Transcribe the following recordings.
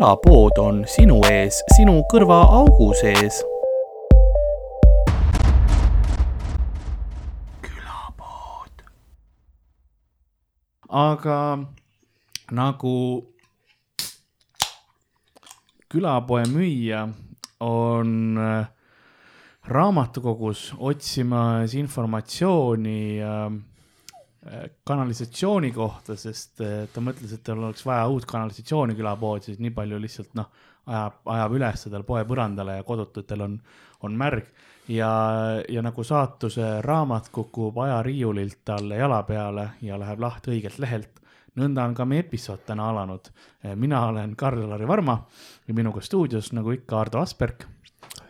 külapood on sinu ees, sinu kõrvaaugu sees. külapood. aga nagu külapoe müüja on äh, raamatukogus otsimas informatsiooni äh, kanalisatsiooni kohta, sest äh, ta mõtles, et tal oleks vaja uut kanalisatsiooni külapoodi, siis nii palju lihtsalt noh, ajab, ajab üles tal poe põrandale ja kodututel on, on märg. ja, ja nagu saatuse raamat kukub ajariiulilt talle jala peale ja läheb lahti õigelt lehelt nõnda on ka meie episood täna alanud. mina olen Karl-Lari Varma ja minuga stuudios, nagu ikka, Ardo Asperg.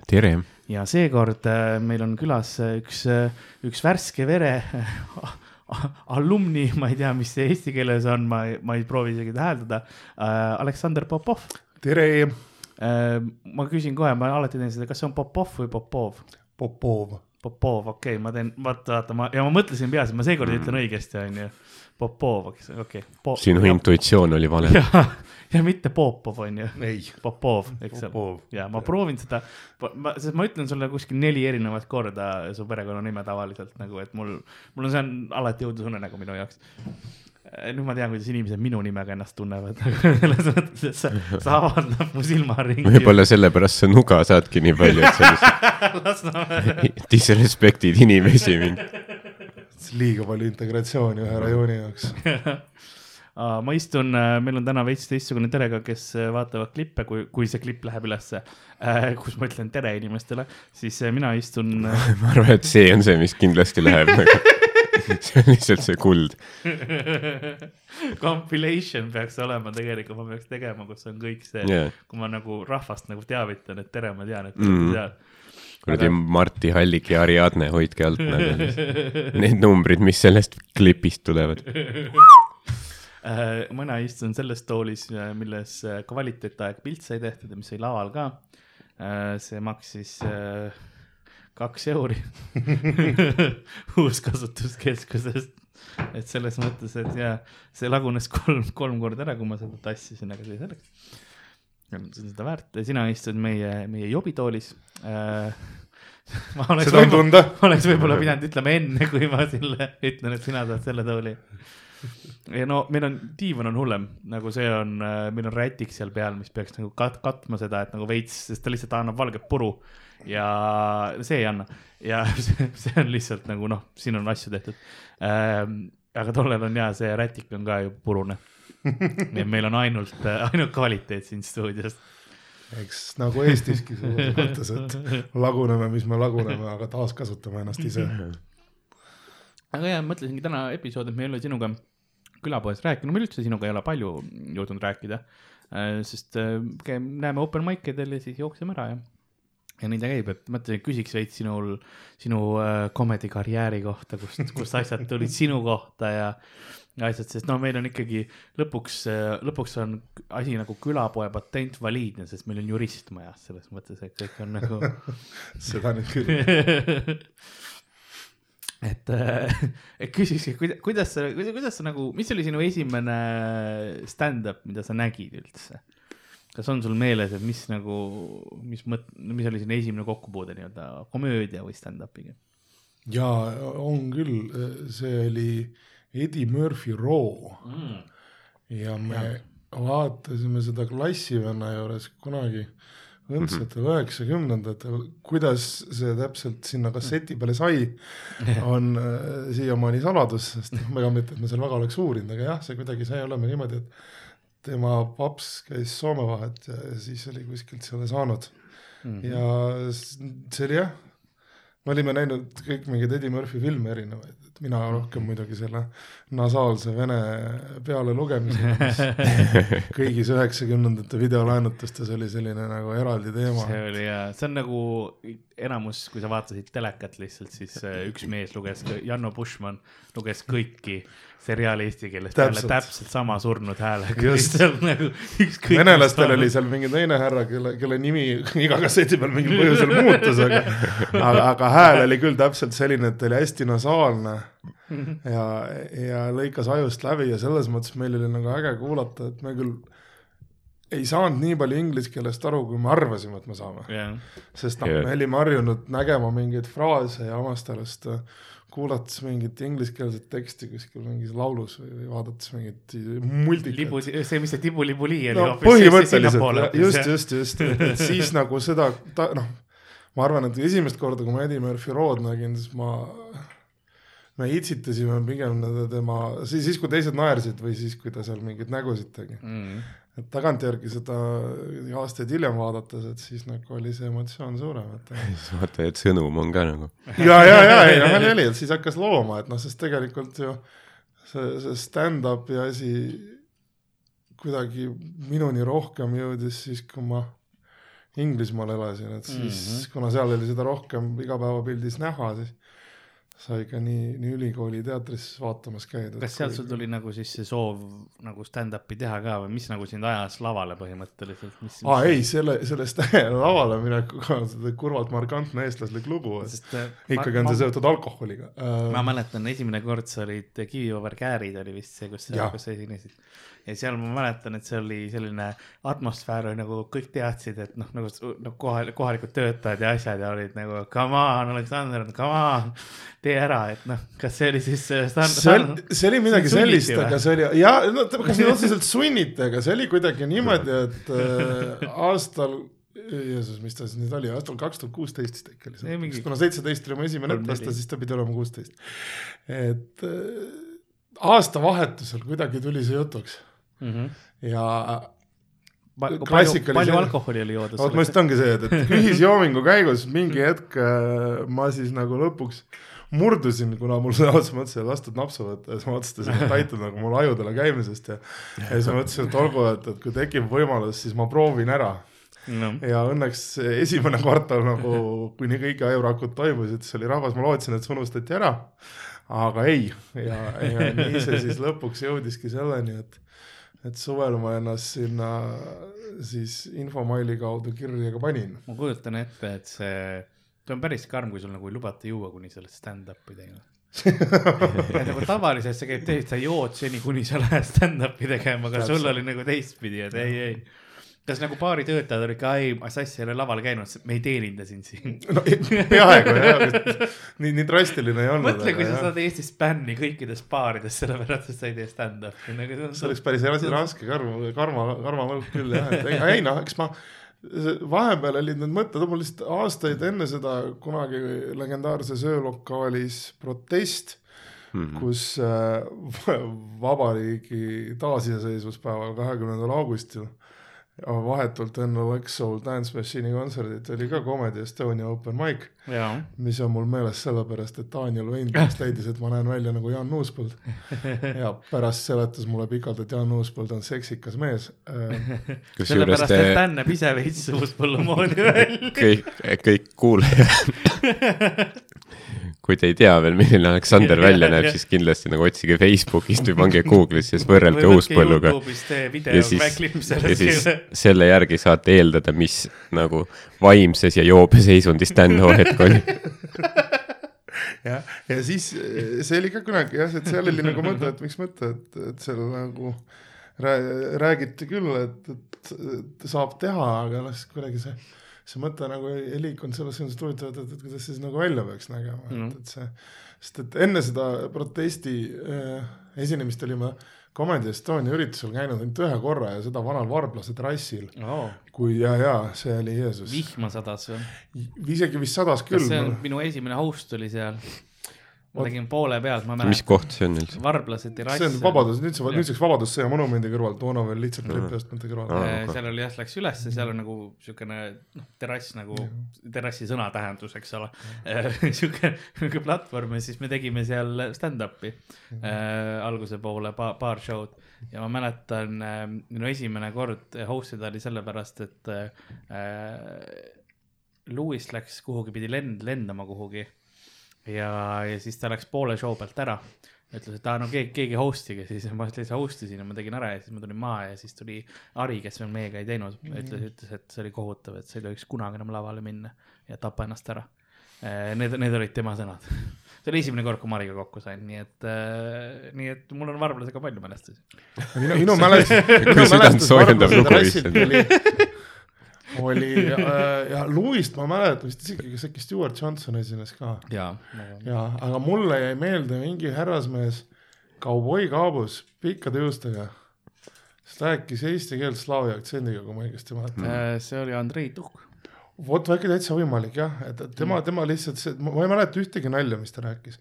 tere! ja seekord äh, meil on külas äh, üks, äh, üks värske vere alumni, ma ei tea, mis see eesti keeles on, ma, ma ei proovi isegi täheldada äh,. Aleksander Popov. tere äh,! ma küsin kohe, ma alati teen seda, kas see on Popov või Popov? Popov. Popov, okei okay,, ma teen, vaata, vaata, ma ja ma mõtlesin peas, et ma seekord mm. ütlen õigesti, onju Popov, okei okay. Sinu ja, intuitsioon oli vale. ja, mitte Popov on ju. ei. Popov, eks ole. ja ma proovin seda, ma, sest ma ütlen sulle kuskil neli erinevat korda su perekonnanime tavaliselt nagu, et mul, mul on, see on alati õudusunenägu minu jaoks nüüd ma tean, kuidas inimesed minu nimega ennast tunnevad selles mõttes, et sa, sa avaldad mu silmaringi. võib-olla sellepärast sa nuga saadki nii palju, et sa lihtsalt disrespektid inimesi mind liiga palju integratsiooni ühe rajooni jaoks ma istun, äh, meil on täna veits teistsugune terega, kes äh, vaatavad klippe, kui, kui see klipp läheb ülesse, äh, kus ma ütlen tere inimestele, siis mina istun ma arvan, et see on see, mis kindlasti läheb nagu see on lihtsalt see kuld Compilation peaks olema tegelikult, ma peaks tegema, kus on kõik see yeah., kui ma nagu rahvast nagu teavitan, et tere, ma tean, et mm. tead kuradi. Marti Hallik ja Ariadne, hoidke alt nagu need numbrid, mis sellest klipist tulevad äh, mina istun selles toolis, äh, milles äh, kvaliteetaeg pilt sai tehtud ja mis sai laval ka. see maksis kaks euri uuskasutuskeskusest. et selles mõttes, et ja see lagunes kolm, kolm korda ära, kui ma seda tassisin, aga see selleks see on seda väärt, sina istud meie, meie jobitoolis äh, ma oleks seda on tunda. oleks võib-olla pidanud ütlema enne, kui ma sulle ütlen, et sina saad selle tooli. ja no meil on, diivan on hullem, nagu see on, äh, meil on rätik seal peal, mis peaks nagu kat-, katma seda, et nagu veits, sest ta lihtsalt annab valget puru ja see ei anna. ja see, see on lihtsalt nagu noh, siin on asju tehtud ähm,. aga tollel on ja see rätik on ka ju purune nii et meil on ainult, ainult kvaliteet siin stuudios. eks nagu Eestiski selles mõttes, et laguneme, mis me laguneme, aga taaskasutame ennast ise. aga ja mõtlesingi täna episood, et me ei ole sinuga külapoes rääkinud, me üldse sinuga ei ole palju jõudnud rääkida. Äh, sest äh, näeme open mic idel ja siis jookseme ära ja ja nii ta käib, et mõtlesin, et küsiks veits sinul, sinu äh, comedy karjääri kohta, kust, kust asjad tulid sinu kohta ja asjad, sest no meil on ikkagi lõpuks, lõpuks on asi nagu külapoe patent valiidne, sest meil on jurist majas, selles mõttes, et kõik on nagu seda nüüd küll et, et küsikski, kuidas sa, kuidas sa nagu, mis oli sinu esimene stand-up, mida sa nägid üldse? kas on sul meeles, et mis nagu, mis mõt-, mis oli sinu esimene kokkupuude nii-öelda komöödia või stand-up'iga? jaa, on küll, see oli äh, Eddie Murphy Raw mm. ja me ja. vaatasime seda klassivenna juures kunagi õndsatel mhm. üheksakümnendatel mm -hmm., kuidas see täpselt sinna kasseti peale sai, on äh, siiamaani saladus, sest noh, ega mitte, et me seal väga oleks uurinud, aga jah, see kuidagi sai olema niimoodi, et tema paps käis Soome vahet ja, ja siis oli kuskilt selle saanud mm. -hmm. ja see oli jah, me olime näinud kõik mingeid Eddie Murphy filme erinevaid, et mina rohkem muidugi selle nasaalse vene pealelugemise, mis kõigis üheksakümnendate videolaenutustes oli selline nagu eraldi teema. see oli jaa, see on nagu enamus, kui sa vaatasid telekat lihtsalt, siis äh, üks mees luges, Janno Bushman luges kõiki seriaali eesti keeles peale täpselt sama surnud häälega. Nagu venelastel oli seal mingi teine härra, kelle, kelle nimi iga kasseti peal mingil põhjusel muutus, aga, aga, aga hääl oli küll täpselt selline, et oli hästi nasaalne ja, ja lõikas ajust läbi ja selles mõttes meil oli nagu äge kuulata, et me küll ei saanud nii palju inglise keelest aru, kui me arvasime, et me saame. jah, sest noh Jah., me olime harjunud nägema mingeid fraase ja Amastalast äh, kuulates mingit ingliskeelset teksti kuskil mingis laulus või või vaadates mingit multikat libu, see, mis see tibu-libu-lii oli no hoopis põhimõtteliselt just, just, just, et siis nagu seda, ta noh, ma arvan, et esimest korda, kui ma Eddie Murphy Road nägin, siis ma, me itsitasime pigem tema, siis, siis kui teised naersid või siis, kui ta seal mingeid nägusid tegi. mm.. Et tagantjärgi seda aastaid hiljem vaadates, et siis nagu oli see emotsioon suurem, et siis vaata, et sõnum on ka nagu. ja, ja, ja, ei noh, oli, oli, et siis hakkas looma, et noh, sest tegelikult ju see, see stand-up'i asi kuidagi minuni rohkem jõudis siis, kui ma Inglismaal elasin, et siis mm, -hmm. kuna seal oli seda rohkem igapäevapildis näha, siis sai ka nii, nii ülikooli teatris vaatamas käidud. kas sealt sul tuli nagu siis see soov nagu stand-up'i teha ka või mis nagu sind ajas lavale põhimõtteliselt, mis? aa ei, selle, sellest lavale minekuga on seda kurvalt markantne eestlaslik lugu, et sest äh, ikkagi on see seotud alkoholiga. ma mäletan, esimene kord sa olid Kiviõver Käärid oli vist see, kus sa, kus sa esinesid. Ja seal ma mäletan, et see oli selline atmosfäär oli nagu kõik teadsid, et noh, nagu nagu kohal, kohalikud töötajad ja asjad ja olid nagu come on, Aleksander, come on, tee ära, et noh, kas see oli siis äh, stand- see oli, see oli midagi sunniti sellist, aga see oli ja no kas nüüd otseselt sunniti, aga see oli kuidagi niimoodi, et äh, aastal, Jeesus, mis ta siis nüüd oli, aastal kaks tuhat kuusteist vist äkki oli Ei, mingi- see, kuna seitseteist oli mu esimene õppeaasta, siis ta pidi olema kuusteist. et äh, aastavahetusel kuidagi tuli see jutuks mm. -hmm. ja palju, Klassikalised- palju alkoholi oli joodud vot ma just ongi see, et, et ühisjoomingu käigus mingi hetk äh, ma siis nagu lõpuks murdusin, kuna mul sõna otseses mõttes ei lastud napsu võtta ja siis ma otsustasin, et aitab nagu mul ajudele käimisest ja ja siis ma mõtlesin, et olgu, et, et kui tekib võimalus, siis ma proovin ära no.. ja õnneks esimene kvartal nagu, kuni kõik ajurakud toimusid, siis oli rahvas, ma lootsin, et see unustati ära. aga ei, ja, ja nii see siis lõpuks jõudiski selleni, et, et suvel ma ennast sinna siis infomaili kaudu kirja ka panin. ma kujutan ette, et see, see on päris karm, kui sul nagu ei lubata juua kuni selle stand-up'i tegema. nagu tavaliselt sa käid teed, sa jood seni, kuni sa lähed stand-up'i tegema, aga sul oli nagu teistpidi, et ei, ei. Kas nagu baari töötajad olid ka, ei, Sass ei ole laval käinud, me ei teeninda sind siin. no peaaegu jah, nii, nii drastiline ei olnud. mõtle, kui sa saad Eestis bänni kõikides baarides, sellepärast et sa ei tee stand-up'i, nagu see on oleks päris ras- raske karm, karma, karmavõlg küll jah, et ei, ei noh, eks ma vahepeal olid need mõtted, mul lihtsalt aastaid enne seda kunagi legendaarses öölokaalis protest, kus äh, vabariigi taasiseseisvuspäeval, kahekümnendal augustil vahetult enne Wax Soul Dance Machine'i kontserdit oli ka Comedy Estonia open mic, mis on mul meeles sellepärast, et Daniel Veinbergs leidis, et ma näen välja nagu Jaan Uuspõld. ja pärast seletas mulle pikalt, et Jaan Uuspõld on seksikas mees. sellepärast, te et Dan näeb ise veits suuspõllu moodi välja. kõik, kõik kuulajad, kui te ei tea veel, milline Aleksander välja näeb, siis kindlasti nagu otsige Facebookist või pange Google'isse, siis võrrelge uuspõlluga. Ja siis, ja siis selle järgi saate eeldada, mis nagu vaimses ja joobeseisundis Dan too hetk oli. jah, ja siis see oli ka kunagi jah, et seal oli nagu mõte, et miks mõte, et, et seal nagu rää- räägiti küll, et, et, et saab teha, aga noh, siis kuidagi see, see mõte nagu ei, ei liikunud selles suunas, et huvitav, et, et kuidas see siis nagu välja peaks nägema mm, Mhm. -hmm. et, et see, sest et enne seda protesti äh, esinemist olime Comedy Estonia üritusel käinud ainult ühe korra ja seda vanal Varblase trassil, oh,. kui ja, ja see oli Jeesus, vihma sadas või? isegi vist sadas küll see on, minu esimene host oli seal? Ma tegin poole pealt, ma mis mäletan. koht see on üldse? varblase terrass. see on Vabadus, nüüd see, nüüdseks Vabadussõja monumendi kõrval, toona veel lihtsalt trepiastmete kõrval Aa, Äh, okei. seal oli jah, läks ülesse, seal on nagu siukene noh, terrass nagu terrassi sõna tähendus, eks ole. siuke, siuke platvorm ja siis me tegime seal stand-up'i äh, alguse poole pa, paar show'd ja ma mäletan äh, minu esimene kord host ida oli sellepärast, et äh, Lewis läks kuhugi, pidi lend, lendama kuhugi ja, ja siis ta läks poole show pealt ära ütles, et aa no keegi, keegi host'ige, siis ma lihtsalt host isin ja ma tegin ära ja siis ma tulin maha ja siis tuli Ari, kes veel meiega ei teinud, ütles, ütles, et see oli kohutav, et sa ei tohiks kunagi enam lavale minna ja tapa ennast ära. Need, need olid tema sõnad. see oli esimene kord, kui Mariga kokku sain, nii et äh,, nii et mul on Varblasega palju mälestusi. minu, minu mälestus, minu mälestus soojendab Varblase lugu trassilt vist. oli, oli äh, ja Louist ma mäletan vist isegi, kas äkki Stewart Johnson esines ka jaa. ja, aga mulle jäi meelde mingi härrasmees kauboi kaabus pikkade juustega. siis rääkis eesti keelt slaavi aktsendiga, kui ma õigesti mäletan. Äh, see oli Andrei Tuhk. vot väike täitsa võimalik jah, et tema, tema lihtsalt see, ma ei mäleta ühtegi nalja, mis ta rääkis.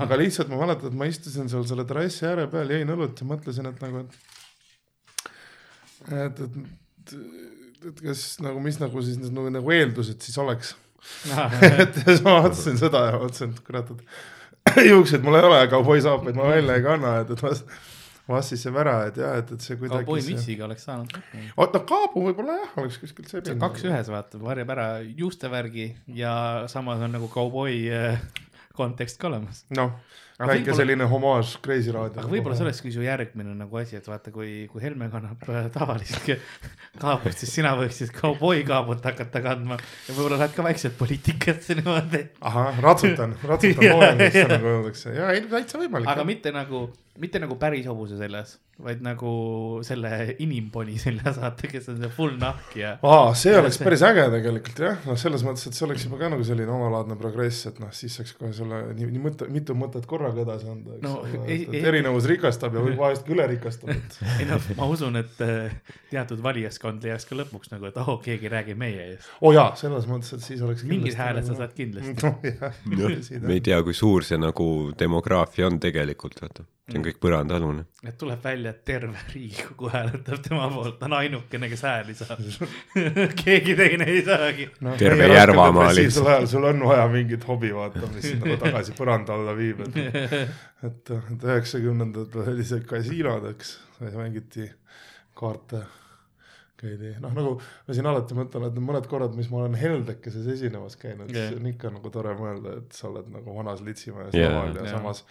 aga lihtsalt ma mäletan, et ma istusin seal selle terrassi ääre peal, jõin õlut ja mõtlesin, et nagu, et et, et, et kas nagu, mis nagu siis nagu, nagu eeldused siis oleks. et siis ma vaatasin seda ja mõtlesin, et kurat, et juukseid mul ei ole, kauboisaapaid ma välja ei kanna, et, et vas- vassis see ära, et jah, et, et see kuidagi see.... mütsiga oleks saanud. oot, no kaabu võib-olla jah, oleks kuskilt see see on kaks. ühes, vaata, varjab ära juustevärgi ja samas on nagu kauboi äh, kontekst ka olemas. noh, Aga väike selline homaaž Kreisi raadio. aga võib-olla see olekski su järgmine nagu asi, et vaata, kui, kui Helme kannab äh, tavalist kaabut, siis sina võiksid kauboi kaabut hakata kandma ja võib-olla lähed ka vaikselt poliitikasse niimoodi. ahah, ratsutan, ratsutan jaa. nagu öeldakse ja ei täitsa võimalik. aga mitte nagu, mitte nagu päris hobuse seljas, vaid nagu selle inimponi seljas, vaata, kes on see full nahk ja. aa, see oleks päris äge tegelikult jah, noh, selles mõttes, et see oleks juba ka nagu selline omalaadne progress, et noh, siis saaks kohe selle nii, nii mõte, mitu mõtet korraga edasi anda, eks No, ole ei-, et, ei- et erinevus rikastab ja võib vahest ka üle rikastab, et ei noh, ma usun, et äh, teatud valijaskond leiaks ka lõpuks nagu, et oh, keegi räägib meie eest. oo oh, jaa, selles mõttes, et siis oleks mingid hääled sa nagu- saad kindlasti. noh jah, me ei tea, kui suur see nagu demograafia on tegelikult, vaata. see on kõik põrandaalune. et tuleb välja, et terve Riigikogu hääletab tema poolt, ta on ainukene, kes hääli saab. keegi teine ei saagi. no, Terve Järvamaa lihtsalt. ajal sul on vaja mingit hobi vaata, mis sind nagu tagasi põranda alla viib, et et, et üheksakümnendatel oli see kasiinod, eks, mängiti kaarte, käidi, noh nagu ma siin alati mõtlen, et need mõned korrad, mis ma olen Heldekeses esinemas käinud yeah., siis on ikka nagu tore mõelda, et sa oled nagu vanas Litsimäes Jaa. laval ja Jaa. samas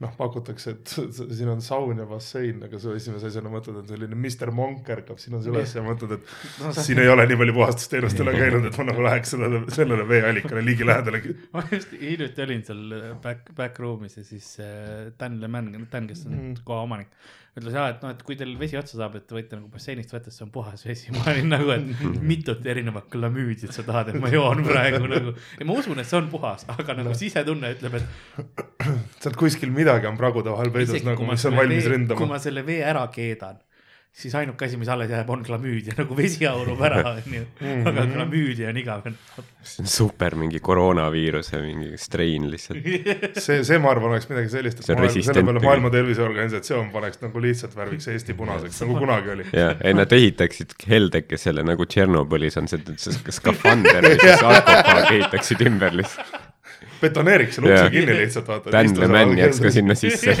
noh, pakutakse, et siin on saun ja bassein, aga sa esimese asjana mõtled, et selline Mr Monk ärkab sinus üles ja mõtled, et No sa- siin ei ole nii palju puhastusteenust üle käinud, et ma nagu läheks sellele, sellele veeallikale ligilähedalegi. ma just hiljuti olin seal back, back room'is ja siis äh, Dan Leman, Dan, kes on Mhm. koha omanik, ütles ja, et noh, et kui teil vesi otsa saab, et te võite nagu basseinist võtta, see on puhas vesi. ma olin nagu, et mitut erinevat klamüüdiat sa tahad, et ma joon praegu nagu. ja ma usun, et see on puhas, aga nagu sisetunne ütleb, et sealt kuskil midagi on pragude vahel peidus nagu, mis on valmis vee, kui ründama. ma selle vee ära keedan, siis ainuke asi, mis alles jääb, on klamüüdia, nagu vesi aurub ära, onju. Mhm. aga klamüüdia on igavene. see on super mingi koroonaviiruse mingi strain lihtsalt. see, see ma arvan, oleks midagi sellist, et See on maailm, selle peale. Maailma Terviseorganisatsioon paneks nagu lihtsalt värviks Eesti punaseks, nagu kunagi oli. ja, ei nad ehitaksid heldekesele nagu Tšernobõlis on see, see skafander või siis sarkofaag ehitaksid ümber lihtsalt. betoneeriks selle ukse kinni lihtsalt, vaata. Dan Leman jääks ka sinna sisse.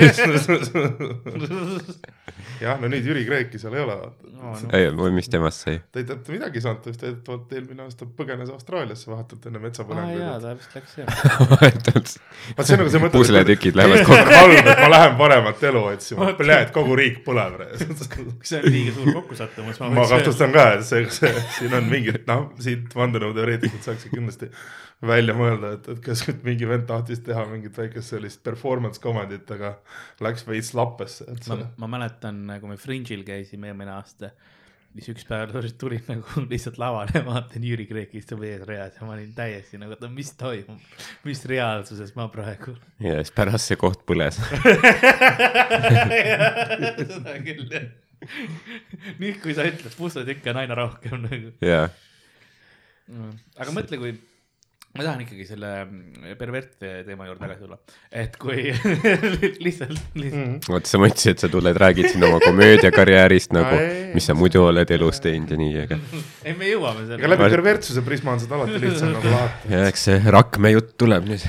jah, no nüüd Jüri Kreeki seal ei ole, vaata. ei, või mis temast sai? ta ei mitte midagi ei saanud, ta vist väidetavalt eelmine aasta põgenes Austraaliasse vahetult enne aa jaa, metsapõlenguid. ta vist läks jah. vaat see on nagu see mõte. pusletükid lähevad kokku. halb, et ma lähen paremat elu otsima, et kogu riik põleb. see on liiga suur kokkusattumus. ma kahtlustan ka, et see, see, siin on mingid, noh, siit vandenõuteoreetikud saaksid kindlasti välja mõelda, et, et kas nüüd mingi vend tahtis teha mingit väikest sellist performance comedit, aga läks veits lappesse, et ma see, ma mäletan, kui me Fringe'il käisime eelmine aasta, siis üks päev tulin- nagu lihtsalt lavale vaatan Jüri Kreek istub eesreas ja ma olin täiesti nagu, et mis toimub, mis reaalsuses ma praegu. ja siis pärast see koht põles. seda küll jah. nüüd, kui sa ütled, pusletükke on aina rohkem nagu. jaa, aga mõtle, kui ma tahan ikkagi selle mm, pervert teema juurde tagasi tulla, et kui lihtsalt, lihtsalt vot sa mõtlesid, et sa tuled, räägid siin oma komöödiakarjäärist nagu Ei., mis sa muidu oled elus teinud ja nii, aga ei, me jõuame ega selle. läbi pervertsuse prisma on seda alati lihtsam nagu lahti. ja eks see Rakme jutt tuleb nüüd.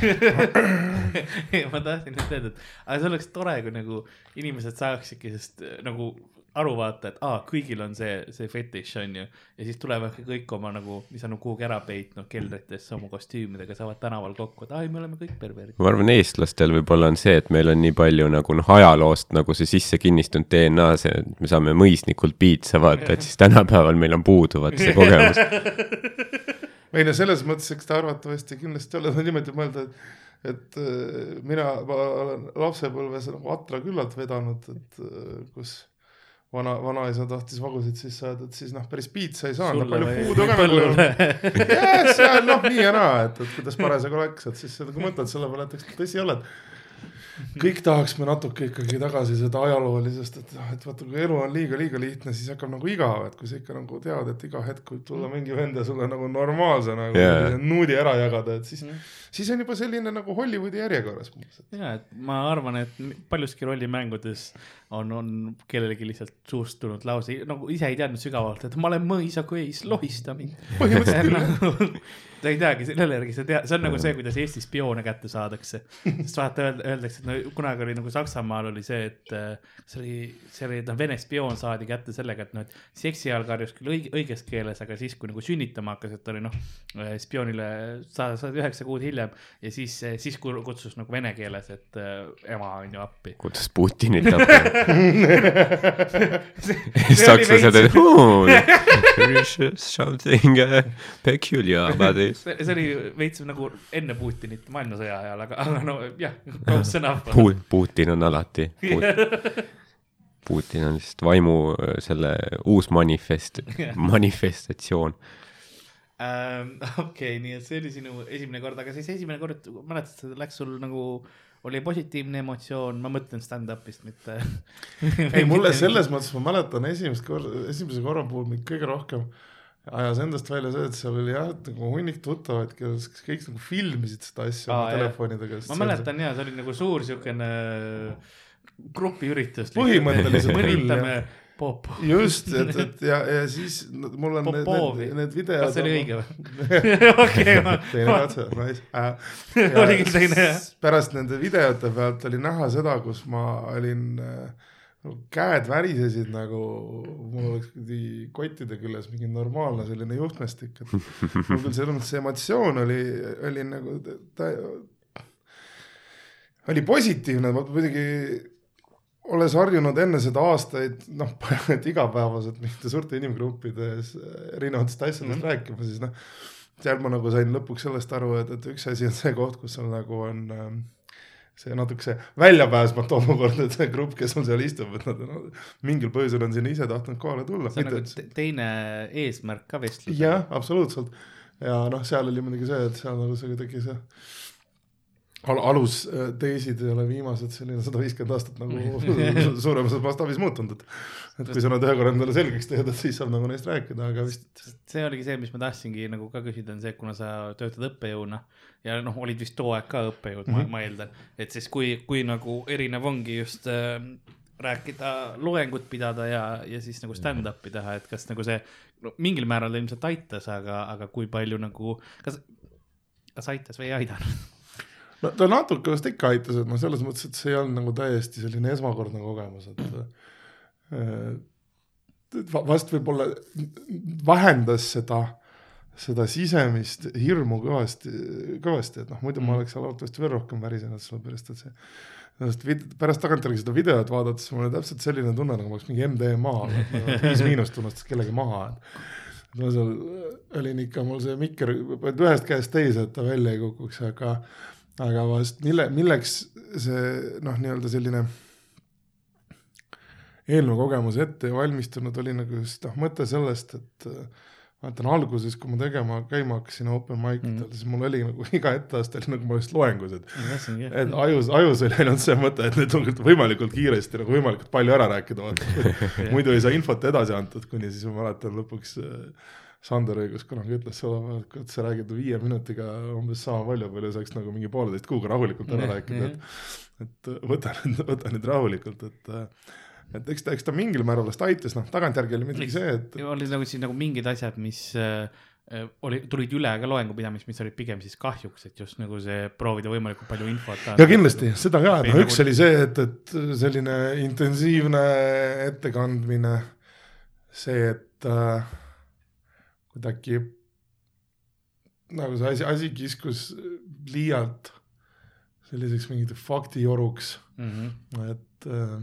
ma tahtsin nüüd öelda, et aga see oleks tore, kui nagu inimesed saaksidki äh, nagu aru vaata, et aa, kõigil on see, see fetiš on ju. ja siis tulevad kõik oma nagu, mis on nagu kuhugi ära peitnud keldritesse oma kostüümidega, saavad tänaval kokku, et ai, me oleme kõik perverdid. ma arvan, eestlastel võib-olla on see, et meil on nii palju nagu noh, ajaloost nagu see sisse kinnistunud DNA, see, et me saame mõisnikult piitsa vaata, et siis tänapäeval meil on puudu vaata see kogemus. ei no selles mõttes, eks ta arvatavasti kindlasti ma niimoodi mõelda, et et äh, mina, ma olen lapsepõlves nagu Atra küllalt vedanud, et äh, kus vana, vanaisa tahtis vagusid sisse ajada, et siis noh, päris piitsa ei saanud, sulle palju ka nagu põllule. jah, seal noh, nii ja naa, et, et kuidas parasjagu läks, et siis nagu mõtled selle peale, et eks tõsi oled. Kõik tahaks me natuke ikkagi tagasi seda ajaloolisest, et noh, et vaata, kui elu on liiga-liiga lihtne, siis hakkab nagu igav, et kui sa ikka nagu tead, et iga hetk võib tulla mingi vend ja sulle nagu normaalse nagu yeah. nuudi ära jagada, et siis Mm., siis on juba selline nagu Hollywoodi järjekorras. ja, et ma arvan, et paljuski rollimängudes on, on kellelegi lihtsalt suust tulnud lause, nagu ise ei teadnud sügavalt, et ma olen mõisaköis, lohista mind. põhimõtteliselt küll. sa ei teagi, selle järgi sa tead, see on nagu see, kuidas Eestis spioone kätte saadakse. sest vaata öelda- öeldakse, et no kunagi oli nagu Saksamaal oli see, et äh, see oli, see oli, noh, Vene spioon saadi kätte sellega, et noh, et seksi all karjus küll õige, õiges keeles, aga siis, kui nagu sünnitama hakkas, et oli noh, spioonile sada, sada üheksa kuud hiljem ja siis, siis ku- kutsus nagu vene keeles, et äh, ema on ju appi. kuidas Putinit tappa. sakslased olid, something uh, peculiar about this. See see oli veits nagu enne Putinit maailmasõja ajal, aga, aga no jah, enough. Pu-, Putin on alati Put-, Putin on lihtsalt vaimu äh, selle uus manifest, manifestatsioon. Ähm, okei, nii et see oli sinu esimene kord, aga siis esimene kord, mäletad, läks sul nagu, oli positiivne emotsioon, ma mõtlen stand-up'ist, mitte. ei, mulle selles mõttes ma mäletan esimest korda, esimese korra puhul mind kõige rohkem ajas endast välja see, et seal oli jah, nagu hunnik tuttavaid, kes kes kõik nagu filmisid seda asja Aa, oma jah. telefonidega. ma mäletan ja see oli nagu suur siukene grupiüritus. Põhimõtteliselt küll, mõnitame Popo. just, et, et ja, ja siis mul on need, Popovi. need, need videod. kas see oli õige või? okei, ma, teine katse, nice äh,. Oli küll teine, jah. pärast nende videote pealt oli näha seda, kus ma olin äh,, käed värisesid nagu mul oleks kuidagi kottide küljes mingi normaalne selline juhtmestik, et mul küll selles mõttes see emotsioon oli, oli nagu ta, oli positiivne, ma muidugi olles harjunud enne seda aastaid noh, et igapäevaselt mingite suurte inimgruppides erinevatest asjadest mm -hmm. rääkima, siis noh, seal ma nagu sain lõpuks sellest aru, et, et üks asi on see koht, kus sul nagu on ähm, see natuke see väljapääsmatu olukord, et see grupp, kes sul seal istub, et nad no, mingil põhjusel on sinna ise tahtnud kohale tulla. see on nagu te- teine eesmärk ka vestlusel. jah, absoluutselt ja noh, seal oli muidugi see, et seal nagu see kuidagi see al alusteesid ei ole viimased selline sada viiskümmend aastat nagu su suuremas mastaabis muutunud, et et kui sa nad ühe korra endale selgeks teed, et siis saab nagu neist rääkida, aga vist see oligi see, mis ma tahtsingi nagu ka küsida, on see, et kuna sa töötad õppejõuna ja noh, olid vist too aeg ka õppejõud mm, -hmm. ma, ma eeldan, et siis kui, kui nagu erinev ongi just äh, rääkida, loengut pidada ja, ja siis nagu stand-up'i teha, et kas nagu see no, mingil määral ilmselt aitas, aga, aga kui palju nagu, kas, kas aitas või ei aidanud? no ta natuke vist ikka aitas, et noh, selles mõttes, et see ei olnud nagu täiesti selline esmakordne kogemus, et äh, vast võib-olla vähendas seda, seda sisemist hirmu kõvasti, kõvasti, et noh, muidu ma oleks arvatavasti veel rohkem värisenud, sellepärast et see sellest vid-, pärast tagantjärgi seda videot vaadates mul oli täpselt selline tunne, nagu ma oleks mingi MDMA, Viis Miinust unustas kellegi maha, et ma seal olin ikka mul see mikker ühest käest teise, et ta välja ei kukuks, aga aga vast mille, milleks see noh, nii-öelda selline eelnõu kogemus ette valmistunud oli nagu just noh, mõte sellest, et äh, mäletan alguses, kui ma tegema, käima hakkasin open mic idel mm., siis mul oli nagu iga etteaste oli nagu ma oleks loengus, et et ajus, ajus oli ainult see mõte, et nüüd on võimalikult kiiresti nagu võimalikult palju ära rääkida, vaata. muidu ei saa infot edasi antud, kuni siis ma mäletan lõpuks äh, Sander õigus kunagi ütles seda, et sa räägid viie minutiga umbes sama palju, palju saaks nagu mingi pooleteist kuuga rahulikult ära rääkida, et et võta nüüd, võta nüüd rahulikult, et et eks ta, eks ta mingil määral vast aitas, noh tagantjärgi oli muidugi see, et olid nagu siis nagu mingid asjad, mis äh, äh, oli, tulid üle ka loengupidamist, mis olid pigem siis kahjuks, et just nagu see proovida võimalikult palju infot. ja kindlasti seda ka, no Või üks oli see, et, et selline intensiivne ettekandmine, see, et äh, kuidagi nagu see asi, asi kiskus liialt selliseks mingiks faktijoruks, mm. -hmm. et äh,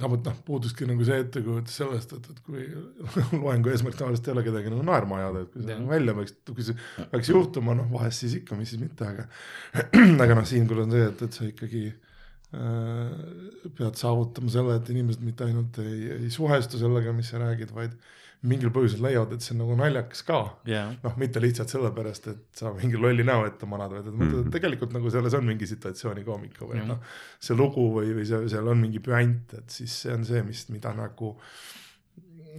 samuti noh, puuduski nagu see ettekujutus sellest, et, et kui loengu eesmärk tavaliselt ei ole kedagi nagu naerma ajada, et kui see Jah. välja peaks, kui see peaks juhtuma, noh vahest siis ikka, mis siis mitte, aga aga noh, siinkohal on see, et, et sa ikkagi äh, pead saavutama selle, et inimesed mitte ainult ei, ei suhestu sellega, mis sa räägid, vaid mingil põhjusel leiavad, et see on nagu naljakas ka jaa, noh, mitte lihtsalt sellepärast, et sa mingi lolli näo ette manad, vaid et mõtled, et tegelikult nagu selles on mingi situatsioonikoomika või Jah. noh, see lugu või, või see, seal on mingi puänt, et siis see on see, mis, mida nagu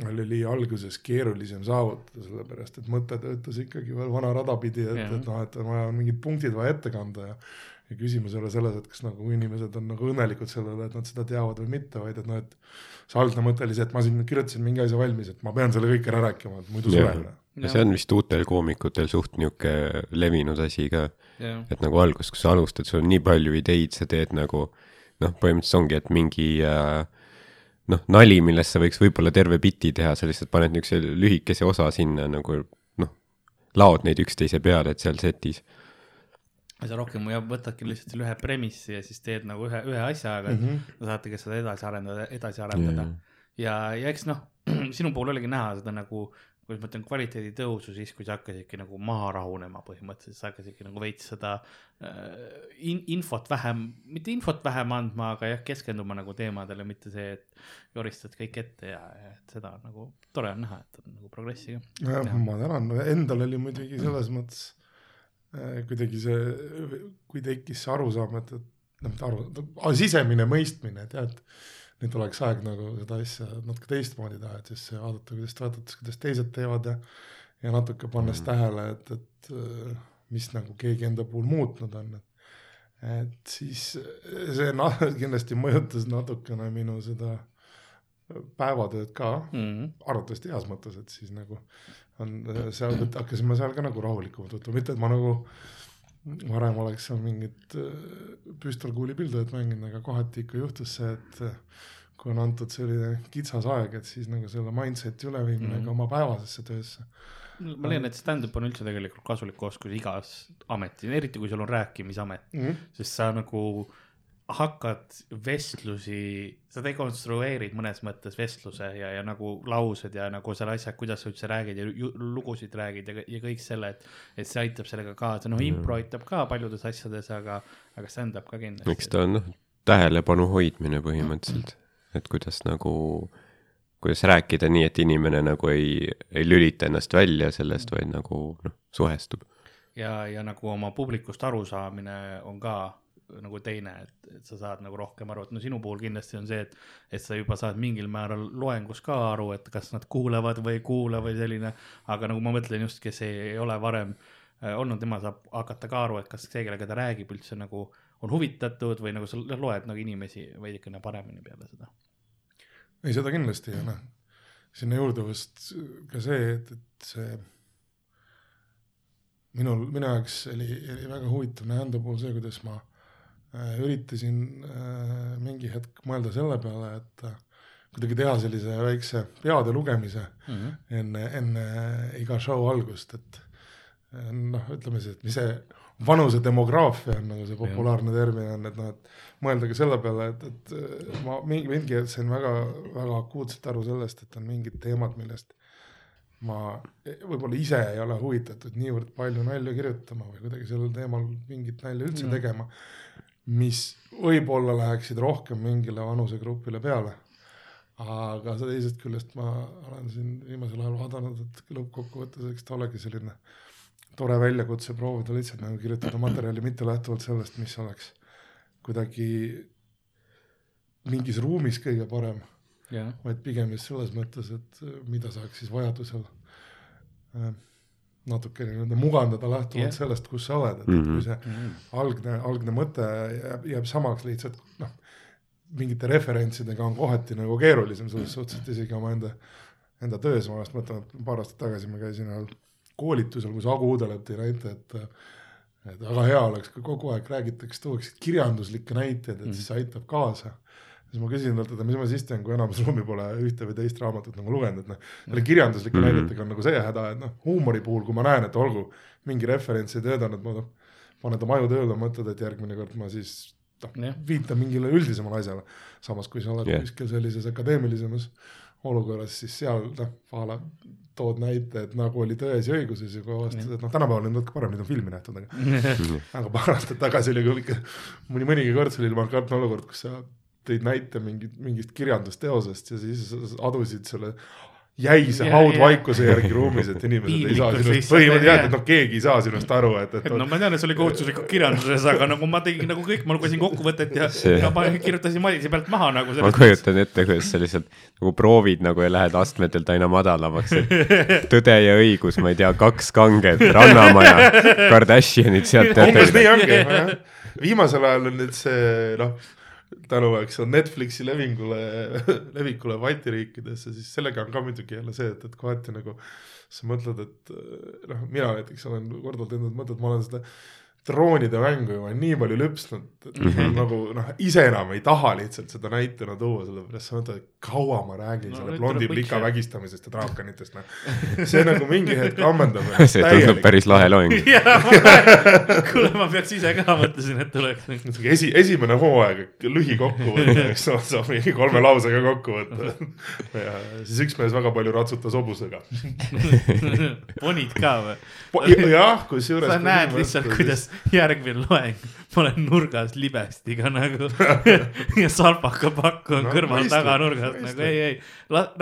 oli alguses keerulisem saavutada, sellepärast et mõte töötas ikkagi veel vana rada pidi, et, Jah. et noh, et on vaja mingid punktid vaja ette kanda ja ja küsimus ei ole selles, et kas nagu inimesed on nagu õnnelikud selle üle, et nad seda teavad või mitte, vaid et noh, et see algne mõte oli see, et ma siin kirjutasin mingi asja valmis, et ma pean selle kõik ära rääkima, et muidu suren. ja see on vist uutel koomikutel suht niuke levinud asi ka, et nagu alguses, kui sa alustad, sul on nii palju ideid, sa teed nagu noh, põhimõtteliselt ongi, et mingi äh, noh, nali, millest sa võiks võib-olla terve biti teha, sa lihtsalt paned niisuguse lühikese osa sinna nagu noh, laod neid üksteise peale, et seal setis. Ja sa rohkem võtadki lihtsalt selle ühe premissi ja siis teed nagu ühe, ühe asja, aga Mhm. te saategi seda edasi arendada, edasi arendada. ja, ja eks noh, sinu puhul oligi näha seda nagu, kuidas ma ütlen, kvaliteedi tõusu siis, kui sa hakkasidki nagu maha rahunema põhimõtteliselt, sa hakkasidki nagu veits seda äh, in, infot vähem, mitte infot vähem andma, aga jah, keskenduma nagu teemadele, mitte see, et joristad kõik ette ja, ja et seda on nagu tore on näha, et on nagu progressi ka. ma tänan, endal oli muidugi selles mõttes kuidagi see, kui tekkis see arusaam, et, et noh, aru, sisemine mõistmine, tead. nüüd oleks aeg nagu seda asja natuke teistmoodi teha, et siis vaadata, kuidas vaadates, kuidas teised teevad ja ja natuke pannes mm. tähele, et, et äh, mis nagu keegi enda puhul muutnud on, et et siis see na- kindlasti mõjutas natukene minu seda päevatööd ka Mm -hmm. arvatavasti heas mõttes, et siis nagu on seal, hakkasime seal ka nagu rahulikumalt võtma, mitte et ma nagu varem oleks seal mingit äh, püstolkuulipildujat mänginud, aga kohati ikka juhtus see, et äh, kui on antud selline kitsas aeg, et siis nagu selle mindset'i üleviimine mm Mhm. -hmm. ka oma päevasesse töösse. ma leian, et stand-up on üldse tegelikult kasulik oskus igas ametis, eriti kui sul on rääkimisamet, Mm -hmm. sest sa nagu hakkad vestlusi, sa dekonstrueerid mõnes mõttes vestluse ja, ja nagu laused ja nagu selle asja, kuidas sa üldse räägid ja ju, lugusid räägid ja, ja kõik selle, et, et see aitab sellega kaasa, noh, impro aitab ka paljudes asjades, aga, aga stand-up ka eks kindlasti. ta on noh, tähelepanu hoidmine põhimõtteliselt, et kuidas nagu, kuidas rääkida nii, et inimene nagu ei, ei lülita ennast välja sellest, vaid nagu noh, suhestub. ja, ja nagu oma publikust arusaamine on ka nagu teine, et, et sa saad nagu rohkem aru, et no sinu puhul kindlasti on see, et, et sa juba saad mingil määral loengus ka aru, et kas nad kuulavad või ei kuula või selline, aga nagu ma mõtlen just, kes ei ole varem äh, olnud, tema saab hakata ka aru, et kas see, kellega ta räägib, üldse nagu on huvitatud või nagu sa loed nagu inimesi veidikene paremini peale seda. ei, seda kindlasti ja noh, sinna juurde vast ka see, et, et see minul, minu jaoks oli, oli väga huvitav näha enda puhul see, kuidas ma üritasin äh, mingi hetk mõelda selle peale, et äh, kuidagi teha sellise väikse peade lugemise Mm -hmm. enne, enne iga show algust, et äh, noh, ütleme siis, et mis see vanuse demograafia on nagu see populaarne termin on, et noh, et mõelda ka selle peale, et, et äh, ma mingi, mingi hetk sain väga, väga akuutselt aru sellest, et on mingid teemad, millest ma võib-olla ise ei ole huvitatud niivõrd palju nalja kirjutama või kuidagi sellel teemal mingit nalja üldse Mm. mm. Mis võib-olla läheksid rohkem mingile vanusegrupile peale. Aga teisest küljest ma olen siin viimasel ajal vaadanud, et lõppkokkuvõttes eks ta olegi selline tore väljakutse proovida lihtsalt nagu kirjutada materjali mitte lähtuvalt sellest, mis oleks kuidagi mingis ruumis kõige parem, jah, vaid pigem just selles mõttes, et mida saaks siis vajadusel äh, natuke nii-öelda mugandada lähtuvalt yeah. sellest, kus sa oled, et Mhm. mm -hmm. kui see algne, algne mõte jääb, jääb samaks lihtsalt noh, mingite referentsidega on kohati nagu keerulisem selles suhtes, et isegi omaenda, enda töös ma vast mõtlen, et paar aastat tagasi ma käisin ühel koolitusel, kus Agu Uudelet tõi näite, et et väga hea oleks, kui kogu aeg räägitakse, tuuakse kirjanduslikke näiteid, et siis see aitab kaasa. Siis ma küsisin talt, et mis ma siis teen, kui enamus ruumi pole ühte või teist raamatut nagu lugenud, et noh, selle kirjanduslike Mhm. näidetega on nagu see häda, et noh, huumori puhul, kui ma näen, et olgu mingi referents ei töötanud, ma noh, panen ta maju tööle, mõtled, et järgmine kord ma siis noh Jah. viitab mingile üldisemale asjale. samas, kui sa oled yeah. kuskil sellises akadeemilisemas olukorras, siis seal noh, a la tood näite, et nagu oli Tões ja õiguses juba avastad, et noh, tänapäeval on natuke parem, nüüd on filmi nähtud, aga aga paar aastat tagasi oli ikka mõni, mõnigi kord oli markantne olukord, kus sa tõid näite mingit, mingist kirjandusteosest ja siis adusid selle jäise haudvaikuse järgi ruumis, et inimesed ei saa sinust, põhimõtteliselt et noh, keegi ei saa sinust aru, et, et no ma tean, et see oli kohustuslikult kirjanduses, aga nagu ma tegin nagu kõik, ma lugesin kokkuvõtet ja, See- ja ma kirjutasin Madise pealt maha nagu ma. kujutan ette, kuidas sa lihtsalt nagu proovid nagu ja lähed astmetelt aina madalamaks, et tõde ja õigus, ma ei tea, kaks kanget, Rannamaja, Kardashianid sealt umbes nii ongi, jah. viimasel ajal on nüüd see noh, tänu eks on Netflixi levingule, levikule Balti riikidesse, siis sellega on ka muidugi jälle see, et, et kohati nagu sa mõtled, et noh, mina näiteks olen korduvalt endale mõtelnud, ma olen seda droonide mängu juba nii palju lüpsnud, et mm -hmm. nagu noh, ise enam ei taha lihtsalt seda näitena tuua, sellepärast sa mõtled, et kaua ma räägin No selle blondi plika võiks- vägistamisest ja draakonitest, noh. see nagu mingi hetk ammendab. see tundub päris lahe loeng. kuule, ma peaks ise ka mõtlesin, et tuleks. Esi, esimene hooaeg, lühikokkuvõte, eks ole, saab mingi kolme lausega kokku võtta. ja siis üks mees väga palju ratsutas hobusega. ponid ka või? jah, kusjuures. sa näed lihtsalt, kuidas järgmine loeng, ma olen nurgas libestiga nagu ja salpaka pakk on No, kõrval taganurgas nagu ei, ei,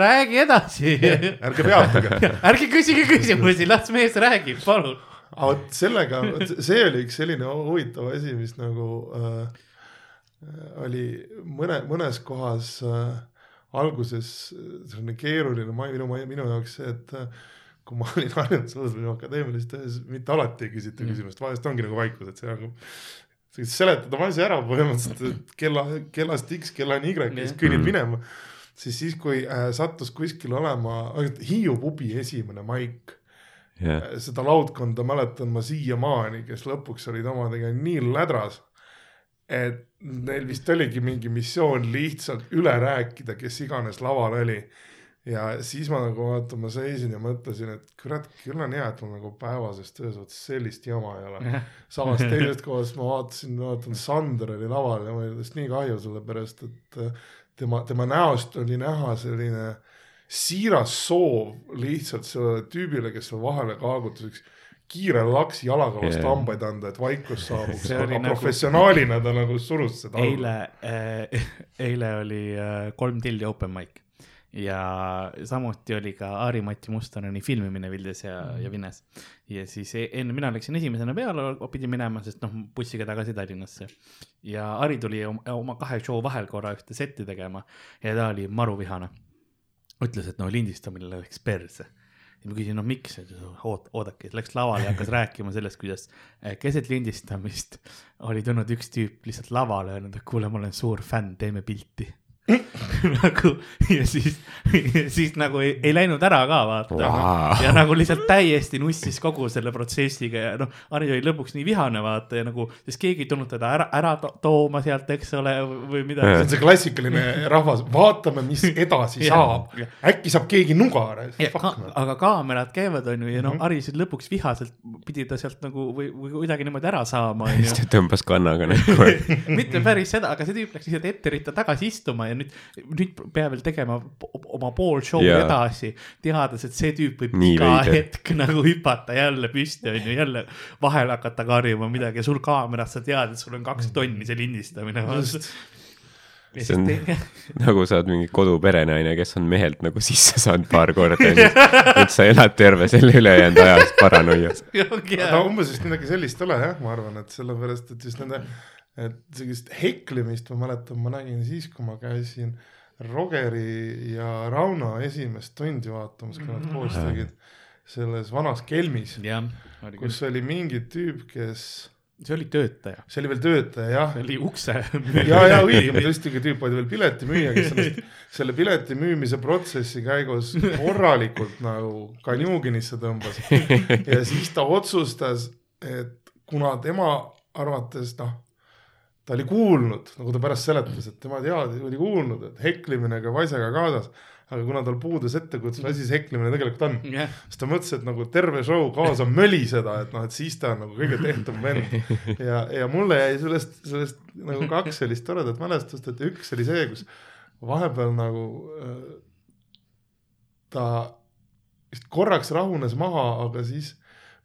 räägi edasi. ärge peatage. ärge küsige küsimusi, las mees räägib, palun. aga vot sellega, see oli üks selline huvitav asi, mis nagu äh, oli mõne, mõnes kohas äh, alguses selline keeruline, minu, minu jaoks see, et äh, kui ma olin harjunud selles minu akadeemilises töös, mitte alati ei küsita küsimust, vahest ongi nagu vaikus, et see nagu sa seletad oma asja ära põhimõtteliselt et kella, kellast X kellani Y, siis Jah. kõnnid Mhm. minema. siis, siis kui äh, sattus kuskil olema Hiiu pubi esimene maik jah, seda laudkonda mäletan ma siiamaani, kes lõpuks olid omadega nii lädras, et neil vist oligi mingi missioon lihtsalt üle rääkida, kes iganes laval oli. Ja siis ma nagu vaata, ma seisin ja mõtlesin, et kurat, küll on hea, et mul nagu päevases töös vot sellist jama ei ole. samas teisest kohast ma vaatasin, vaatan Sander oli laval ja mul oli tast nii kahju, sellepärast et äh, tema, tema näost oli näha selline siiras soov lihtsalt sellele tüübile, kes seal vahele kaagutas, üks kiire laks jalaga vastu Jaa. yeah. hambaid anda, et vaikus saabuks, aga nagu... nagu- professionaalina ta nagu surus seda. eile äh, eile oli äh, kolm tilli open mic ja samuti oli ka Ari-Mati Mustoneni filmimine Vildes ja mm, ja Vines. ja siis e- enne mina läksin esimesena peale, pidin minema, sest noh, bussiga tagasi Tallinnasse. ja Ari tuli oma, kahe show vahel korra ühte setti tegema ja ta oli maruvihane. ütles, et no lindistamine läks perse ja ma küsin, no miks, oot-, oodake, siis läks lavale ja hakkas rääkima sellest, kuidas eh, keset lindistamist oli tulnud üks tüüp lihtsalt lavale ja öelnud, et kuule, ma olen suur fänn, teeme pilti. Nagu ja siis, siis nagu ei, ei läinud ära ka vaata Vau. ja nagu lihtsalt täiesti nussis kogu selle protsessiga ja noh, Harri oli lõpuks nii vihane vaata ja nagu, sest keegi ei tulnud teda ära, ära to- tooma sealt, eks ole, või see midagi on see klassikaline rahvas, vaatame, mis edasi Jah. saab. äkki saab keegi nuga ära. Ja ka, aga kaamerad käivad, onju, ja noh Mhm., Harri siis lõpuks vihaselt pidi ta sealt nagu või, või kuidagi niimoodi ära saama, siis. ta tõmbas kannaga näkku. mitte päris seda, aga see tüüp läks lihtsalt ette ritta tagasi istuma ja nüüd, nüüd peab veel tegema oma pool show'd Jaa. edasi, teades, et see tüüp võib Nii iga veider. hetk nagu hüpata jälle püsti, onju, jälle vahele hakata karjuma midagi ja sul kaameras sa tead, et sul on kaks tonni see lindistamine. just, See on- nagu sa oled mingi koduperenaine, kes on mehelt nagu sisse saanud paar korda ja nüüd sa elad terve selle ülejäänud aja paranoias. no umbes vist midagi sellist ei ole jah, ma arvan, et sellepärast, et just nende, et sellist heklimist ma mäletan, ma nägin siis, kui ma käisin Rogeri ja Rauno esimest tundi vaatamas, kui nad koos tegid selles vanas kelmis, oli küll, kus oli mingi tüüp, kes, see oli töötaja, see oli veel töötaja jah, see oli ukse. ja, ja õigemini tõesti ka tüüp oli veel piletimüüja, kes ennast selle pileti müümise protsessi käigus korralikult nagu kanjuuginisse tõmbas. ja siis ta otsustas, et kuna tema arvates noh, ta oli kuulnud, nagu ta pärast seletas, et tema teadis, oli kuulnud, et heklimine käib asjaga kaasas. aga kuna tal puudus ettekujutus, mis asi see heklimine tegelikult on, jah, siis ta mõtles, et nagu terve show kaasa möliseda, et noh, et siis ta on nagu kõige tehtum vend. ja, ja mulle jäi sellest, sellest nagu kaks sellist toredat mälestust, et üks oli see, kus vahepeal nagu äh, ta vist korraks rahunes maha, aga siis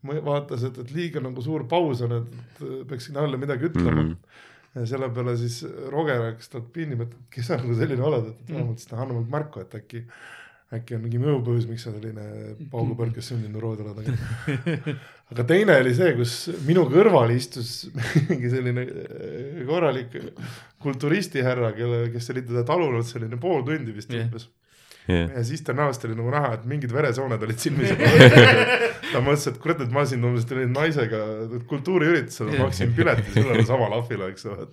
vaatas, et, et liiga nagu suur paus on, et et peaks sinna alla midagi ütlema mm. -hmm. Ja selle peale siis Roger hakkas talt pinni, et kes sa nagu selline oled, et vähemalt siis ta annab märku, et äkki, äkki on mingi muu põhjus, miks sa selline paugupõrkes sündinud neurood oled, aga aga teine oli see, kus minu kõrval istus mingi selline äh, korralik kulturistihärra, kelle, kes oli teda talunud selline pool tundi vist Jah. umbes jah, ja siis ta näost oli nagu näha, et mingid veresooned olid silmis. ta mõtles, et kurat, et ma siin umbes tulin naisega kultuuriüritusele, ma maksin pileti sellele samale ahvile, eks ole.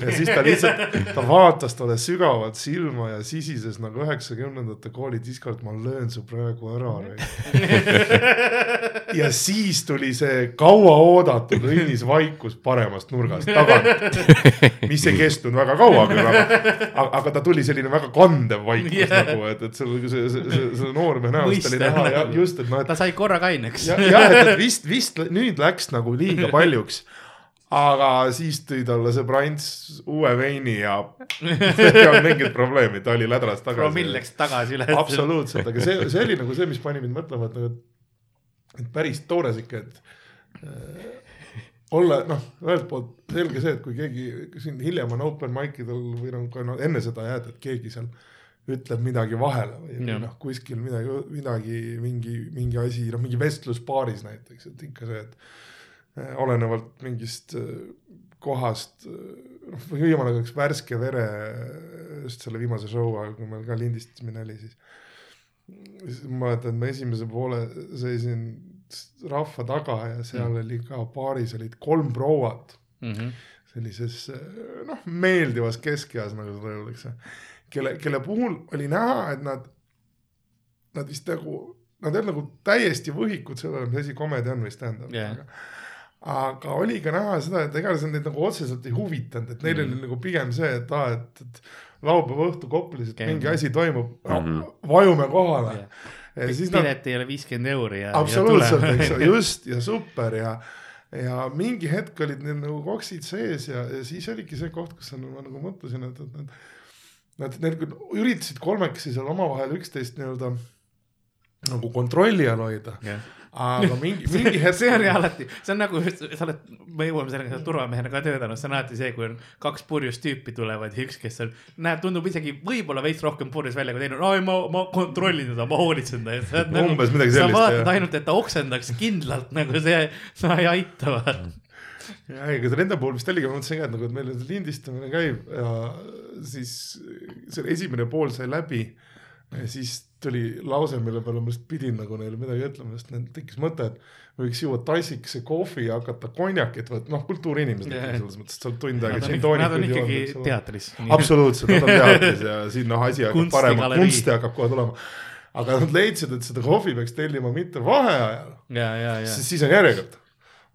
ja siis ta lihtsalt, ta vaatas talle sügavalt silma ja sisises nagu üheksakümnendate koolidiskolt, ma löön su praegu ära. ja siis tuli see kauaoodatud õnnis vaikus paremast nurgast tagant, mis ei kestnud väga kaua küll, aga, aga, ta tuli selline väga kandev vaikus yeah. nagu, et, et see, see, see, see, noormehe näost oli näha ja nagu. just, et noh, et ta sai korra kaineks. ja- jah, et, et vist, vist nüüd läks nagu liiga paljuks. aga siis tõi talle see Brants uue veini ja ei olnud mingit probleemi, ta oli lädras promill tagasi. läks tagasi üles. absoluutselt, aga see, see oli nagu see, mis pani mind mõtlema, et nagu, et päris toores ikka, et äh, olla noh, ühelt poolt selge see, et kui keegi siin hiljem on open mic idel või noh, ka no, enne seda jääd, et keegi seal ütleb midagi vahele või Jah. noh, kuskil midagi, midagi, mingi, mingi asi, noh, mingi vestlus baaris näiteks, et ikka see, et eh, olenevalt mingist eh, kohast, noh, viimane üks värske vere just selle viimase show ajal, kui meil ka lindistamine oli, siis siis ma mäletan, et ma esimese poole seisin rahva taga ja seal mm. oli ka baaris olid kolm prouat Mhm. sellises noh, meeldivas keskeas, nagu seda öeldakse, kelle, kelle puhul oli näha, et nad, nad vist nagu, nad ei olnud nagu täiesti võhikud sellele, mis asi komedia on või stand-up Jah. aga, aga oli ka näha seda, et ega see neid nagu otseselt ei huvitanud, et neil Mm. oli nagu pigem see, et aa, et, et laupäeva õhtu Koplis, et mingi asi toimub no, Mhm. vajume kohale Jah. Siis nad pilet ei ole viiskümmend euri ja. absoluutselt, eks ole, just ja super ja, ja mingi hetk olid neil nagu koksid sees ja, ja siis oligi see koht, kus ma nagu mõtlesin, et, et nad, nad, need üritasid kolmekesi seal omavahel üksteist nii-öelda nagu kontrolli all hoida, aga mingi, mingi hetk. see on alati, see on nagu, sa oled, me jõuame sellega, sa turvamehena ka töötanud, see on alati see, kui on kaks purjus tüüpi tulevad ja üks, kes on, näeb, tundub isegi võib-olla veits rohkem purjus välja kui teine, oi ma, ma kontrollin teda, ma hoolitsen ta eest. Umbes midagi sa sellist, vaatad jah. ainult, et ta oksendaks kindlalt nagu see, sa ei aita. ja ega see nende puhul vist oligi, ma mõtlesin ka, et nagu, et meil lindistamine käib ja siis selle esimene pool sai läbi. Ja siis tuli lause, mille peale ma lihtsalt pidin nagu neile midagi ütlema, sest neil tekkis mõte, et võiks juua tassikese kohvi ja hakata konjakit võtma, noh kultuuriinimesed yeah. selles mõttes, et sa oled tund aega gin ikka- nad on ikkagi joonud, ole. teatris. absoluutselt, nad on teatris ja siin noh, asi hakkab parema, kunsti hakkab kohe tulema. aga nad leidsid, et seda kohvi peaks tellima mitte vaheajal, ja, ja, ja. sest siis on järjekord.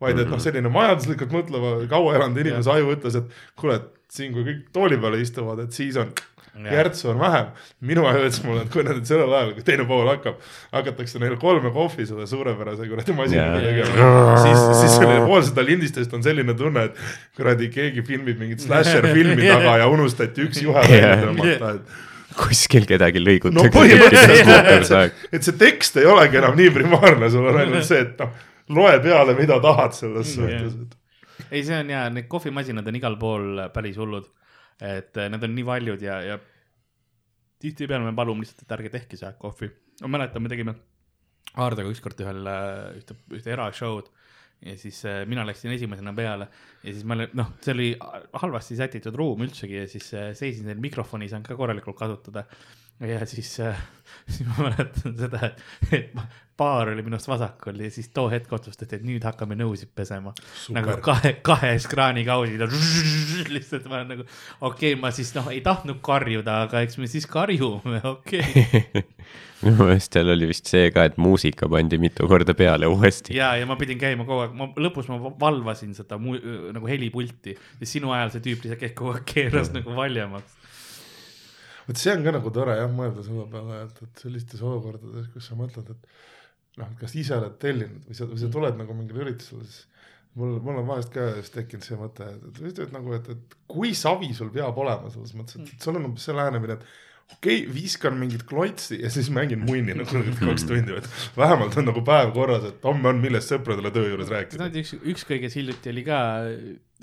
vaid et noh, selline majanduslikult mõtleva kaua elanud inimese aju ütles, et kuule, et siin, kui kõik tooli peale istuvad, et siis on järtsu on vähem. minu ütles mulle, et kui nad sellel ajal, kui teine pool hakkab, hakatakse neile kolme kohvi selle suurepärase kuradi masinaga tegema, siis, siis selle pool seda lindistust on selline tunne, et kuradi keegi filmib mingit slasher filmi taga ja unustati üks juhe välja tõmmata, et kuskil kedagi no lõigutakse. põhimõtteliselt, et see tekst ei olegi enam nii primaarne, sul on ainult see, et noh, loe peale, mida tahad selles suhtes, et ei, see on ja need kohvimasinad on igal pool päris hullud. Et eh, need on nii valjud ja, ja tihtipeale me palume lihtsalt, et ärge tehke seda kohvi. ma mäletan, me tegime Aardega ükskord ühel, ühte, ühte erashow'd ja siis äh, mina läksin esimesena peale ja siis ma olin, noh, see oli halvasti sätitud ruum üldsegi ja siis äh, seisin seal mikrofoni ei saanud ka korralikult kasutada. Ja siis äh, siis ma mäletan seda, et, baar oli minust vasakul ja siis too hetk otsustati, et nüüd hakkame nõusid pesema. nagu kahe, kahes kraanikausil lihtsalt ma olen nagu, okei okay,, ma siis noh, ei tahtnud karjuda, aga eks me siis karjume, okei okay.. minu meelest seal oli vist see ka, et muusika pandi mitu korda peale uuesti. ja, ja ma pidin käima kogu aeg, ma lõpus ma valvasin seda mu, nagu helipulti ja sinu ajal see tüüp lihtsalt käis kogu aeg keeras nagu valjemaks. Vot see on ka nagu tore jah, mõelda selle peale, et, et sellistes olukordades, kus sa mõtled, et noh, kas ise oled tellinud või sa, või sa tuled nagu mingile üritusele, siis mul, mul on vahest ka just tekkinud see mõte, et, et, et, nagu, et, et kui savi sul peab olema selles mõttes, et, et sul on umbes see lähenemine, et okei okay,, viskan mingit klotsi ja siis mängin munni nagu kaks tundi, et vähemalt on nagu päev korras, et homme on millest sõpradele töö juures rääkida. üks, üks kõiges hiljuti oli ka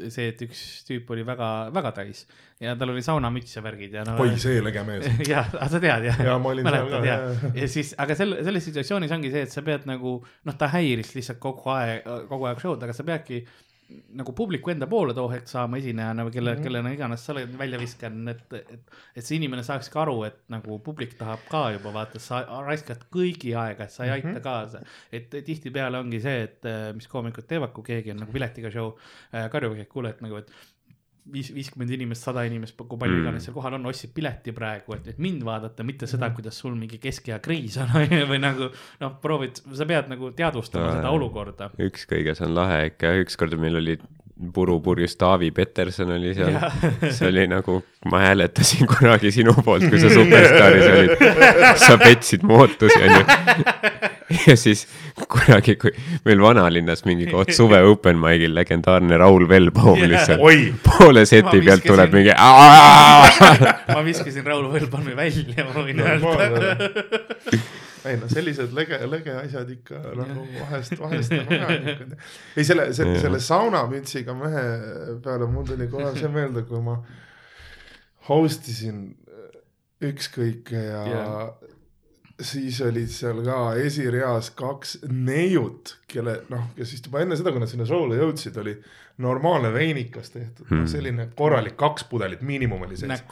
see, et üks tüüp oli väga, väga täis ja tal oli saunamüts ja värgid ja no. oi, see lege mees. jah, sa tead jah? ja ma olin Mäletad, seal ka, ja siis, aga selle, selles situatsioonis ongi see, et sa pead nagu noh, ta häiris lihtsalt kogu aeg, kogu aeg show'd, aga sa peadki nagu publiku enda poole too hetk saama esinejana või kelle mm, -hmm. kellena iganes sa oled välja viskanud, et, et, et see inimene saaks ka aru, et nagu publik tahab ka juba vaata, sa raiskad kõigi aega, et sa ei aita mm -hmm. kaasa. et tihtipeale ongi see, et mis koomikud teevad, kui keegi on nagu piletiga show äh, karjuvad, et kuule, et nagu, et viis, viiskümmend inimest, sada inimest, kui palju mm. iganes seal kohal on, ostsid pileti praegu, et, et mind vaadata, mitte seda, mm. kuidas sul mingi keskea kriis on või nagu noh, proovid, sa pead nagu teadvustama no, seda olukorda. üks kõiges on lahe ikka, ükskord meil oli purupurjus Taavi Peterson oli seal, see oli nagu, ma hääletasin kunagi sinu poolt, kui sa Superstaaris olid. sa petsid mu ootusi, onju. ja siis kunagi, kui meil vanalinnas mingi koht suve open mic'il legendaarne Raul Velbaum yeah. lihtsalt poole seti pealt tuleb mingi. ma viskasin Raul Velbaumi välja, ma võin öelda ei no sellised lege, lege asjad ikka nagu vahest, vahest on vajalikud. ei selle, selle, selle saunamütsiga mehe peale mul tuli kohe see meelde, kui ma host isin ükskõike ja yeah siis olid seal ka esireas kaks neiut, kelle noh, kes vist juba enne seda, kui nad sinna show'le jõudsid, oli normaalne veinikas tehtud hmm., noh selline korralik kaks pudelit, miinimum oli sees.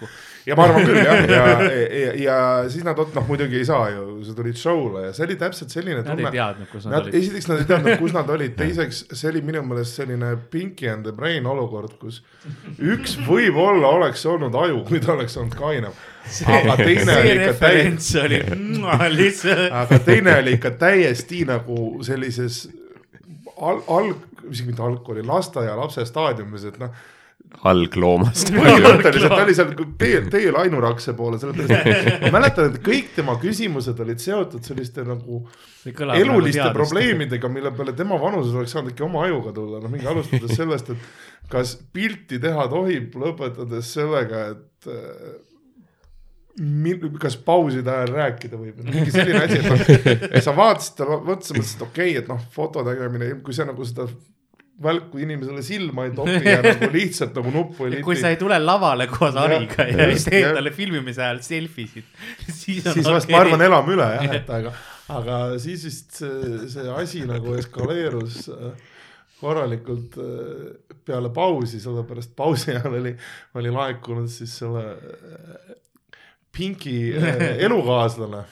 ja ma arvan küll jah, ja, ja, ja, ja siis nad noh muidugi ei saa ju, sa tulid show'le ja see oli täpselt selline tunne. Nad ei teadnud, kus nad, nad olid. esiteks nad ei teadnud, kus nad olid, teiseks see oli minu meelest selline Pinky and the Brain olukord, kus üks võib-olla oleks olnud aju, kui ta oleks olnud kainem aga teine oli ikka täiesti, lihtsalt. aga teine oli ikka täiesti nagu sellises al-, alg-, isegi mitte algkooli, lasteaialapse staadiumis, et noh. Algloomast. põhimõtteliselt ta oli seal teel, teel Ainurakse poole, sellepärast et ma mäletan, et kõik tema küsimused olid seotud selliste nagu eluliste nagu probleemidega, mille peale tema vanuses oleks saanud ikka oma ajuga tulla, no mingi alustades sellest, et kas pilti teha tohib, lõpetades sellega, et kas pauside ajal rääkida võib, mingi selline asi, et noh, sa vaatasid, mõtlesid, mõtlesid, et okei okay,, et noh, foto tegemine, kui sa nagu seda välku inimesele silma ei topi ja nagu lihtsalt nagu nuppu ei liti. kui sa ei tule lavale koos Ariga ja, ja, ja teed talle filmimise ajal selfie sid, siis on siis vast okay. ma arvan, elame üle jah, et aga, aga siis vist see, see asi nagu eskaleerus äh, korralikult äh, peale pausi, sellepärast pausi ajal oli, oli laekunud siis selle Pinki äh, elukaaslane,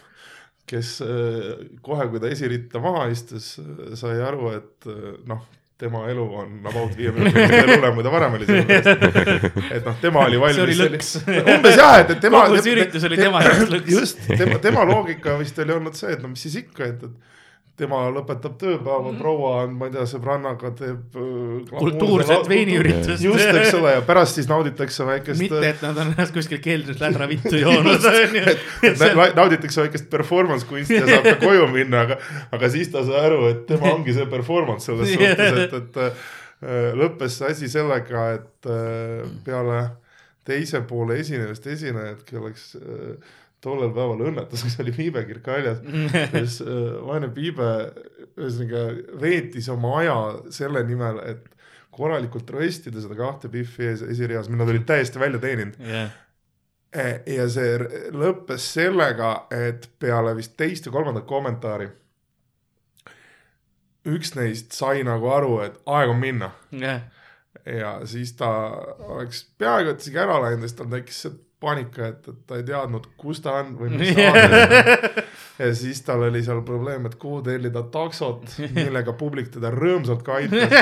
kes äh, kohe, kui ta esiritta maha istus, äh, sai aru, et noh, tema elu on about viie minuti hullem, kui ta varem oli, sellepärast et noh, tema oli valmis. see oli lõks. umbes jah, et, et tema. kogu see üritus oli tema jaoks lõks. just, tema, tema loogika vist oli olnud see, et no mis siis ikka, et, et tema lõpetab tööpäeva mm., proua on, ma ei tea, sõbrannaga teeb äh, kultuurset veiniüritust. just, eks ole, ja pärast siis nauditakse väikest. mitte, et nad on ennast kuskil keldris lädra vittu joonud nauditakse väikest performance kunsti ja saab ka koju minna, aga, aga siis ta sai aru, et tema ongi see performance selles suhtes, et, et äh, lõppes see asi sellega, et äh, peale teise poole esinemist esinejad, kelleks äh, tollel päeval õnnetuseks oli piibekirk väljas, siis äh, vaene piibe ühesõnaga veetis oma aja selle nimel, et korralikult röstida seda kahte Biffi ees esireas, mille nad olid täiesti välja teeninud yeah. ja see lõppes sellega, et peale vist teist või kolmandat kommentaari üks neist sai nagu aru, et aeg on minna yeah. ja siis ta oleks peaaegu et isegi ära läinud, siis tal tekkis see paanika, et, et ta ei teadnud, kus ta on või mis aadress on. ja siis tal oli seal probleem, et kuhu tellida taksot, millega publik teda rõõmsalt ka aitas.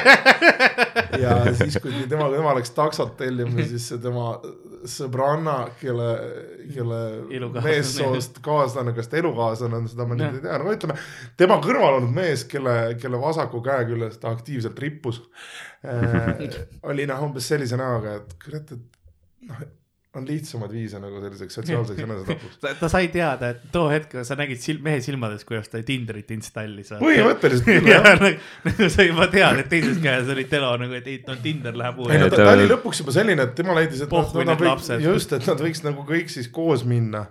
ja siis, kui tema, tema läks taksot tellima, siis tema sõbranna, kelle, kelle meessoost kaaslane, kas ta elukaaslane on, seda ma nüüd ei tea, no ütleme, tema kõrval olnud mees, kelle, kelle vasaku käe küljes ta aktiivselt rippus äh,, oli noh, umbes sellise näoga, et kurat, et noh on lihtsamaid viise nagu selliseks sotsiaalseks enesetapuks. ta, ta sai teada, et too hetk sa nägid silm, mehe silmades, kuidas ta Tinderit installis. põhimõtteliselt küll ja jah. nagu sa juba tead, et teises käes oli telo nagu, et ei no Tinder läheb ei no uuesti. ta, ta oli lõpuks juba selline, et tema leidis, et võiks lapsed., just, et nad võiks nagu kõik siis koos minna.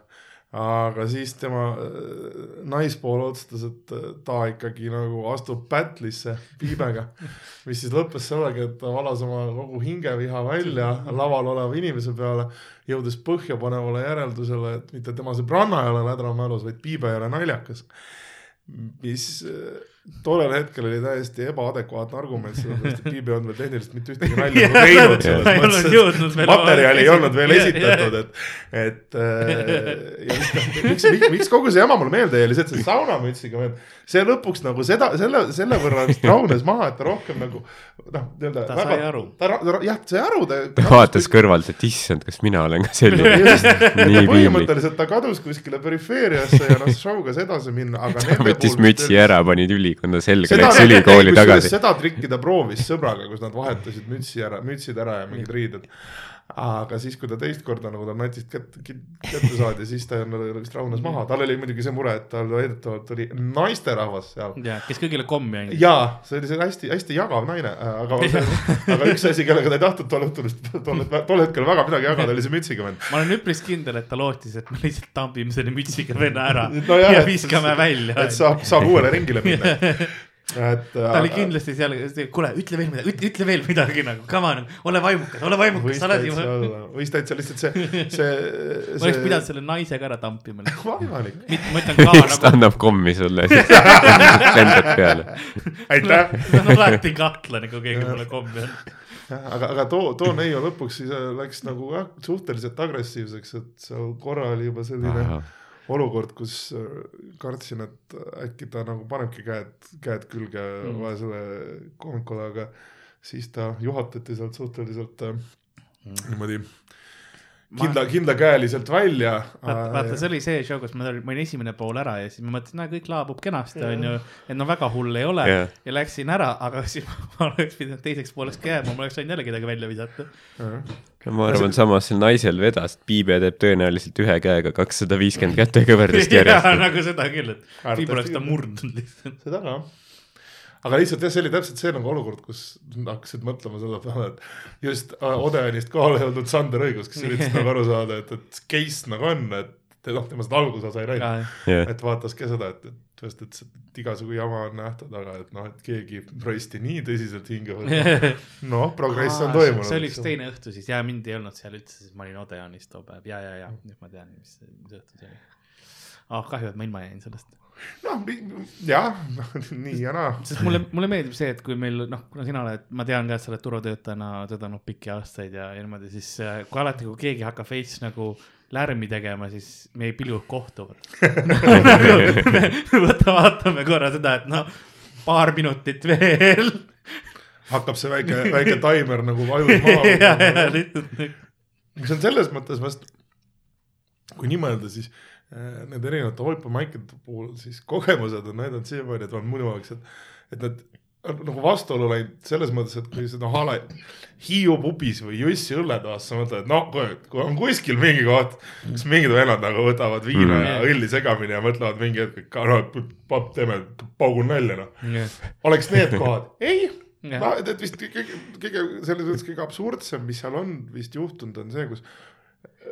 Aga siis tema äh, naispool otsustas, et äh, ta ikkagi nagu astub battle'isse Piibega, mis siis lõppes sellega, et ta valas oma kogu hingeviha välja laval oleva inimese peale, jõudes põhjapanevale järeldusele, et mitte tema sõbranna ei ole lädramälus, vaid Piibe ei ole naljakas. mis äh, tollel hetkel oli täiesti ebaadekvaatne argument, sellepärast et Piibe ei olnud veel tehniliselt mitte ühtegi nalja nagu teinud, selles mõttes, jõudnud et materjali ei olnud veel Ja- esitatud, et, et äh, ja miks, miks, miks kogu see jama mulle meelde jäi, lihtsalt see saunamütsiga veel, see lõpuks nagu seda, selle, selle võrra vist rahunes maha, et ta rohkem nagu noh, nii-öelda Ta sai aru. ta, ta jah, sai aru, ta ta vaatas kõrvalt, et issand, kas mina olen ka selline just, nii piinlik. põhimõtteliselt ta kadus kuskile perifeeriasse ja noh, show'ga edasi minna, aga ta võttis mütsi ära, pani tülikonda selga, läks ülikooli tagasi. seda trikki ta proovis sõbraga, kus nad vahetasid mütsi ära, mütsid ära ja mingid riided. Aga siis, kui ta teist korda nagu ta natist kätte, kätte saadi, siis ta vist rahunes maha, tal oli muidugi see mure, et tal väidetavalt oli naisterahvas seal. ja kes kõigile kommi andis. jaa, see oli see hästi-hästi jagav naine, aga, aga üks asi, kellega ta ei tahtnud tol õhtul, tol, tol hetkel väga midagi jagada, oli see mütsiga vend. ma olen üpris kindel, et ta lootis, et me lihtsalt tambime selle mütsiga venna ära No jah, ja viskame välja et. saab, saab uuele ringile minna. et. ta oli kindlasti seal, kuule, ütle veel midagi, ütle, ütle veel midagi nagu, come on, ole vaimukas, ole vaimukas, sa oled ju. võis täitsa lihtsalt see, see, ma oleks pidanud selle naise ka ära tampima. võimalik. ma ütlen ka ta nagu, annab kommi sulle, lendad peale. aitäh. see on alati kahtlane, kui keegi mulle kommi annab. aga, aga too, too neiu lõpuks siis äh, läks nagu jah, suhteliselt agressiivseks, et seal korra oli juba selline olukord, kus äh, kartsin, et äkki ta nagu panebki käed, käed külge Mm. mm. vaesele koomikule, aga siis ta juhatati sealt suhteliselt äh, niimoodi kindla, kindlakäeliselt välja. vaata, see oli see show, kus ma olin, ma olin esimene pool ära ja siis ma mõtlesin, no kõik laabub kenasti, onju. et no väga hull ei ole Jah. ja läksin ära, aga siis ma oleks pidanud teiseks pooleks ka jääma, ma oleks saanud jälle kedagi välja visata. Ma arvan, samas sel naisel vedas, et Piibe teeb tõenäoliselt ühe käega kakssada viiskümmend käte kõverdist järjest. nagu seda küll, et võib-olla oleks ta murdnud lihtsalt. seda ka. aga lihtsalt jah, see oli täpselt see nagu olukord, kus hakkasid mõtlema selle peale, et just äh, Odeonist kohale jõudnud Sander Õigus, kes üritas nagu aru saada, et, et case nagu on, et te- noh, tema seda algusosa ei näinud. et vaatas ka seda, et, et just, et, et igasugu jama on nähtud, aga et noh, et keegi roisti nii tõsiselt hinge võtab. noh, progress on toimunud. see oli üks teine õhtu siis ja mind ei olnud seal üldse, siis ma olin Odeonis too päev ja, ja, ja nüüd ma tean, mis, mis õhtu see oli. ah, kahju, et ma ilma jäin sellest. noh, jah, nii ja naa. sest mulle, mulle meeldib see, et kui meil noh, kuna sina oled, ma tean ka, et sa oled turutöötajana töötanud pikki aastaid ja, ja niimoodi, siis äh, kui alati, kui keegi hakkab veits nagu lärmi tegema, siis meie pilud kohtuvad. võta, vaatame korra seda, et noh, paar minutit veel. hakkab see väike, väike taimer nagu ajus maha. lihtsalt nagu- on selles mõttes vast, kui nii mõelda, siis äh, need erinevate open mic'ide puhul siis kogemused on näidanud siiamaani, et vähemalt minu jaoks, et, et need on nagu vastuollu läinud selles mõttes, et kui seda hala Hiiu pubis või Jussi õlletoas, sa mõtled, et noh, kui on kuskil mingi koht, kus mingid vennad nagu võtavad viina Mm. ja õlli segamini ja mõtlevad mingi hetk, et noh, papp, teeme, paugun nalja noh. oleks need kohad, ei Jah. no et, et vist kõige, kõige selles mõttes kõige absurdsem, mis seal on vist juhtunud, on see, kus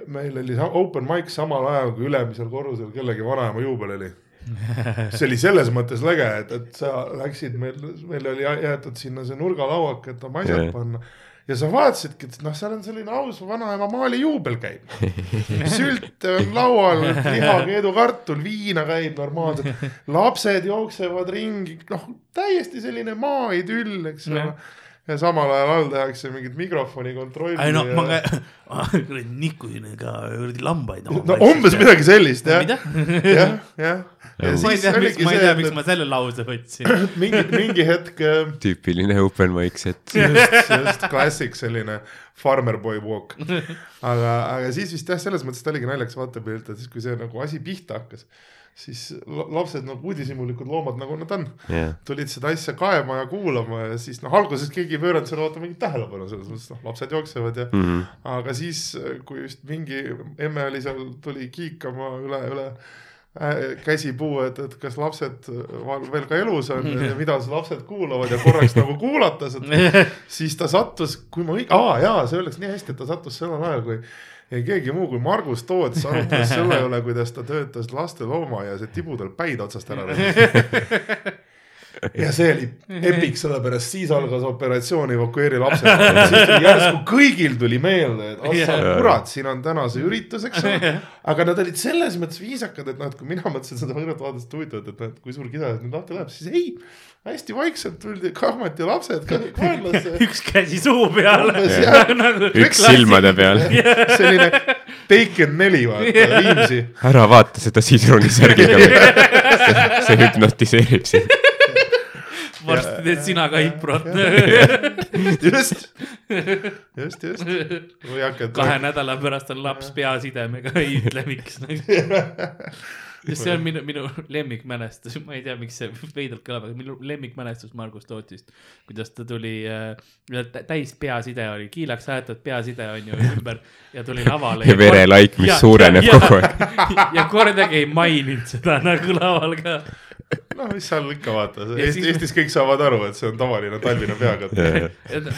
meil oli open mic samal ajal kui ülemisel korrusel kellegi vanaema juubel oli. see oli selles mõttes lege, et, et sa läksid, meil, meil oli jäetud sinna see nurgalauak, et oma asjad panna ja sa vaatasidki, et noh, seal on selline aus vanaema maali juubel käib. sült on laual, lihakeedukartul, viina käib normaalselt, lapsed jooksevad ringi, noh, täiesti selline maaidüll, eks ole Jah. Ja samal ajal all tehakse mingit mikrofoni kontrolli. ei no ma ka, kuradi nikusin ka kuradi lambaid. no umbes midagi sellist jah, jah, jah. ja ma ei tea, miks, ma ei tea, miks ma selle lause võtsin. mingi, mingi hetk äh, tüüpiline open mic set. just, just klassik selline farmer boy walk. aga, aga siis vist jah, selles mõttes ta oligi naljakas vaatepilt, et siis kui see nagu asi pihta hakkas, siis la- lapsed nagu uudishimulikud loomad, nagu nad on, jah, tulid seda asja kaema ja kuulama ja siis noh, alguses keegi ei pööranud selle vaata mingit tähelepanu, selles mõttes noh, lapsed jooksevad ja Mhm. aga siis, kui just mingi emme oli seal, tuli kiikama üle, üle äh, käsipuu, et, et kas lapsed veel ka elus on ja mida lapsed kuulavad ja korraks nagu kuulatas, et siis ta sattus, kui ma õig-, aa jaa, see öeldakse nii hästi, et ta sattus sellel ajal, kui ei keegi muu kui Margus Toots arutas selle üle, kuidas ta töötas lasteloomaias, et tibudel päid otsast ära lasi. ja see oli epic, sellepärast siis algas operatsioon evakueeri lapsed. siis tuli järsku kõigil tuli meelde, et ah sa kurat, siin on täna see üritus, eks ole. aga nad olid selles mõttes viisakad, et noh, et kui mina mõtlesin seda võõrat vaadata, et huvitav, et noh, et kui suur kisa nüüd lahti läheb, siis ei. hästi vaikselt tuldi kahmati lapsed ka kaenlasse. üks käsi suu peal nagu üks silmade peal. selline Taken neli vaata, Viimsi. ära vaata seda sidrunisärgiga. see hüpnotiseerib sind. Varsti teed sina ka hiprot just, just, just. või hakkad. kahe nädala pärast on laps peasidemega, ei ütle miks nagu.. sest see on minu, minu lemmikmälestus, ma ei tea, miks see veidralt kõlab, aga minu lemmikmälestus Margus Tootist, kuidas ta tuli äh,, täis peaside oli, kiilaks aetud peaside on ju ümber ja tuli lavale. ja verelaik, mis suureneb kogu aeg. ja kordagi ei maininud seda nagu laval ka. No mis seal ikka vaata, Eestis, siis- Eestis kõik saavad aru, et see on tavaline Tallinna peakate.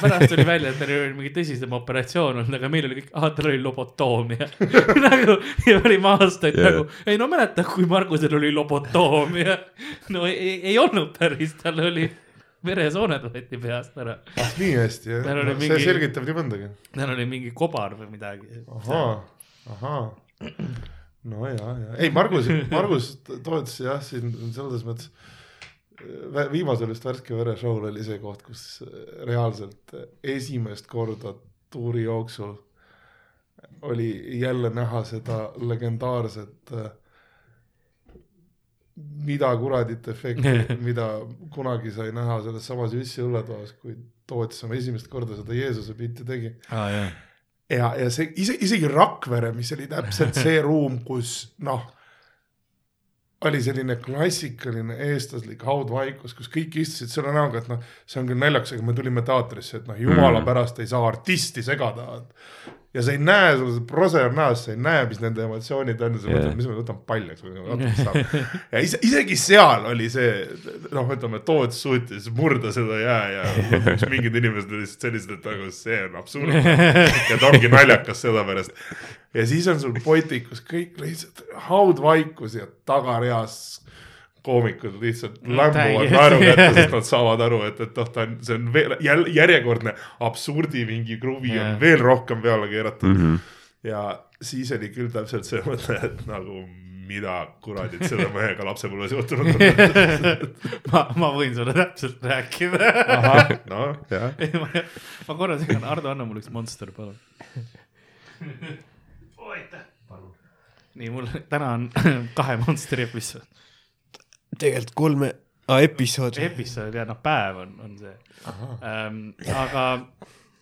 pärast tuli välja, et tal oli mingi tõsisem operatsioon olnud, aga meil oli kõik, ahah, tal oli lobotoomia nagu ja me olime aastaid yeah. nagu, ei no mäletad, kui Margusel oli lobotoomia. no ei, ei, ei olnud päris, tal oli veresooned võeti peast ära, ah nii hästi jah no,, mingi- see selgitab nii mõndagi. tal oli mingi kobar või midagi. ahaa, ahaa. No ja, ja ei Margus, Margus Toots jah, siin selles mõttes vä- viimasel just Värske Vere show'l oli see koht, kus reaalselt esimest korda tuuri jooksul oli jälle näha seda legendaarset mida kuradit efekti, mida kunagi sai näha selles samas Jüssi õlletoas, kui Toots oma esimest korda seda Jeesuse pilti tegi aa jaa. ja, ja see ise, isegi Rakvere, mis oli täpselt see ruum, kus noh, oli selline klassikaline eestlaslik haudvaikus, kus kõik istusid selle näoga, et noh, see on küll naljakas, aga me tulime teatrisse, et noh, jumala Mm. pärast ei saa artisti segada. Ja sa ei näe, sul on näos, sa ei näe, mis nende emotsioonid on ja sa Jah. mõtled, mis me võtame paljaks või natuke saab. ja ise, isegi seal oli see, noh, ütleme, Toots suutis murda seda jää ja lõpuks mingid inimesed olid lihtsalt sellised, et nagu see on absurdne ja ta ongi naljakas sellepärast. ja siis on sul potikus kõik lihtsalt haudvaikus ja tagareas koomikud lihtsalt lämbuvad täiesti. naerukätte, sest nad saavad aru, et, et noh, ta on, see on veel jälle järjekordne absurdi mingi kruvi Jah. on veel rohkem peale keeratud mm. -hmm. ja siis oli küll täpselt see mõte, et nagu mida kuradit selle mehega lapsepõlves juhtunud on. ma, ma võin sulle täpselt rääkida. ahah, noh, jah. ma, ma korra segan, Ardo, anna mulle üks Monster, palun. aitäh. nii, mul täna on kahe Monsteri episood, tegelikult kolme ah,, episood. episood ja noh, päev on, on see ähm,. aga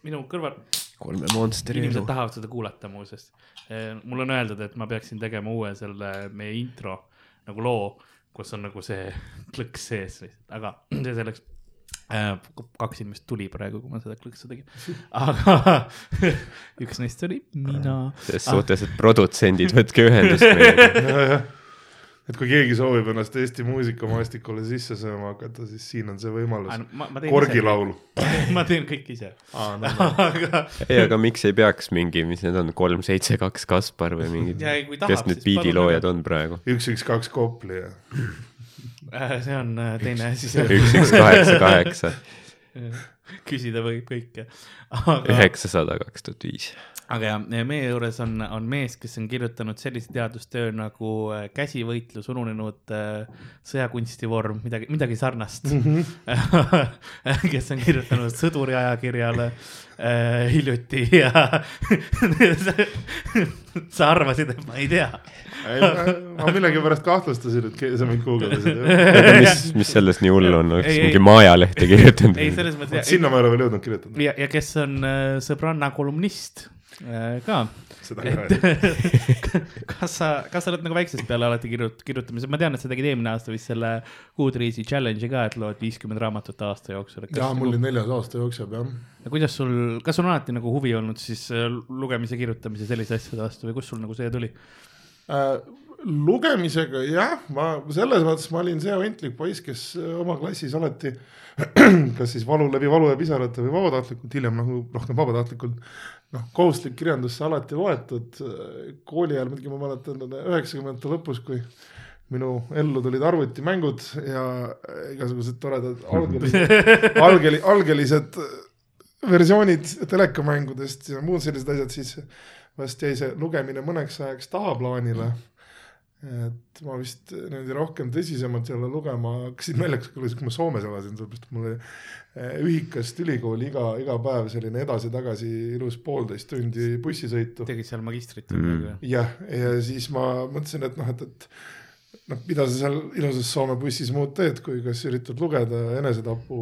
minu kõrval, kolme monsteri inimesed elu. tahavad seda kuulata muuseas. mul on öeldud, et ma peaksin tegema uue selle meie intro nagu loo, kus on nagu see klõks sees aga see selleks äh,. kaks inimest tuli praegu, kui ma seda klõksu tegin, aga üks neist oli mina. selles suhtes, et produtsendid, võtke ühendust meiega. et kui keegi soovib ennast Eesti muusikamaastikule sisse sööma hakata, siis siin on see võimalus. ma, ma teen korgilaulu. ise, kõik ise, No, aga ei, aga miks ei peaks mingi, mis need on, kolm, seitse, kaks Kaspar või mingid, kes need biidiloojad on praegu? üks, üks, kaks Kopli ja äh, see on äh, teine asi, üks, üks, kaheksa, kaheksa, küsida võib kõike, aga üheksasada, kaks tuhat viis. Aga jah, meie juures on, on mees, kes on kirjutanud sellise teadustöö nagu äh, käsivõitlus, ununenud äh, sõjakunstivorm, midagi, midagi sarnast mm. -hmm. kes on kirjutanud sõduri ajakirjale äh, hiljuti ja sa arvasid, et ma ei tea. ma millegipärast kahtlustasin, et sa mind guugeldasid. mis, mis selles nii hullu on, oleks mingi Maajalehte kirjutanud ei, selles mõttes, sinna ma ei ole veel jõudnud kirjutada. ja, ja kes on äh, sõbranna kolumnist ka. seda et ka ei. kas sa, kas sa oled nagu väiksest peale alati kirjut-, kirjutamisel, ma tean, et sa tegid eelmine aasta vist selle Goodreadsi challenge'i ka, et loed viiskümmend raamatut aasta jooksul. jaa, mul oli neljas aasta jookseb jah. kuidas sul, kas sul on alati nagu huvi olnud siis äh, lugemise, kirjutamise, selliste asjade vastu või kust sul nagu see tuli? Äh, lugemisega jah, ma selles mõttes ma olin see ontlik poiss, kes äh, oma klassis alati kas siis valu läbi valu ja pisarate või vabatahtlikult, hiljem nagu rohkem vabatahtlikult, noh, kohustuslik kirjandus sai alati loetud. kooli ajal muidugi ma mäletan üheksakümnendate lõpus, kui minu ellu tulid arvutimängud ja igasugused toredad algelised, algeli-, algelised versioonid telekamängudest ja muud sellised asjad, siis vast jäi see lugemine mõneks ajaks tahaplaanile. Et ma vist niimoodi rohkem tõsisemalt jälle lugema hakkasin naljakas, kui ma Soomes elasin, sellepärast et mul oli eh, ühikast ülikooli iga, iga päev selline edasi-tagasi ilus poolteist tundi bussisõitu. tegid seal magistrit mm.? jah, ja siis ma mõtlesin, et noh, et, et noh, mida sa seal ilusas Soome bussis muud teed, kui kas üritad lugeda enesetapu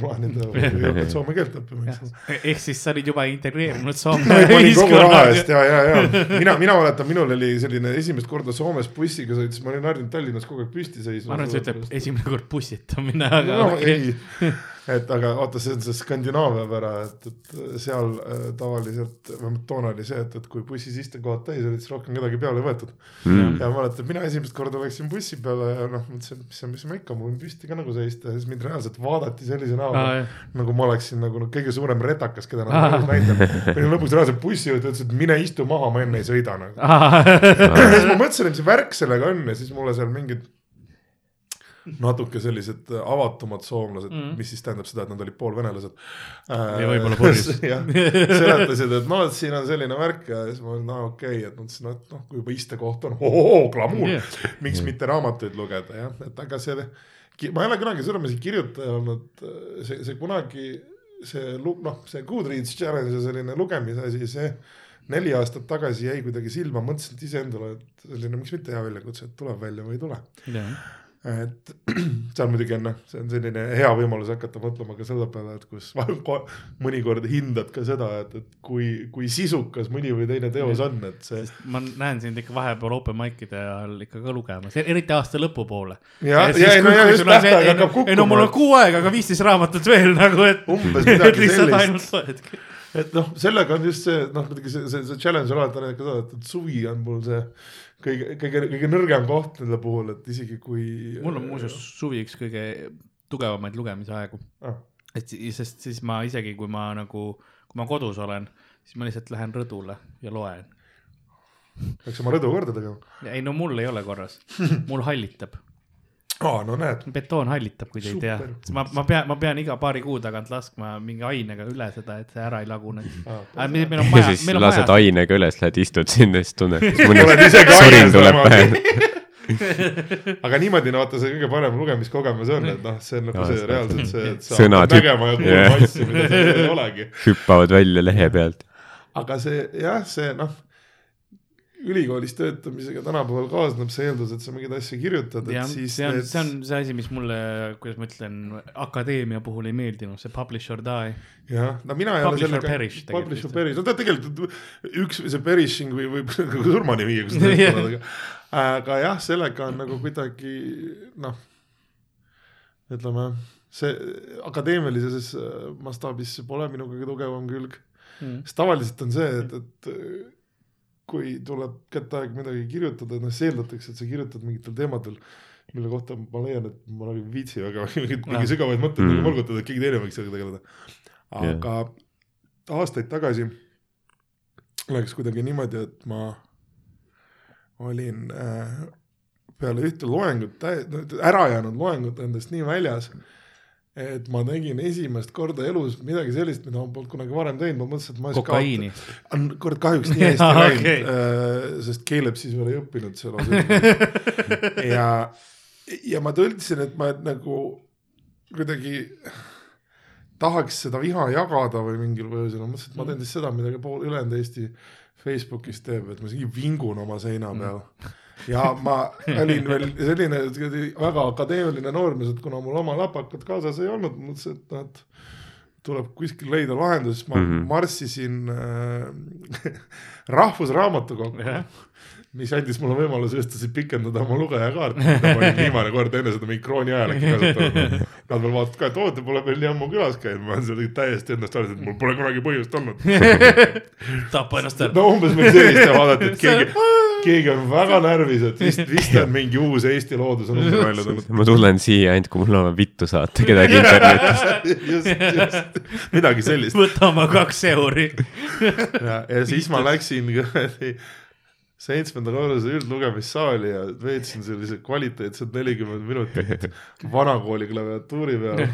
plaanida või hakkad soome keelt õppima, eks ole. ehk siis sa olid juba integreerunud Soome eest ühiskonnaga. ja, ja, ja mina, mina mäletan, minul oli selline esimest korda Soomes bussiga sõites, ma olin harjunud Tallinnas kogu aeg püsti seisma. ma arvan, et see ütleb esimene kord bussitamine, aga no ei, et aga vaata, see on see Skandinaavia pära, et, et seal äh, tavaliselt, vähemalt toona oli see, et, et kui bussis istekohad täis olid, siis rohkem kedagi peale ei võetud Mm. ja ma mäletan, mina esimest korda läksin bussi peale ja noh, mõtlesin, et mis, mis ma ikka, ma võin püsti ka nagu seista ja siis mind reaalselt vaadati sellise näoga jah. nagu ma oleksin nagu no, kõige suurem retakas, keda nad näinud on. olin lõpuks reaalselt bussi juurde, ütles, et mine istu maha, ma enne ei sõida nagu. Ahah. ja siis ma mõtlesin, et mis värk sellega on ja siis mulle seal mingid natuke sellised avatumad soomlased mm, -hmm. mis siis tähendab seda, et nad olid poolvenelased. Ja võib-olla purjus. jah, seletasid, et noh, et siin on selline värk ja siis ma olin, no okei okay,, et mõtlesin, et noh, kui juba istekoht on, glamuur Jah. yeah., miks mitte raamatuid lugeda jah, et aga see, ma ei ole kunagi suuremasi kirjutaja olnud, see, see kunagi see noh, see Goodreads challenge ja selline lugemise asi, see neli aastat tagasi jäi kuidagi silma, mõtlesin et iseendale, et selline, miks mitte hea väljakutse, et tuleb välja või ei tule. Et seal muidugi on noh, see on selline hea võimalus hakata mõtlema ka selle peale, et kus ko- mõnikord hindad ka seda, et, et kui, kui sisukas mõni või teine teos on, et see. ma näen sind ikka vahepeal open mic'ide ajal ikka ka lugemas, eriti aasta lõpupoole. ei no mul on kuu aega, aga viisteist raamatut veel nagu, et. Umbes midagi sellist. et noh, sellega on just see noh, muidugi see, see, see challenge on alati on ka seda, et, et suvi on mul see kõige, kõige, kõige nõrgem koht nende puhul, et isegi kui. mul on muuseas suvi üks kõige tugevamaid lugemisaegu. ah,. et sest siis ma isegi, kui ma nagu, kui ma kodus olen, siis ma lihtsalt lähen rõdule ja loen. peaks oma rõdu korda tegema. ei no mul ei ole korras, mul hallitab, aa, no näed. betoon hallitab, kui te ei tea ma, ma pean, ma pean iga paari kuu tagant laskma mingi ainega üle seda, et see ära ei laguneks. meil meil on ja maja, siis meil on lased majas, ainega üles, lähed istud sinna, siis tunned, oled mõni sorin tuleb pähe. aga niimoodi, no vaata, see kõige parem lugemiskogemus on, et noh, see on nagu Jaa, see seda- reaalselt see, et sa Sõnad hakkad nägema ja kuulma jah. asju, mida seal ei olegi. hüppavad välja lehe pealt. aga see jah, see noh, ülikoolis töötamisega tänapäeval kaasneb see eeldus, et sa mingeid asju kirjutad, et siis see on, need see on see asi, mis mulle, kuidas ma ütlen, akadeemia puhul ei meeldinud, see publish or die. jah, no mina ei ole tegelikult Publish or perish, no ta tegelikult üks see perishing või võib ka surmani viia, kui seda Jah. ütelda, aga aga jah, sellega on nagu kuidagi noh, ütleme see akadeemilises mastaabis pole minu kõige tugevam külg, Mm. sest tavaliselt on see, et, et kui tuleb kättaeg midagi kirjutada, noh siis eeldatakse, et sa kirjutad mingitel teemadel, mille kohta ma leian, et ma nagu ei viitsi väga mingeid Jah. mingi sügavaid mõtteid Mm. nagu mõlgutada, et keegi teine võiks sellega tegeleda. aga aastaid tagasi läks kuidagi niimoodi, et ma olin äh, peale ühte loengut ära jäänud loengut endast nii väljas, et ma tegin esimest korda elus midagi sellist, mida ma polnud kunagi varem teinud, ma mõtlesin, et ma kokaiini. on kord kahjuks nii hästi Jaa, läinud okay., sest Caleb siis veel ei õppinud osas. ja, ja ma tundsin, et ma nagu kuidagi tahaks seda viha jagada või mingil põhjusel, ma mõtlesin, et ma teen siis seda, mida ka pool ülejäänud Eesti Facebookis teeb, et ma isegi vingun oma seina peal ja ma olin veel selline väga akadeemiline noormees, et kuna mul oma läpakat kaasas ei olnud, mõtlesin, et noh, et tuleb kuskil leida lahendus, ma mm. -hmm. marssisin äh, Rahvusraamatukokku Jah. Mis andis mulle võimaluse ühtlasi pikendada oma lugejakaarti, mida ma olin viimane kord enne seda mingi krooni ajal äkki kasutanud. Nad veel vaatasid ka, et oo, te pole veel nii ammu külas käinud, ma olen seal täiesti endast aru, et mul pole kunagi põhjust olnud. tapa ennast ära. no umbes meil sellist ja vaadati, et keegi, keegi on väga närvis, et vist, vist on mingi uus Eesti looduse number välja tulnud. ma tulen siia ainult, kui mul on vittu saata kedagi internetis. just, just, midagi sellist. võta oma kaks euri. ja, ja siis ma läksin kuradi seitsmenda korruse üldlugemissaali ja veetsin sellise kvaliteetsed nelikümmend minutit vanakooli klaviatuuri peal,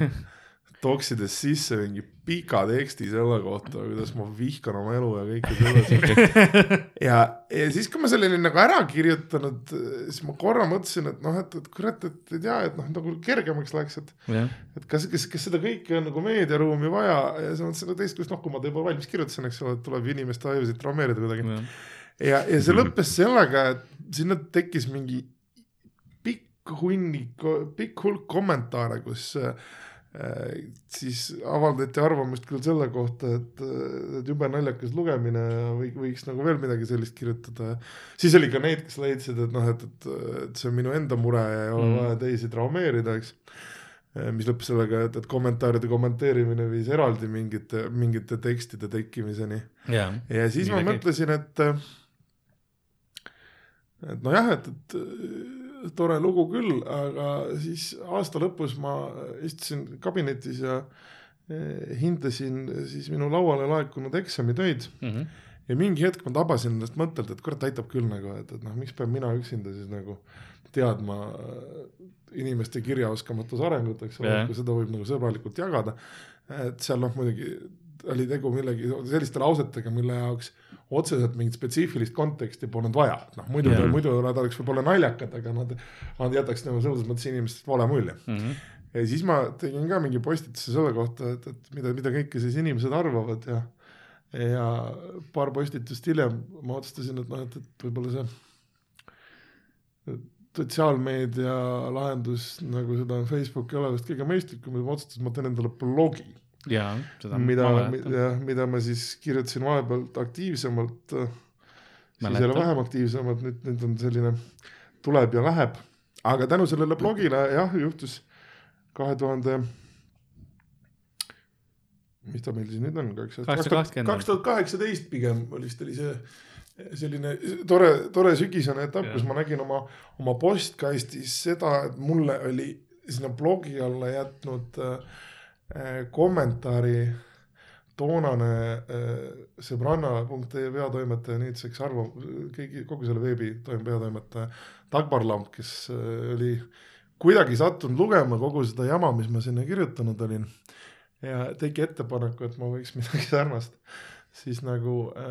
toksides sisse mingi pika teksti selle kohta, kuidas ma vihkan oma elu ja kõike sedasi. ja, ja siis, kui ma selle olin nagu ära kirjutanud, siis ma korra mõtlesin, et noh, et, et kurat, et ei tea, et noh, nagu kergemaks läks, et jah, et kas, kas, kas seda kõike on nagu meediaruumi vaja ja siis mõtlesin, et teist küljest noh, kui ma ta juba valmis kirjutasin, eks ole, et tuleb inimeste ajusid traumeerida kuidagi. ja, ja see lõppes sellega, et sinna tekkis mingi pikk hunnik, pikk hulk kommentaare, kus äh, siis avaldati arvamust küll selle kohta, et, et jube naljakas lugemine ja või, võiks nagu veel midagi sellist kirjutada. siis oli ka neid, kes leidsid, et noh, et, et, et see on minu enda mure ja ei ole Mm. vaja teisi traumeerida, eks mis lõppes sellega, et, et kommentaaride kommenteerimine viis eraldi mingite, mingite tekstide tekkimiseni. ja, ja siis ma Midagi. mõtlesin, et, et nojah, et, et tore lugu küll, aga siis aasta lõpus ma istusin kabinetis ja eh, hindasin siis minu lauale laekunud eksamitöid Mhm. ja mingi hetk ma tabasin ennast mõttelt, et kurat, aitab küll nagu, et, et noh, miks pean mina üksinda siis nagu teadma äh, inimeste kirjaoskamatus arengut, eks ole Jah., kui seda võib nagu sõbralikult jagada. et seal noh, muidugi oli tegu millegi selliste lausetega, mille jaoks otseselt mingit spetsiifilist konteksti polnud vaja, et noh, muidu Jah., muidu nad oleks võib-olla naljakad, aga nad, nad jätaks nagu selles mõttes inimestest vale mulje Mhm. ja siis ma tegin ka mingi postituse selle kohta, et, et mida, mida kõike siis inimesed arvavad ja ja paar postitust hiljem ma otsustasin, et noh, et, et võib-olla see sotsiaalmeedia lahendus, nagu seda on Facebook ei ole vist kõige mõistlikum ja ma otsustasin, ma teen endale blogi, mida mäletan. mida ma siis kirjutasin vahepealt aktiivsemalt, siis Mäletan. jälle vähem aktiivsemalt, nüüd, nüüd on selline tuleb ja läheb, aga tänu sellele blogile jah, juhtus kahe tuhande mis ta meil siis nüüd on, kaks tuhat kaheksateist pigem oli vist oli see selline tore, tore sügisene etapp, kus ma nägin oma, oma postkastis seda, et mulle oli sinna blogi alla jätnud äh, kommentaari toonane äh, sõbranna.ee peatoimetaja, nüüdseks Arvo, kõigi, kogu selle veebi toim- peatoimetaja Dagmar Lamp, kes äh, oli kuidagi sattunud lugema kogu seda jama, mis ma sinna kirjutanud olin ja tegi ettepaneku, et ma võiks midagi sarnast siis nagu äh,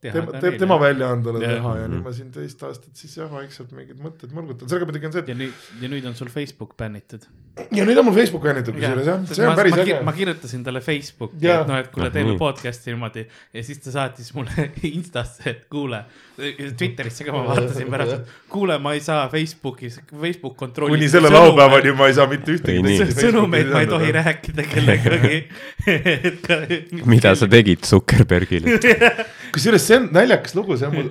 tema, tema väljaandele teha ja Mhm. nüüd ma siin teist aastat siis jah, vaikselt mingid mõtted mõrgutan, sellega muidugi on see, ja nüüd, ja nüüd on sul Facebook bännitud. et ja nüüd on mul Facebook kannitud kusjuures jah, see on päris ma, äge. ma kirjutasin talle Facebooki, et noh, et kuule, teeme nii. podcast'i niimoodi ja siis ta saatis mulle Instasse, et kuule, Twitterisse ka ma vaatasin pärast, et kuule, ma ei saa Facebookis, Facebook kontrollib. kuni selle laupäevani ma ei saa mitte ühtegi sõnumeid ma ei tohi rääkida kellegagi. mida sa tegid Zuckerbergile? kusjuures see on naljakas lugu, see on mul,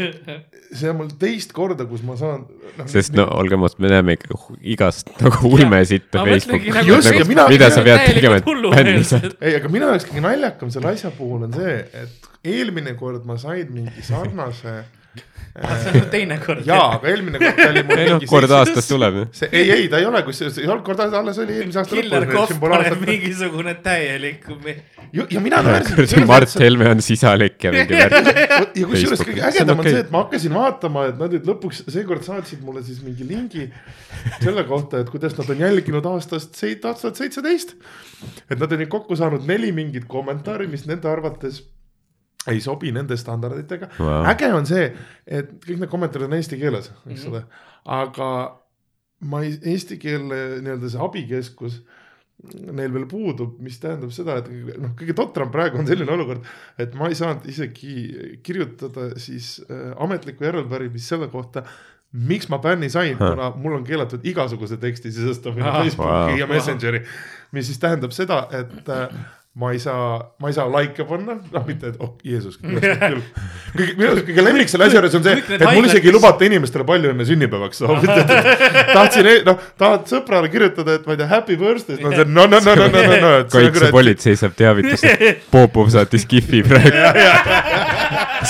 see on mul teist korda, kus ma saan no,. sest no olgem ausad, me näeme ikka igast nagu ulmesitta Facebookis nagu- Just, ja nagu, mina- mida sa pead tegema, et bänni saada. ei, aga minu jaoks kõige naljakam selle asja puhul on see, et eelmine kord ma sain mingi sarnase see on teine kord. jaa, aga eelmine kord oli mul ei noh, mingi kord aastas tuleb ju. see ei, ei ta ei ole, kusjuures ei olnud kord aastas, alles oli eelmise aasta Killer Kohv lõpus. paneb mingisugune täielik. ja mina naersin. Mart Helme on sisalik ja mingi värk. ja kusjuures kõige ägedam on see, et ma hakkasin vaatama, et nad nüüd lõpuks seekord saatsid mulle siis mingi lingi selle kohta, et kuidas nad on jälginud aastast seit-, aastat seitseteist. et nad on nüüd kokku saanud neli mingit kommentaari, mis nende arvates ei sobi nende standarditega Vau. äge on see, et kõik need kommentaarid on eesti keeles, eks ole, aga ma ei, eesti keele nii-öelda see abikeskus neil veel puudub, mis tähendab seda, et noh, kõige totram praegu on selline olukord, et ma ei saanud isegi kirjutada siis äh, ametlikku järelepärimist selle kohta, miks ma bänni sain, kuna mul on keelatud igasuguse teksti sisestamine Ahah. Facebooki Wow. ja Messengeri, mis siis tähendab seda, et äh, ma ei saa, ma ei saa likee panna, noh mitte, et oh Jeesus, minu arust kõige lemmik selle asja juures on see, et mul isegi ei lubata inimestele palju õnne sünnipäevaks soovida. tahtsin, noh, tahad sõbrale kirjutada, et ma ei tea, happy birthday, no see on no, no, no, no, no, no, no, kaitsepolitsei saab teavituse, Popov saatis Kifi praegu.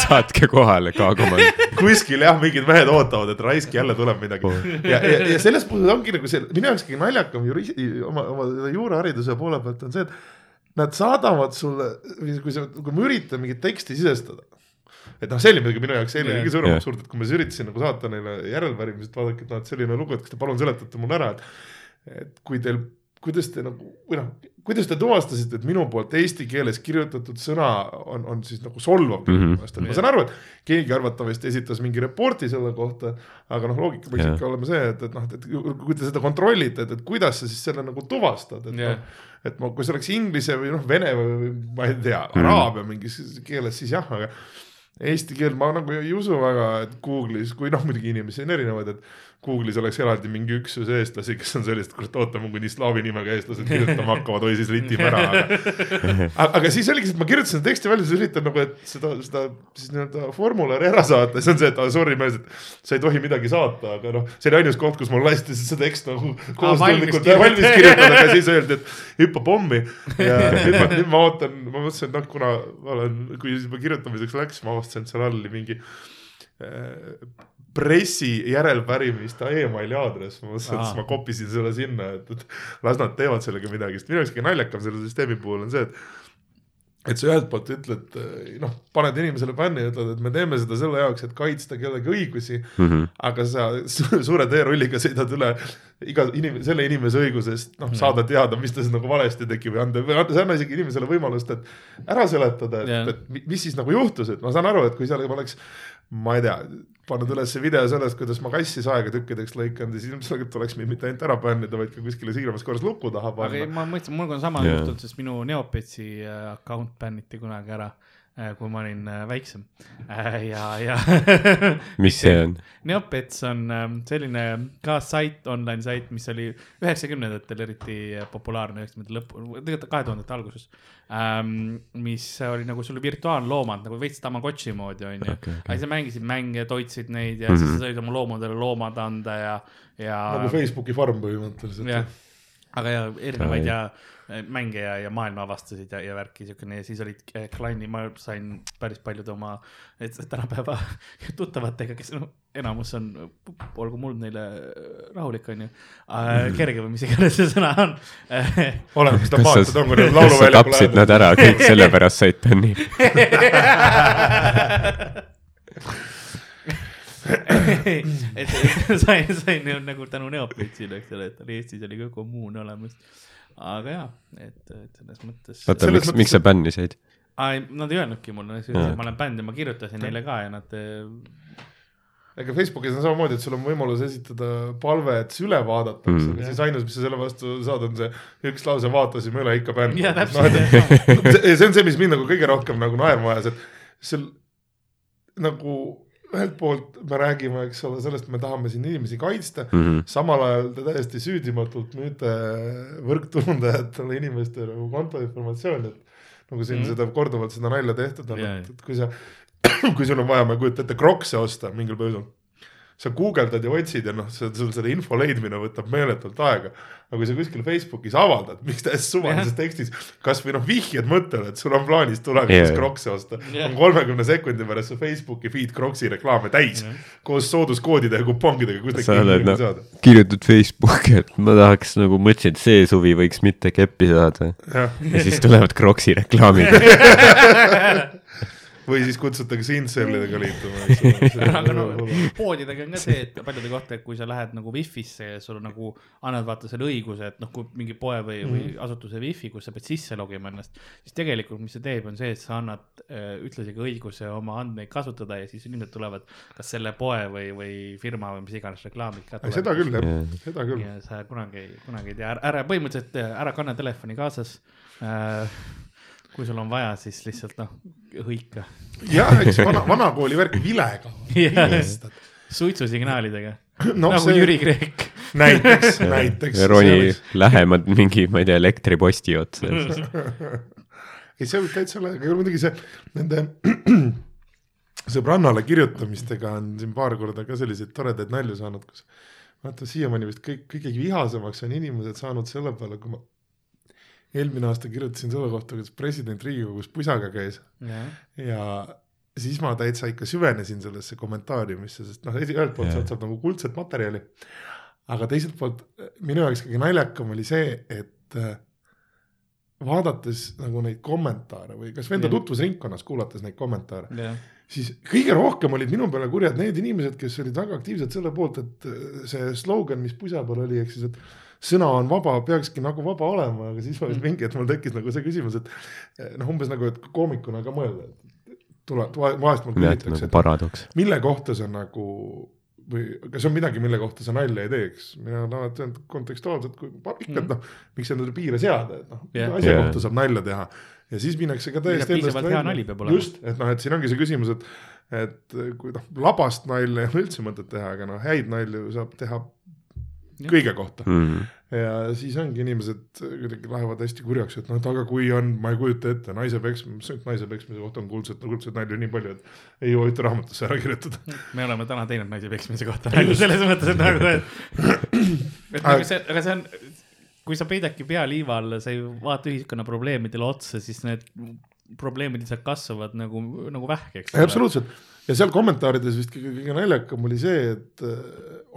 saatke kohale ka komand. kuskil jah, mingid mehed ootavad, et raisk jälle tuleb midagi. ja, ja, ja selles mõttes ongi nagu see, minu jaoks kõige naljakam juristi, oma, oma juurahariduse poole pealt on see, et nad saadavad sulle, kui sa, kui ma üritan mingit teksti sisestada et noh, see oli muidugi minu jaoks Jah. kõige suurem absurd, et kui ma siis üritasin nagu saata neile järelpärimist, vaadake, et noh, et selline lugu, et kas te palun seletate mulle ära, et et kui teil, kuidas te nagu või noh, kuidas te tuvastasite, et minu poolt eesti keeles kirjutatud sõna on, on siis nagu solvav mm. -hmm. ma saan aru, et keegi arvatavasti esitas mingi reporti selle kohta, aga noh, loogika võiks Jah. ikka olema see, et, et noh, et kui te seda kontrollite, et, et kuidas sa siis selle nagu tuvastad, et Jah. noh, et ma, kui see oleks inglise või noh, vene või, ma ei tea, Mhm. araabia mingis keeles, siis jah, aga eesti keel, ma nagu ei usu väga, et Google'is, kui noh, muidugi inimesi on erinevaid, et Google'is oleks eraldi mingi üksus eestlasi, kes on sellised, kurat, ootame, kuni slaavi nimega eestlased kirjutama hakkavad, oi siis ritime ära, aga aga siis oligi et ma kirjutasin teksti välja, siis üritan nagu, et seda, seda siis nii-öelda formulari ära saata, siis on see, et ah, sorry mees, et sa ei tohi midagi saata, aga noh, see oli ainus koht, kus mul lasti see tekst nagu koostundlikult valmis valmis kirjutada, aga siis öeldi, et hüppa pommi. Ja nüüd ma, nüüd ma ootan, ma mõtlesin, et noh, kuna ma olen, kui juba kirjutamiseks läks, ma et seal all mingi äh, pressi järelpärimiste emaili aadress, ma mõtlesin, et siis ma kopisin selle sinna, et, et las nad teevad sellega midagi, sest minu jaoks kõige naljakam selle süsteemi puhul on see, et et sa ühelt poolt ütled, noh, paned inimesele bänni ja ütled, et me teeme seda selle jaoks, et kaitsta kellegi õigusi mm, Mhm. aga sa su suure teerulliga sõidad üle iga inim-, selle inimese õigusest, noh, saada teada, mis ta siis nagu valesti tegi või anda, või anda, sa anna isegi inimesele võimalust, et ära seletada, et, et mi- mis siis nagu juhtus, et ma saan aru, et kui seal oleks, ma ei tea, pannud üles video sellest, kuidas ma kassi saega tükkideks lõikan, siis ilmselgelt tuleks mind mitte ainult ära bännida, vaid ka kuskile siiramas korras luku taha aga ei, panna. ma mõtlesin, mul on sama Jaa. juhtunud, sest minu Neopetsi äh, account bänniti kunagi ära, kui ma olin äh, väiksem ja, ja mis see on? Neopets on ähm, selline ka sait, online sait, mis oli üheksakümnendatel eriti äh, populaarne, üheksakümnendate lõppu, tegelikult kahe tuhandete alguses ähm,. mis oli nagu sul virtuaalloomad nagu veits Tamagotši moodi onju Okei, okei. aga sa mängisid mänge, toitsid neid ja mm -hmm. siis sa said oma loomadele loomad anda ja, ja. nagu Facebooki farm põhimõtteliselt aga ja erinevaid Ai. ja äh, mänge ja, ja maailma avastasid ja, ja värki siukene ja siis olid äh, klanni, ma sain päris paljude oma tänapäeva tuttavatega, kes no enamus on, olgu mul neile äh, rahulik onju äh,, kerge või mis iganes see sõna on oleneb, mis ta kas paatad on, kui nad kas sa lauluväljakule tapsid nad ära kõik sellepärast said bänni? et et sain, sain nagu tänu Neopetsile, eks ole, et tal Eestis oli ka kommuun olemas. Aga jaa, et, et selles mõttes. oota, Selles miks, miks sa bänni said? Ai, nad ei öelnudki mulle, ma olen bänd ja ma kirjutasin neile ka ja nad eh, ega Facebookis on samamoodi, et sul on võimalus esitada palve, et see üle vaadatakse Mm. aga siis ainus, mis sa selle vastu saad, on see üks lause, vaatasime üle ikka bänd. No, see see on see, mis mind nagu kõige rohkem nagu naerma ajas, et seal nagu ühelt poolt me räägime, eks ole, sellest me tahame siin inimesi kaitsta mm. -hmm. samal ajal te täiesti süüdimatult müüte võrkturundajatele inimeste nagu kontoinformatsiooni, et nagu siin mm. -hmm. seda korduvalt seda nalja tehtud on yeah., et et kui sa, kui sul on vaja, ma ei kujuta ette, krokse osta mingil põhjusel sa guugeldad ja otsid ja noh, sul selle info leidmine võtab meeletult aega. aga kui sa kuskil Facebookis avaldad, miks täiesti suvalises tekstis, kasvõi noh, vihjed mõttele, et sul on plaanis tulevikus yeah. krokse osta yeah., on kolmekümne sekundi pärast su Facebooki feed kroksi reklaame täis yeah. koos sooduskoodide ja kupongidega, kus sa oled noh kirjutad Facebooki, et ma tahaks nagu mõtlesin, et see suvi võiks mitte keppi saada ja siis tulevad Croksi reklaamid. või siis kutsutakse incellidega liituma, eks aga no ole. poodidega on ka see, et paljude kohta, et kui sa lähed nagu wifi'sse ja sul nagu annad vaata selle õiguse, et noh, kui mingi poe või, või Mhm. asutuse wifi, kus sa pead sisse logima ennast, siis tegelikult, mis see teeb, on see, et sa annad äh, ühtlasi ka õiguse oma andmeid kasutada ja siis inimesed tulevad kas selle poe või, või firma või mis iganes reklaamid ka. seda küll jah Jah., seda küll. ja sa kunagi, kunagi ei tea, ära põhimõtteliselt äh, ära kanna telefoni kaasas äh,. Kui sul on vaja, siis lihtsalt noh, hõika jah, eks vana, vanakooli värk vilega suitsusignaalidega No nagu see- Jüri Kreek. näiteks, näiteks. roni lähemalt mingi, ma ei tea, elektriposti otsa. ei see võib täitsa olla, aga muidugi see nende sõbrannale kirjutamistega on siin paar korda ka selliseid toredaid nalju saanud, kus vaata siiamaani vist kõik, kõige vihasemaks on inimesed saanud selle peale, kui ma eelmine aasta kirjutasin selle kohta, kuidas president Riigikogus pusaga käis. Ja siis ma täitsa ikka süvenesin sellesse kommentaariumisse, sest noh, ühelt poolt sealt saab nagu kuldset materjali. aga teiselt poolt minu jaoks kõige naljakam oli see, et äh, vaadates nagu neid kommentaare või kas või enda tutvusringkonnas kuulates neid kommentaare, jah, siis kõige rohkem olid minu peale kurjad need inimesed, kes olid väga aktiivsed selle poolt, et äh, see slogan, mis pusa peal oli, ehk siis, et sõna on vaba, peakski nagu vaba olema, aga siis Mm. mm. mingi hetk mul tekkis nagu see küsimus, et eh, noh, umbes nagu, et koomikuna ka mõelda, et tule, vahest mul küsitakse nagu et paradoks. mille kohta sa nagu või kas on midagi, mille kohta sa nalja ei teeks, mina olen alati öelnud kontekstuaalselt, kui ikka, et noh, miks endale piire seada, et noh Jah. asja Jah. kohta saab nalja teha ja siis minnakse ka täiesti peab olema. just, et noh, et siin ongi see küsimus, et et kui noh, labast nalja ei ole üldse mõtet teha, aga noh, häid nalju saab teha. Kõige kohta. Mm. ja siis ongi inimesed kuidagi lähevad hästi kurjaks, et noh, et aga kui on, ma ei kujuta ette, naise peksmine, naise peksmise kohta on kuldset, kuldset nalju nii palju, et ei jõua ühte raamatusse ära kirjutada. me oleme täna teinud naise peksmise kohta nagu selles mõttes, et nagu, et, et nagu see, aga see on, kui sa peidadki pea liiva alla, sa ei vaata ühiskonna probleemidele otsa, siis need probleemid lihtsalt kasvavad nagu, nagu vähk, eks absoluutselt ja seal kommentaarides vist kõige, kõige naljakam oli see, et äh,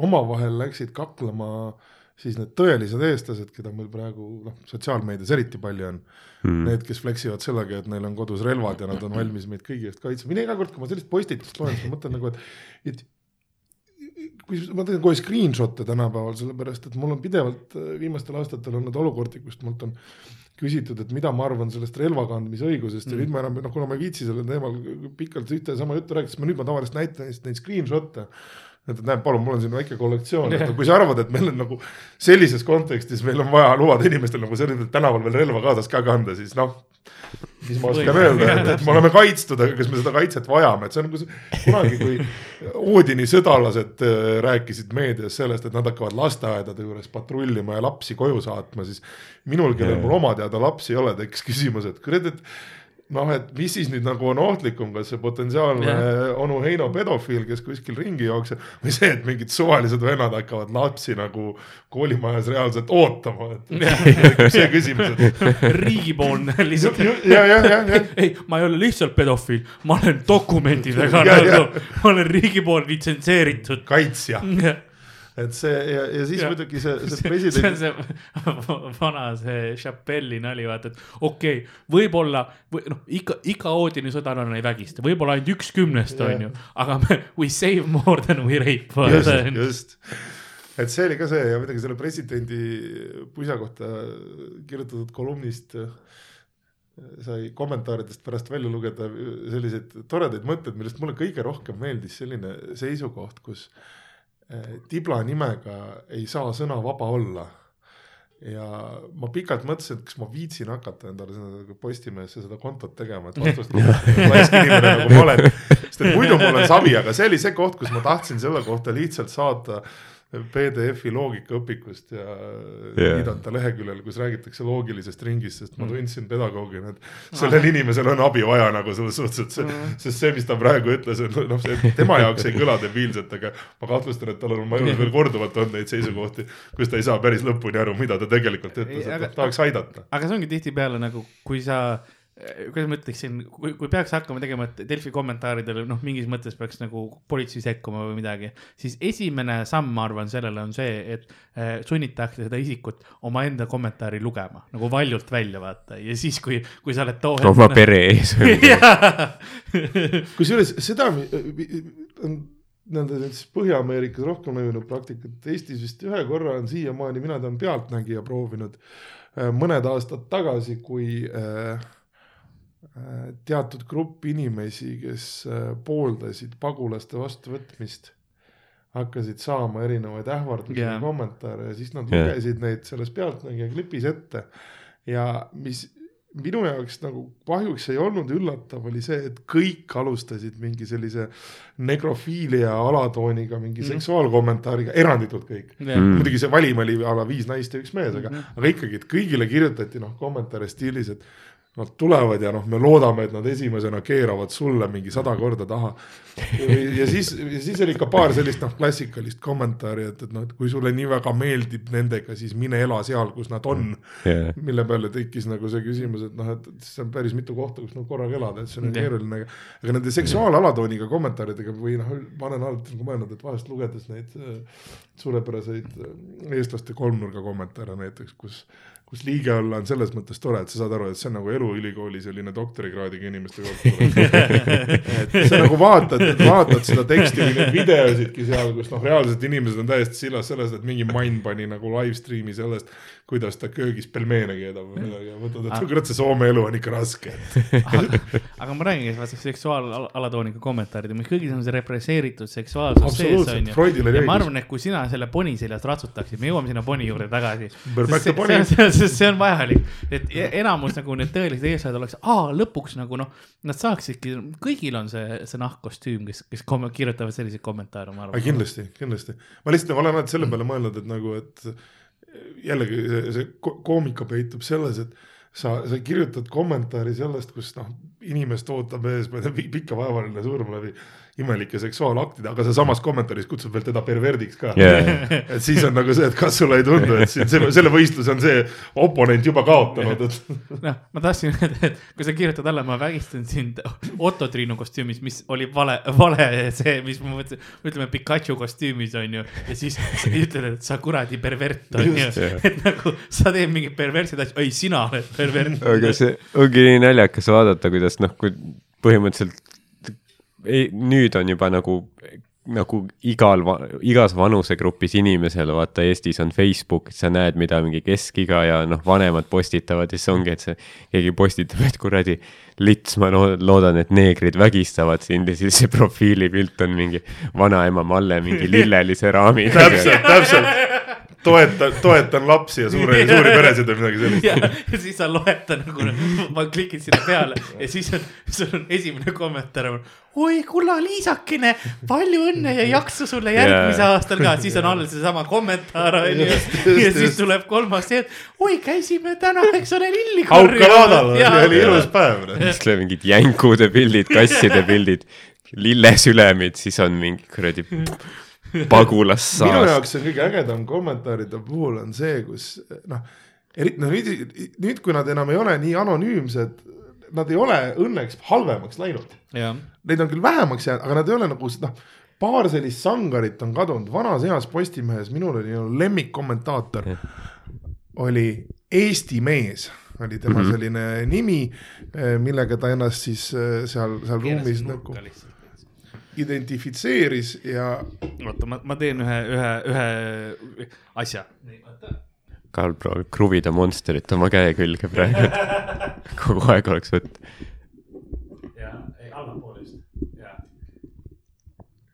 omavahel läksid kaklema siis need tõelised eestlased, keda meil praegu noh, sotsiaalmeedias eriti palju on mm.. Need, kes fleksivad sellega, et neil on kodus relvad ja nad on valmis meid kõigi eest kaitsma, mina iga kord, kui ma sellist postitust loen, siis ma mõtlen nagu, et, et kui ma teen kohe screenshot'e tänapäeval, sellepärast et mul on pidevalt äh, viimastel aastatel olnud olukordi, kust mult on küsitud, et mida ma arvan sellest relva kandmise õigusest mm. ja nüüd ma enam, noh, kuna ma ei viitsi sellel teemal pikalt ühte ja sama juttu rääkida, siis ma nüüd ma tavaliselt näitan neid screenshot'e et näed, palun, mul on siin väike kollektsioon, et kui sa arvad, et meil on nagu sellises kontekstis meil on vaja lubada inimestel nagu sellisel tänaval veel relva kaasas ka kanda, siis noh, mis ma oskan öelda, et, et me oleme kaitstud, aga kas me seda kaitset vajame, et see on nagu kunagi, kui Oodini sõdalased äh, rääkisid meedias sellest, et nad hakkavad lasteaedade juures patrullima ja lapsi koju saatma, siis minul, kellel mul oma teada lapsi ei ole, tekkis küsimus, et kurat, et noh, et mis siis nüüd nagu on ohtlikum, kas see potentsiaalne Jah. onu Heino pedofiil, kes kuskil ringi jookseb või see, et mingid suvalised vennad hakkavad lapsi nagu koolimajas reaalselt ootama, et see küsimus, et riigipoolne lihtsalt. ja, ja, ja, ja ei, ma ei ole lihtsalt pedofiil, ma olen dokumentidega nagu, ma olen riigi poolt litsenseeritud. kaitsja, et see ja, ja siis Ja. muidugi see, see see on president, see vana see Chappelli nali, vaata, et okei okay,, võib-olla või noh, iga, iga Oodini sõdalane ei vägista, võib-olla ainult üks kümnest Jah. on ju, aga me we save more than we rape. just, just et see oli ka see ja muidugi selle presidendi pusa kohta kirjutatud kolumnist äh, sai kommentaaridest pärast välja lugeda selliseid toredaid mõtteid, millest mulle kõige rohkem meeldis selline seisukoht, kus eh, tibla nimega ei saa sõna vaba olla. ja ma pikalt mõtlesin, et kas ma viitsin hakata endale seda Postimehesse seda kontot tegema, et vastust laisk inimene nagu ma olen. sest et muidu mul on savi, aga see oli see koht, kus ma tahtsin selle kohta lihtsalt saata PDF-i loogikaõpikust ja yeah. viidata leheküljel, kus räägitakse loogilisest ringist, sest ma tundsin pedagoogina, et sellel inimesel on abi vaja nagu selles suhtes, et see, sest see, mis ta praegu ütles, on noh, see tema jaoks ei kõla debiilselt, aga ma kahtlustan, et tal on majul veel korduvalt olnud neid seisukohti, kus ta ei saa päris lõpuni aru, mida ta tegelikult ütles, et aga- noh, tahaks aidata. aga see ongi tihtipeale nagu, kui sa, kuidas ma ütleksin, kui, kui peaks hakkama tegema Delfi kommentaaridele, noh, mingis mõttes peaks nagu politsei sekkuma või midagi, siis esimene samm, ma arvan, sellele on see, et eh, sunnitakse seda isikut omaenda kommentaari lugema nagu valjult välja vaata ja siis, kui, kui sa oled too oma pere ees. kusjuures seda mi- on nii-öelda näiteks Põhja-Ameerikas rohkem levinud praktikat, Eestis vist ühe korra on siiamaani, mina tean pealtnägija proovinud mõned aastad tagasi, kui äh, teatud grupp inimesi, kes äh, pooldasid pagulaste vastuvõtmist, hakkasid saama erinevaid ähvardusi ja Jaa. kommentaare ja siis nad Jah. lugesid neid selles Pealtnägija klipis ette ja mis minu jaoks nagu kahjuks ei olnud üllatav, oli see, et kõik alustasid mingi sellise nekrofiilia alatooniga, mingi Mhm. mm. seksuaalkommentaariga, eranditult kõik. Mm. muidugi see valim oli a la viis naist ja üks mees, aga Mhm. mm, -hmm. aga ikkagi, et kõigile kirjutati noh kommentaare stiilis, et Nad tulevad ja noh, me loodame, et nad esimesena keeravad sulle mingi sada korda taha. ja siis, siis oli ikka paar sellist noh, klassikalist kommentaari, et, et noh, et kui sulle nii väga meeldib nendega, siis mine ela seal, kus nad on. yeah.. mille peale tekkis nagu see küsimus, et noh, et see on päris mitu kohta, kus nagu korraga elada, et see on Jah. keeruline. aga nende seksuaalalatooniga kommentaaridega või noh, ma olen alati nagu mõelnud, et vahest lugedes neid äh, suurepäraseid äh, eestlaste kolmnurga kommentaare näiteks, kus kus liige olla on selles mõttes tore, et sa saad aru, et see on nagu eluülikooli selline doktorikraadiga inimeste kohta. sa nagu vaatad, vaatad seda teksti või neid videosidki seal, kus noh, reaalselt inimesed on täiesti sillas sellest, et mingi mann pani nagu live stream'i sellest, kuidas ta köögis pelmeene keedab või midagi ja mõtled, et kurat, see Soome elu on ikka raske. aga ma räägingi, vaata seksuaalalatooniga kommentaarid, mis kõigis on see represseeritud seksuaalsus sees on ju. Ja ma arvan, et kui sina selle poni seljas ratsutaksid, me jõuame sinna poni juurde tagasi. Sest see on vajalik, et e- enamus nagu need tõelised eestlased oleks, aa lõpuks nagu noh, nad saaksidki, kõigil on see, see nahkkostüüm, kes, kes kom- kirjutavad selliseid kommentaare, ma arvan. kindlasti, kindlasti. ma lihtsalt, ma olen alati selle peale mõelnud, et nagu, et jällegi see, see ko- koomika peitub selles, et sa, sa kirjutad kommentaari sellest, kus noh, inimest ootab ees ma ei tea, pi- pikavaevaline surm läbi imelike seksuaalaktide, aga sa samas kommentaaris kutsud veel teda perverdiks ka Yeah. et siis on nagu see, et kas sulle ei tundu, et siin selle, selle võistluse on see oponent juba kaotanud, et noh, ma tahtsin öelda, et kui sa kirjutad alla, ma vägistan sind Otto Triinu kostüümis, mis oli vale, vale see, mis ma mõtlesin, ütleme Pikachu kostüümis on ju. ja siis ütled, et sa kuradi pervert on ju et nagu sa teed mingeid perversseid asju, ei sina oled pervert. aga see ongi nii naljakas vaadata, kuidas noh, kui põhimõtteliselt ei, nüüd on juba nagu, nagu igal, igas vanusegrupis inimesel, vaata Eestis on Facebook, sa näed, mida mingi keskiga ja noh, vanemad postitavad ja siis ongi, et see keegi postitab, et kuradi lits, ma loo- loodan, et neegrid vägistavad sind ja siis see profiilipilt on mingi vanaema Malle mingi lillelise raamiga. täpselt, täpselt. toetan, toetan lapsi ja suuri, suuri peresid või midagi sellist. ja, ja siis sa loed ta nagu, ma klikin sinna peale ja siis on, sul on esimene kommentaar on. oi kulla liisakene, palju õnne ja jaksu sulle järgmisel Jaa. aastal ka, siis on all seesama kommentaar on ju. Ja just, siis tuleb kolmas see, et oi, käisime täna, eks ole, lilli Jaa. oli ilus päev. siis tuleb mingid jänkude pildid, kasside pildid, lillesülemid, siis on mingi kuradi minu pagulassaas. jaoks on kõige ägedam kommentaaride puhul on see, kus noh, eriti noh nüüd, nüüd, kui nad enam ei ole nii anonüümsed, nad ei ole õnneks halvemaks läinud. Neid on küll vähemaks jäänud, aga nad ei ole nagu noh, paar sellist sangarit on kadunud, vanas heas Postimehes minul oli nagu lemmikkommentaator oli Eesti mees oli tema mm -hmm. selline nimi, millega ta ennast siis eh, seal, seal ruumis nagu identifitseeris ja oota, ma, ma teen ühe, ühe, ühe asja. Karl proovib kruvida Monsterit oma käe külge praegu, et kogu aeg oleks võtta. ja, ei allapoole just, ja.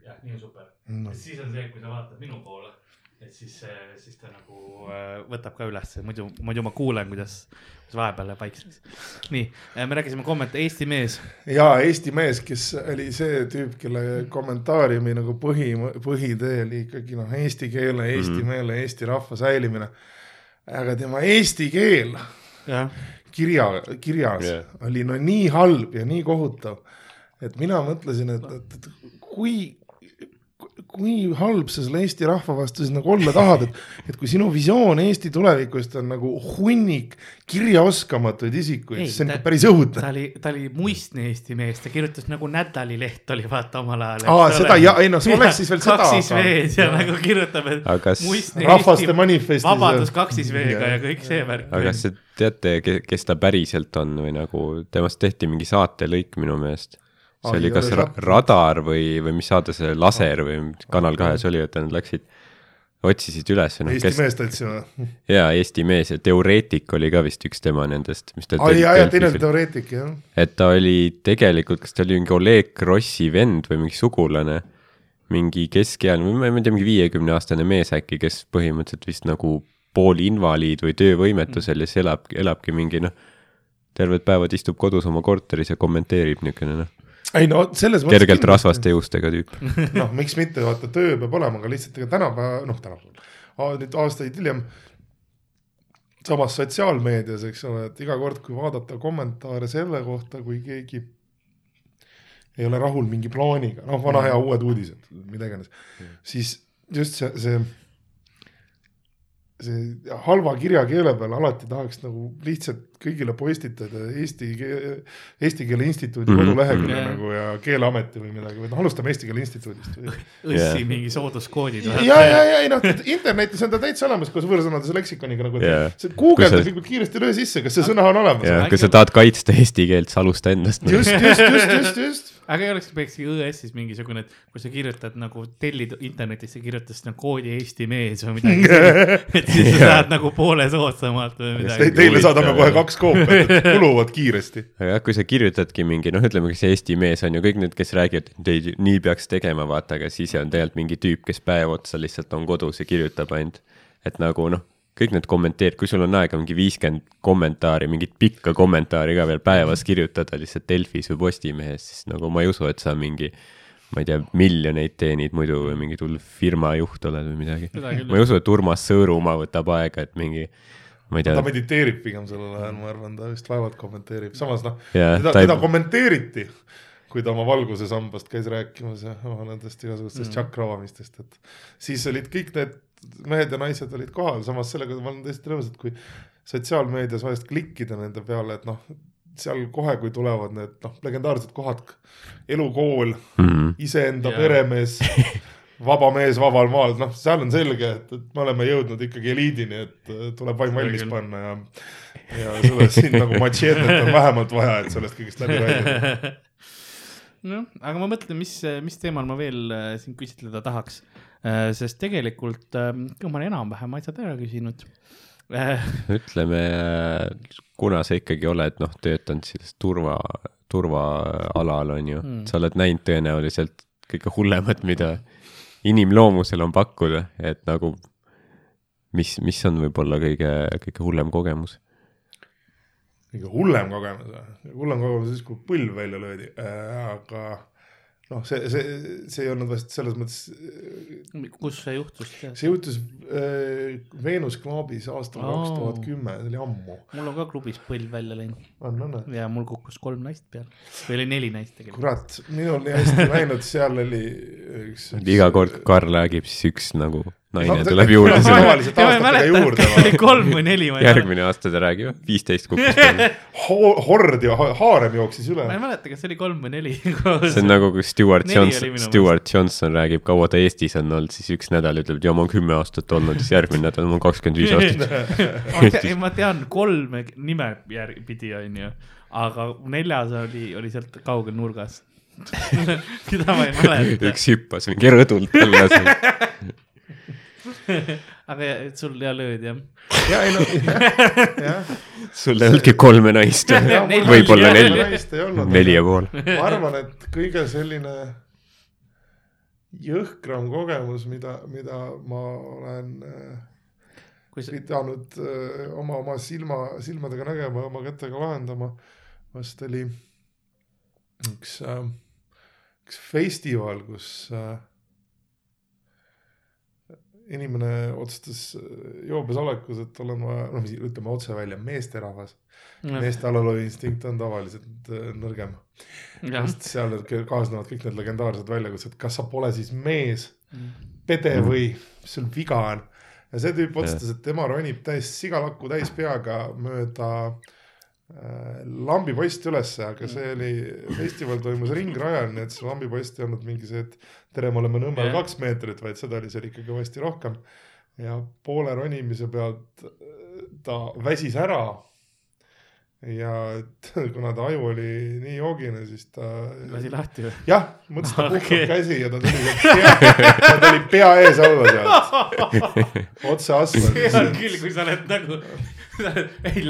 jah, nii on super no.. siis on see, kui sa vaatad minu poole, et siis, siis ta nagu äh, võtab ka ülesse, muidu, muidu ma kuulen, kuidas, kuidas vahepeal läheb vaiksemaks. nii, me rääkisime komment-, Eesti mees. ja Eesti mees, kes oli see tüüp, kelle kommentaariumi nagu põhi, põhitee oli ikkagi noh, eesti keele, eesti mm -hmm. meele, eesti rahva säilimine. aga tema eesti keel jah, kirja, kirjas yeah. oli no nii halb ja nii kohutav, et mina mõtlesin, et, et, et kui kui halb sa selle Eesti rahva vastu siis nagu olla tahad, et, et kui sinu visioon Eesti tulevikust on nagu hunnik kirjaoskamatuid isikuid, Ei, siis see on ta- ikka päris õudne. ta oli, ta oli muistne Eesti mees, ta kirjutas nagu Nädalileht oli vaata omal ajal. Aa, seda ja- ei noh, see oleks siis veel seda, kaksis V-d ja nagu kirjutab, et kas- muistne Rahvaste Eesti manifestis vabadus kaksis V-ga ja kõik see värk. aga kas te teate, kes ta päriselt on või nagu temast tehti mingi saatelõik minu meelest? See Ah, oli kas ra. Radar või, või mis saade see Laser või Kanal kahes oli, et nad läksid, otsisid üles, noh, Eesti kes, meest otsima. jaa, Eesti mees ja Teoreetik oli ka vist üks tema nendest, mis ta aa ja, ja teine oli teoreetik jah. et ta oli tegelikult, kas ta oli mingi Oleg Krossi vend või mingi sugulane, mingi keskealine, ma ei tea, mingi viiekümne aastane mees äkki, kes põhimõtteliselt vist nagu poolinvaliid või töövõimetusel ja siis elab, elabki mingi noh, terved päevad istub kodus oma korteris ja kommenteerib niisugune noh, ei no selles mõttes. kergelt rasvaste juustega tüüp. noh, miks mitte, vaata töö peab olema, aga lihtsalt ega tänapäeva, noh tänapäeval, nüüd aastaid hiljem samas sotsiaalmeedias, eks ole, et iga kord, kui vaadata kommentaare selle kohta, kui keegi ei ole rahul mingi plaaniga, noh, vana hea uued uudised, mida iganes, siis just see, see see halva kirjakeele peal alati tahaks nagu lihtsalt kõigile postitada Eesti, Eesti Keele Instituudi Mhm. kodulehekülje Mhm. nagu ja Keeleameti või midagi või noh, alustame Eesti Keele Instituudist õssi mingi sooduskoodid. ja, ja, ja ei noh, internetis on ta täitsa olemas koos võõrsõnade leksikoniga nagu yeah., guugeldad Kui sa- nagu kiiresti löö sisse, kas see sõna on olemas. ja äkki- kui sa tahad kaitsta eesti keelt, sa alusta endast. just, just, just, just, just. aga ei oleks, peaks ÜS-is mingisugune, et kui sa kirjutad nagu tellid internetisse, kirjutad sinna koodi Eesti mees või midagi sellist, et siis sa saad nagu poole soodsamalt või midagi. Teile saadame kohe jah. Kaks koopiat, et kuluvad kiiresti. aga jah, kui sa kirjutadki mingi, noh, ütleme, kes Eesti mees on ju kõik need, kes räägivad, et ei, nii peaks tegema, vaata, aga siis on tegelikult mingi tüüp, kes päev otsa lihtsalt on kodus ja kirjutab ainult. et nagu noh, kõik need kommenteerid, kui sul on aega mingi viiskümmend kommentaari, mingit pikka kommentaari ka veel päevas kirjutada lihtsalt Delfis või Postimehes, siis nagu ma ei usu, et sa mingi ma ei tea, miljoneid teenid muidu või mingi hull firma juht oled või midagi. Ma ei usu, et Urmas Sõõrumaa võtab aega, et mingi, ma ei tea ta, mediteerib pigem sellel ajal, ma arvan, ta vist vaevalt kommenteerib, samas noh, Jaa, teda, ta ei- teda kommenteeriti, kui ta oma valguse sambast käis rääkimas ja oma nendest igasugustest mm. tšakra avamistest, et siis olid kõik need mehed ja naised olid kohal, samas sellega ma olen täiesti nõus, et kui sotsiaalmeedias vahest klikkida nende peale, et noh, seal kohe, kui tulevad need noh, legendaarsed kohad, elukool, mm, iseenda Jaa. peremees, vaba mees vabal maal, noh, seal on selge, et, et me oleme jõudnud ikkagi eliidini, et äh, tuleb vaim valmis panna ja ja selle siin nagu machetet on vähemalt vaja, et sellest kõigest läbi rääkida. noh, aga ma mõtlen, mis, mis teemal ma veel äh, siin küsitleda tahaks. sest tegelikult äh, ma olen enam-vähem asjad ära küsinud. ütleme, kuna sa ikkagi oled noh, töötanud selles turva, turvaalal on ju Mm. mm., sa oled näinud tõenäoliselt kõige hullemat, mida inimloomusel on pakkuda, et nagu mis, mis on võib-olla kõige, kõige hullem kogemus? kõige hullem kogemus, hullem kogemus siis, kui põlv välja löödi, aga noh, see, see, see ei olnud vast selles mõttes, kus see juhtus? see juhtus äh, Veenus Clubis aastal Aa. kaks tuhat kümme, see oli ammu. mul on ka klubis põlv välja läinud on, on, on. ja mul kukkus kolm naist peale või oli neli naist tegelikult. kurat, minul nii hästi läinud, seal oli üks. iga kord, kui Karl räägib, siis üks nagu naine tuleb juurde tavaliselt aastatega juurde, kolm või neli, ma ei mäleta. järgmine aasta ta räägib, viisteist kukkus. Ho- hord ja ha- haarem jooksis üle ma ei. mäleta, kas see oli kolm või neli. see on nagu, kui Stewart Johnson, Stewart Johnson räägib, kaua ta Eestis on olnud, siis üks nädal ütleb, et ja ma olen kümme aastat olnud, siis järgmine nädal ma olen kakskümmend viis aastat. ei, ma tean kolme nime järgi pidi, onju, aga neljas oli, oli sealt kaugel nurgas. keda ma ei mäleta, üks hüppas mingi rõdult alla seal. aga sul ja löödi jah. ja ei no, jah. sul ei olnudki kolme naist Neli. võib-olla Neli. neli, naist ei olnud. neli ja pool. ma arvan, et kõige selline jõhkram kogemus, mida, mida ma olen äh, kui sa, pidanud äh, oma, oma silma, silmadega nägema ja oma kätega lahendama, vast oli üks äh,, üks festival, kus äh, inimene otsustas äh, joobes olekus, et olen vaja, noh, ütleme otse välja, meesterahvas. meeste alalhoiuinstinkt on tavaliselt äh, nõrgem, sest seal kaasnevad kõik need legendaarsed väljakutsed, kas sa pole siis mees, pede või mis sul viga on. ja see tüüp otsustas, et tema ronib täis sigalakku täis peaga mööda äh, lambiposti ülesse, aga see oli, festival toimus ringrajal, nii et see lambipost ei olnud mingi see, et tere, me oleme Nõmmel kaks meetrit, vaid seda oli seal ikka kõvasti rohkem. ja poole ronimise pealt äh, ta väsis ära. ja et kuna ta aju oli nii joogine, siis ta lasi lahti või? jah, mõtlesin, ta puhkab Okei. käsi ja ta tuli pea, ta tuli pea ees alla sealt, otse asfalti. hea küll, kui sa oled nagu, ei,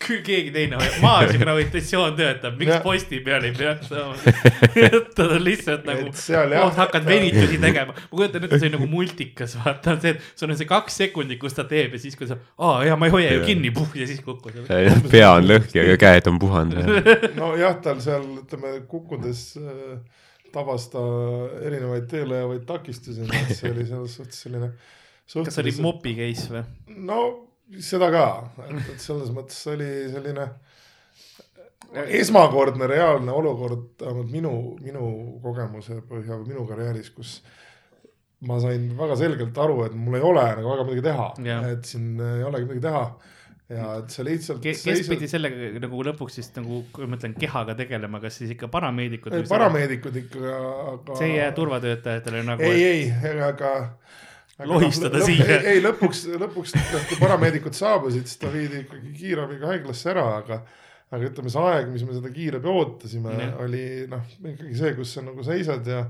keegi teine hoiab, maas gravitatsioon töötab, miks posti peal ei peaks saama? ta on lihtsalt nagu Et, jah- hakkad venitusi tegema, ma kujutan ette, see on nagu multikas, vaata, see, sul on see kaks sekundit, kus ta teeb ja siis, kui sa, aa ja ma ei hoia ju kinni, puh ja siis kukkus. pea on lõhki, aga käed on puhanud. nojah, tal seal ütleme kukkudes äh, tabas ta erinevaid teele jäävaid takistusi, et see oli selles suhtes selline. kas see oli mopi case või? no seda ka, et, et selles mõttes oli selline esmakordne reaalne olukord, vähemalt minu, minu kogemuse põhjal, minu karjääris, kus ma sain väga selgelt aru, et mul ei ole nagu väga midagi teha Jah., et siin ei olegi midagi teha ja et see lihtsalt kes, kes pidi sellega nagu lõpuks siis nagu, kui ma ütlen kehaga tegelema, kas siis ikka parameedikud? ei, parameedikud ikka, aga see ei jää turvatöötajatele nagu. ei, ei, aga, aga Lohistada noh, siia. ei, lõpuks, lõpuks noh, kui parameedikud saabusid, siis ta viidi ikkagi kiirabiga haiglasse ära, aga aga ütleme, see aeg, mis me seda kiirabi ootasime yeah., oli noh, ikkagi see, kus sa nagu seisad ja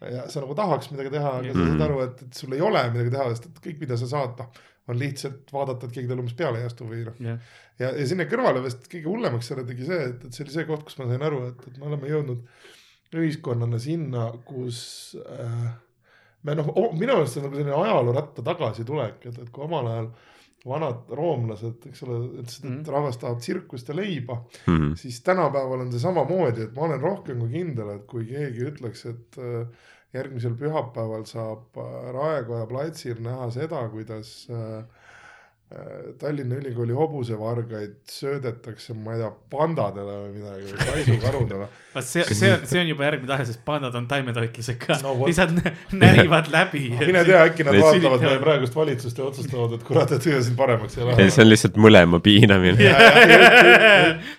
ja sa nagu tahaks midagi teha, aga Jah. sa saad aru, et, et sul ei ole midagi teha, sest et kõik, mida sa saad, noh, on lihtsalt vaadata, et keegi talle umbes peale ei astu või noh, jah, ja, ja sinna kõrvale vist kõige hullemaks selle tegi see, et, et see oli see koht, kus ma sain aru, et, et me oleme jõudnud ühiskonnana sinna, kus äh, me noh, minu arust see on nagu selline ajalooratta tagasitulek, et, et kui omal ajal vanad roomlased, eks ole, ütlesid, et mm -hmm. rahvas tahab tsirkust ja leiba mm, -hmm. siis tänapäeval on see samamoodi, et ma olen rohkem kui kindel, et kui keegi ütleks, et äh, järgmisel pühapäeval saab äh, Raekoja platsil näha seda, kuidas äh, Tallinna Ülikooli hobusevargaid söödetakse, ma ei tea, pandadele või midagi või kaisukarudele. vaat see, see on, see on juba järgmine tahe, sest pandad on taimetoitlased ka No vot. lihtsalt nä- närivad läbi. mine tea, äkki nad vaatavad meie praegust valitsust ja otsustavad, et kurat, et ega siin paremaks ei ja lähe. see on lihtsalt mõlema piinamine.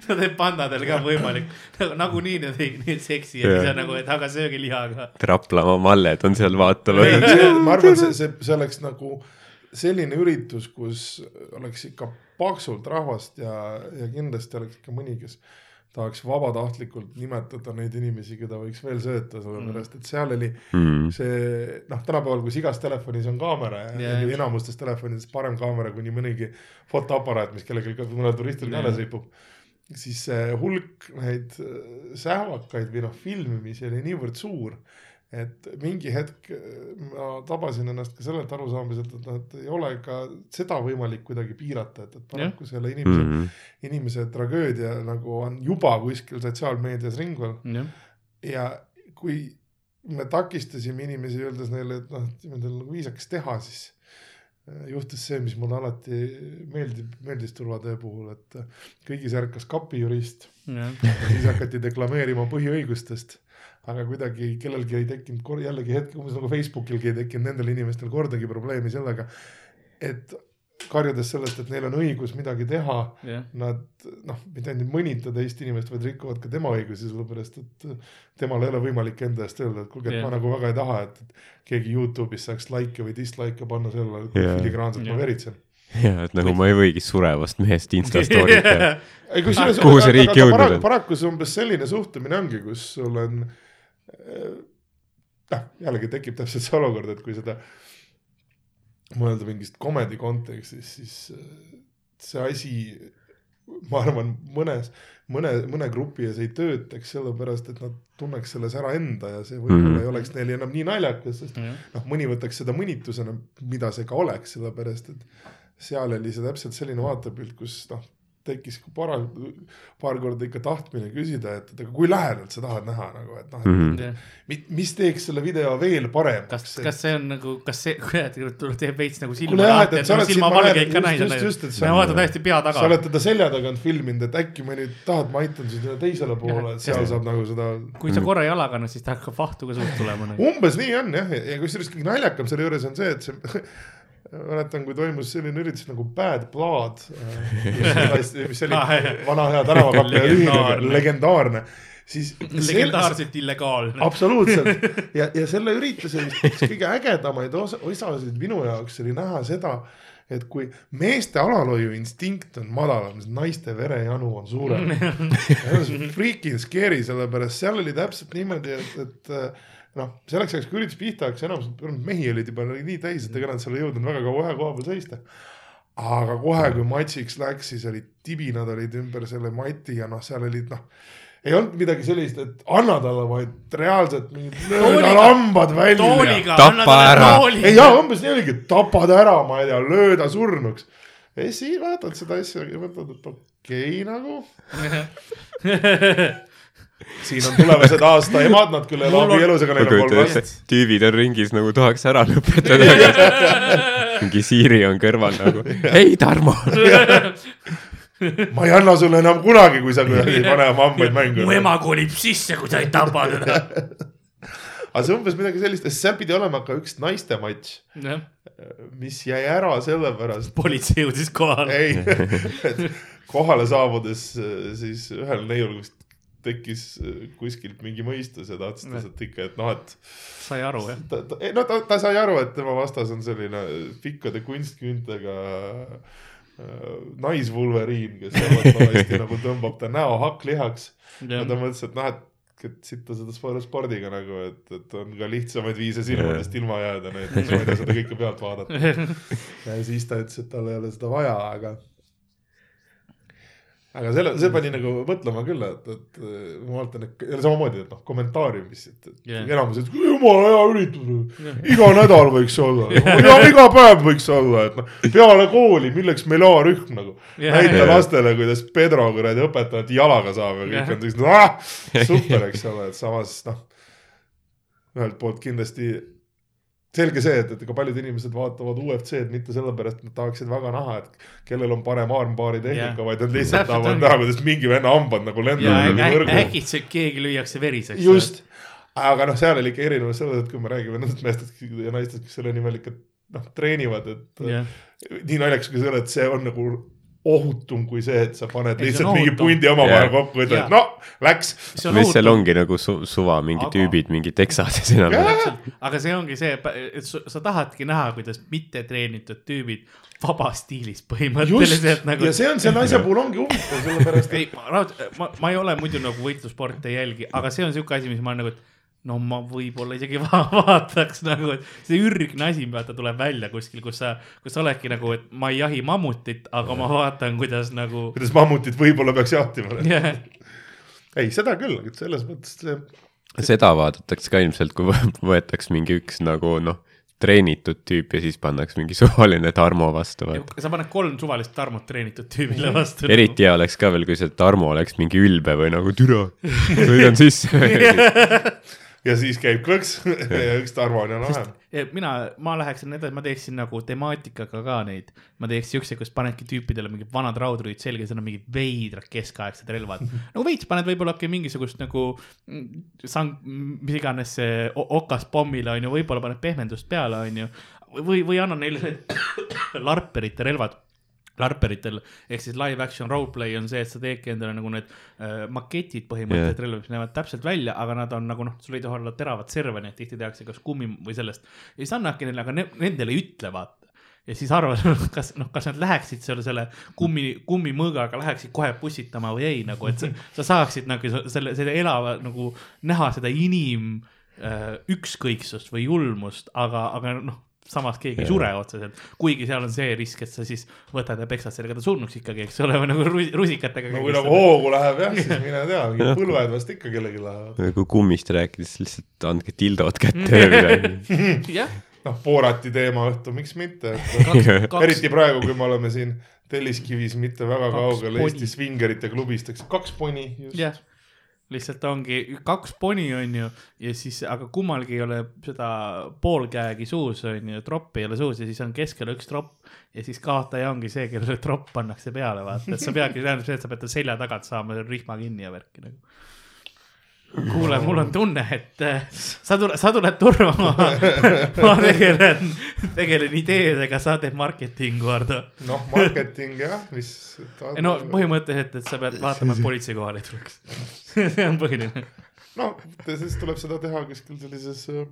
sa teed pandadel ka võimalik, nagunii nad ei, need seksi ja siis on nagu, et aga sööge lihaga. Raplamaa malled on seal vaatamas. ma arvan, see, see, see oleks nagu selline üritus, kus oleks ikka paksult rahvast ja, ja kindlasti oleks ikka mõni, kes tahaks vabatahtlikult nimetada neid inimesi, keda võiks veel sööta, sellepärast et seal oli Mm. see noh, tänapäeval, kus igas telefonis on kaamera ja yeah. enamustes telefonides parem kaamera kui nii mõnigi fotoaparaat, mis kellelgi ka mõnel turistil ka Jaa. alles ripub. siis see hulk neid äh, sähvakaid või noh, filmimisi oli niivõrd suur, et mingi hetk äh, ma tabasin ennast ka sellelt arusaamiselt, et noh, et ei ole ka seda võimalik kuidagi piirata, et, et paraku selle inimese mm., Mm. inimese tragöödia nagu on juba kuskil sotsiaalmeedias ringvel jah, ja kui me takistasime inimesi, öeldes neile, et noh, et teil nagu viisakas teha, siis äh, juhtus see, mis mulle alati meeldib, meeldis turvatöö puhul, et kõigis ärkas kapijurist siis hakati deklameerima põhiõigustest. Aga kuidagi kellelgi ei tekkinud kor- jällegi hetk, umbes nagu Facebookilgi ei tekkinud nendel inimestel kordagi probleemi sellega, et karjudes sellest, et neil on õigus midagi teha jah, nad noh, mitte ainult ei mõnita teist inimest, vaid rikuvad ka tema õigusi, sellepärast et temal ei ole võimalik enda eest öelda, et kuulge, et Jah. ma nagu väga ei taha, et et keegi Youtube'is saaks like'e või dislike'e panna sellele, kui Jah. filigraanselt Jah. ma veritsen. ja et nagu ma ei võigi surevast mehest Insta story't teha. Kuhu see riik jõudnud on? paraku see umbes selline suhtumine ongi, kus sul on eh, noh, jällegi tekib täpselt see olukord, et kui seda mõelda mingist comedy kontekstis, siis eh, see asi, ma arvan, mõnes, mõne, mõne grupi ees ei töötaks, sellepärast et nad tunneks selles ära enda ja see võib-olla Mhm. ei oleks neile enam nii naljakas, sest jah, noh, mõni võtaks seda mõnitusena, mida see ka oleks, sellepärast et seal oli see täpselt selline vaatepilt, kus noh, tekkis paar, paar korda ikka tahtmine küsida, et, et aga kui lähedalt sa tahad näha nagu, et noh, Mhm. jah. et mis teeks selle video veel paremaks. kas, kas see on nagu, kas see, kurat, teeb veits nagu silma et- et et sa ma et sa- vaatan täiesti pea sa taga. oled teda selja tagant filminud, et äkki ma nüüd tahad, ma aitan sind teisele poole, et seal saab nagu seda kui sa korra jalaga annad, siis ta hakkab vahtu ka suust tulema. nagu. umbes nii on jah, ja kusjuures kõige naljakam selle juures on see, et see mäletan, kui toimus selline üritus nagu Bad Blood, mis oli Ah, vana hea tänavakappe ühine, Legendaarne. siis. legendaarselt illegaalne. absoluutselt ja, ja selle ürituse üks kõige ägedamaid osa, osasid minu jaoks oli näha seda, et kui meeste alalhoiu instinkt on madalam, siis naiste verejanu on suurem. see on freaking scary, sellepärast seal oli täpselt niimoodi, et, et äh, noh, selleks ajaks, kui üritus pihta hakkas, enamus mehi olid juba nii täis, et ega nad seal ei jõudnud väga kaua ühe koha peal seista. aga kohe, kui matšiks läks, siis olid tibinad olid ümber selle mati ja noh, seal olid noh, ei olnud midagi sellist, et anna talle, vaid reaalselt mingid lööda Tooliga. lambad välja. Tapa ära. ei jaa, umbes nii oligi, tappa ta ära, ma ei tea, lööda surnuks. ja siis vaatad seda asja ja mõtled, et okei okay, nagu. siin on tulevased aasta emad, nad küll ei on- abielus, aga neil on kolm last. tüübid on ringis nagu tahaks ära lõpetada. mingi Siiri on kõrval nagu, ei Tarmo. ma ei anna sulle enam kunagi, kui sa kuidagi ei pane oma hambaid mängu. mu ema kolib sisse, kui sa ei tapa teda. aga see umbes midagi sellist, sest seal pidi olema ka üks naiste matš, jah, mis jäi ära sellepärast, politsei jõudis kohale. ei, et kohale saabudes äh, siis ühel neiul vist tekkis äh, kuskilt mingi mõistus ja ta otsustas, et ikka, et noh, et sai aru jah? ta, ta, ei no ta, ta sai aru, et tema vastas on selline pikkade kunstküüntega äh, naisvulveriin, kes arvatavasti nagu tõmbab ta näo hakklihaks ja ta mõtles, et noh, et, et sitta seda spor- spordiga nagu, et, et on ka lihtsamaid viise silmadest ilma jääda, näiteks ma ei tea seda kõike pealt vaadata. ja siis ta ütles, et tal ei ole seda vaja, aga aga selle, see pani nagu mõtlema küll, et, et ma vaatan, et samamoodi, et noh, kommentaariumis, et, et yeah. enamus ütles, jumala hea üritus, iga nädal võiks olla, ja iga päev võiks olla, et noh, peale kooli, milleks meil A-rühm nagu. Jah. näita Jah. lastele, kuidas Pedro kuradi õpetajat jalaga saab ja kõik on sellised, ah, super, eks ole, et samas noh, ühelt poolt kindlasti selge see, et, et ega paljud inimesed vaatavad UFC-d mitte sellepärast, et nad tahaksid väga näha, et kellel on parem armbaari tehnika Jah. vaid nad lihtsalt tahavad näha, kuidas mingi venna hambad nagu lendavad läbi võrgu. äkitselt keegi lüüakse veriseks. just, aga noh, seal oli ikka erinevus selles, et kui me räägime nendest meestest ja naistest, kes selle nimel ikka noh, treenivad, et jah, nii naljakas kui see on, et see on nagu ohutum kui see, et sa paned Ei, lihtsalt mingi pundi omavahel Jah. kokku, ütled, et no läks. see on mis seal ongi nagu su suva mingi Aga- tüübid mingi Texases enam Jah.. aga see ongi see, et sa tahadki näha, kuidas mittetreenitud tüübid vabas stiilis põhimõtteliselt, nagu ja see on selle asja puhul ongi huvitav, sellepärast et ei, ma, ma, ei ole muidu nagu võitlussporte ei jälgi, aga see on siuke asi, mis ma olen nagu, et no ma võib-olla isegi va vaataks nagu, et see ürgne asi, vaata, tuleb välja kuskil, kus sa, kus sa oledki nagu, et ma ei jahi mammutit, aga ma vaatan, kuidas nagu kuidas mammutit võib-olla peaks jahtima. jah, ei, seda küll, et selles mõttes see seda vaadatakse ka ilmselt, kui võ- võetakse mingi üks nagu noh, treenitud tüüp ja siis pannakse mingi suvaline Tarmo vastu. sa paned kolm suvalist Tarmot treenitud tüübile vastu. eriti hea oleks ka veel, kui see Tarmo oleks mingi ülbe või nagu türa, sõidan sisse. Ja siis käib klõks ja üks Tarmo on jälle vähem. Ja mina, ma läheksin edasi, ma teeksin nagu temaatikaga ka neid, ma teeks siukseid, kus panedki tüüpidele mingid vanad raudruid selga, seal on mingid veidrad keskaegsed relvad. nagu veits paned võib-olla äkki mingisugust nagu mm, sang-, mis iganes see okas pommile on ju, võib-olla paned pehmendust peale, on ju. või, või anna neile need larperite relvad larperitel ehk siis live action roleplay on see, et sa teedki endale nagu need äh, maketid põhimõtteliselt Jah. relvad, mis näevad täpselt välja, aga nad on nagu noh, sul ei tohi olla teravat serva, nii et tihti tehakse kas kummi või sellest. ja siis annadki neile, aga ne, nendele ei ütle, vaata. ja siis arvad, kas noh, kas nad läheksid selle, selle kummi, kummimõõgaga läheksid kohe pussitama või ei, nagu et sa, sa saaksid nagu se- selle, selle elava nagu näha seda inim äh, ükskõiksust või julmust, aga, aga noh, samas keegi ei sure otseselt, kuigi seal on see risk, et sa siis võtad ja peksad sellega ta surnuks ikkagi, eks ole, või nagu ru- rusikatega. no kui nagu hoogu läheb jah, siis mine tea, mingid põlved vast ikka kellelgi lähevad. kui kummist rääkides, lihtsalt andke tildod kätte või midagi. noh, Boorati teema õhtu, miks mitte, et eriti praegu, kui me oleme siin Telliskivis mitte väga kaugel. Eesti svingerite klubist, eks. Kaks poni just. Jah, lihtsalt ongi kaks poni on ju ja siis, aga kummalgi ei ole seda poolkäegi suus on ju, troppi ei ole suus ja siis on keskel üks tropp ja siis kaotaja ongi see, kellele tropp pannakse peale, vaata, et sa peadki, tähendab see, et sa pead ta selja tagant saama rihma kinni ja värki nagu. kuule, mul on tunne, et äh, sa tuled, sa tuled turva, ma, tegelen, tegelen ideedega, sa teed marketingu, Ardo. noh, marketing jah, mis. no põhimõtteliselt, et sa pead vaatama, et politsei kohale ei tuleks. see on põhiline. no siis tuleb seda teha kuskil sellises äh,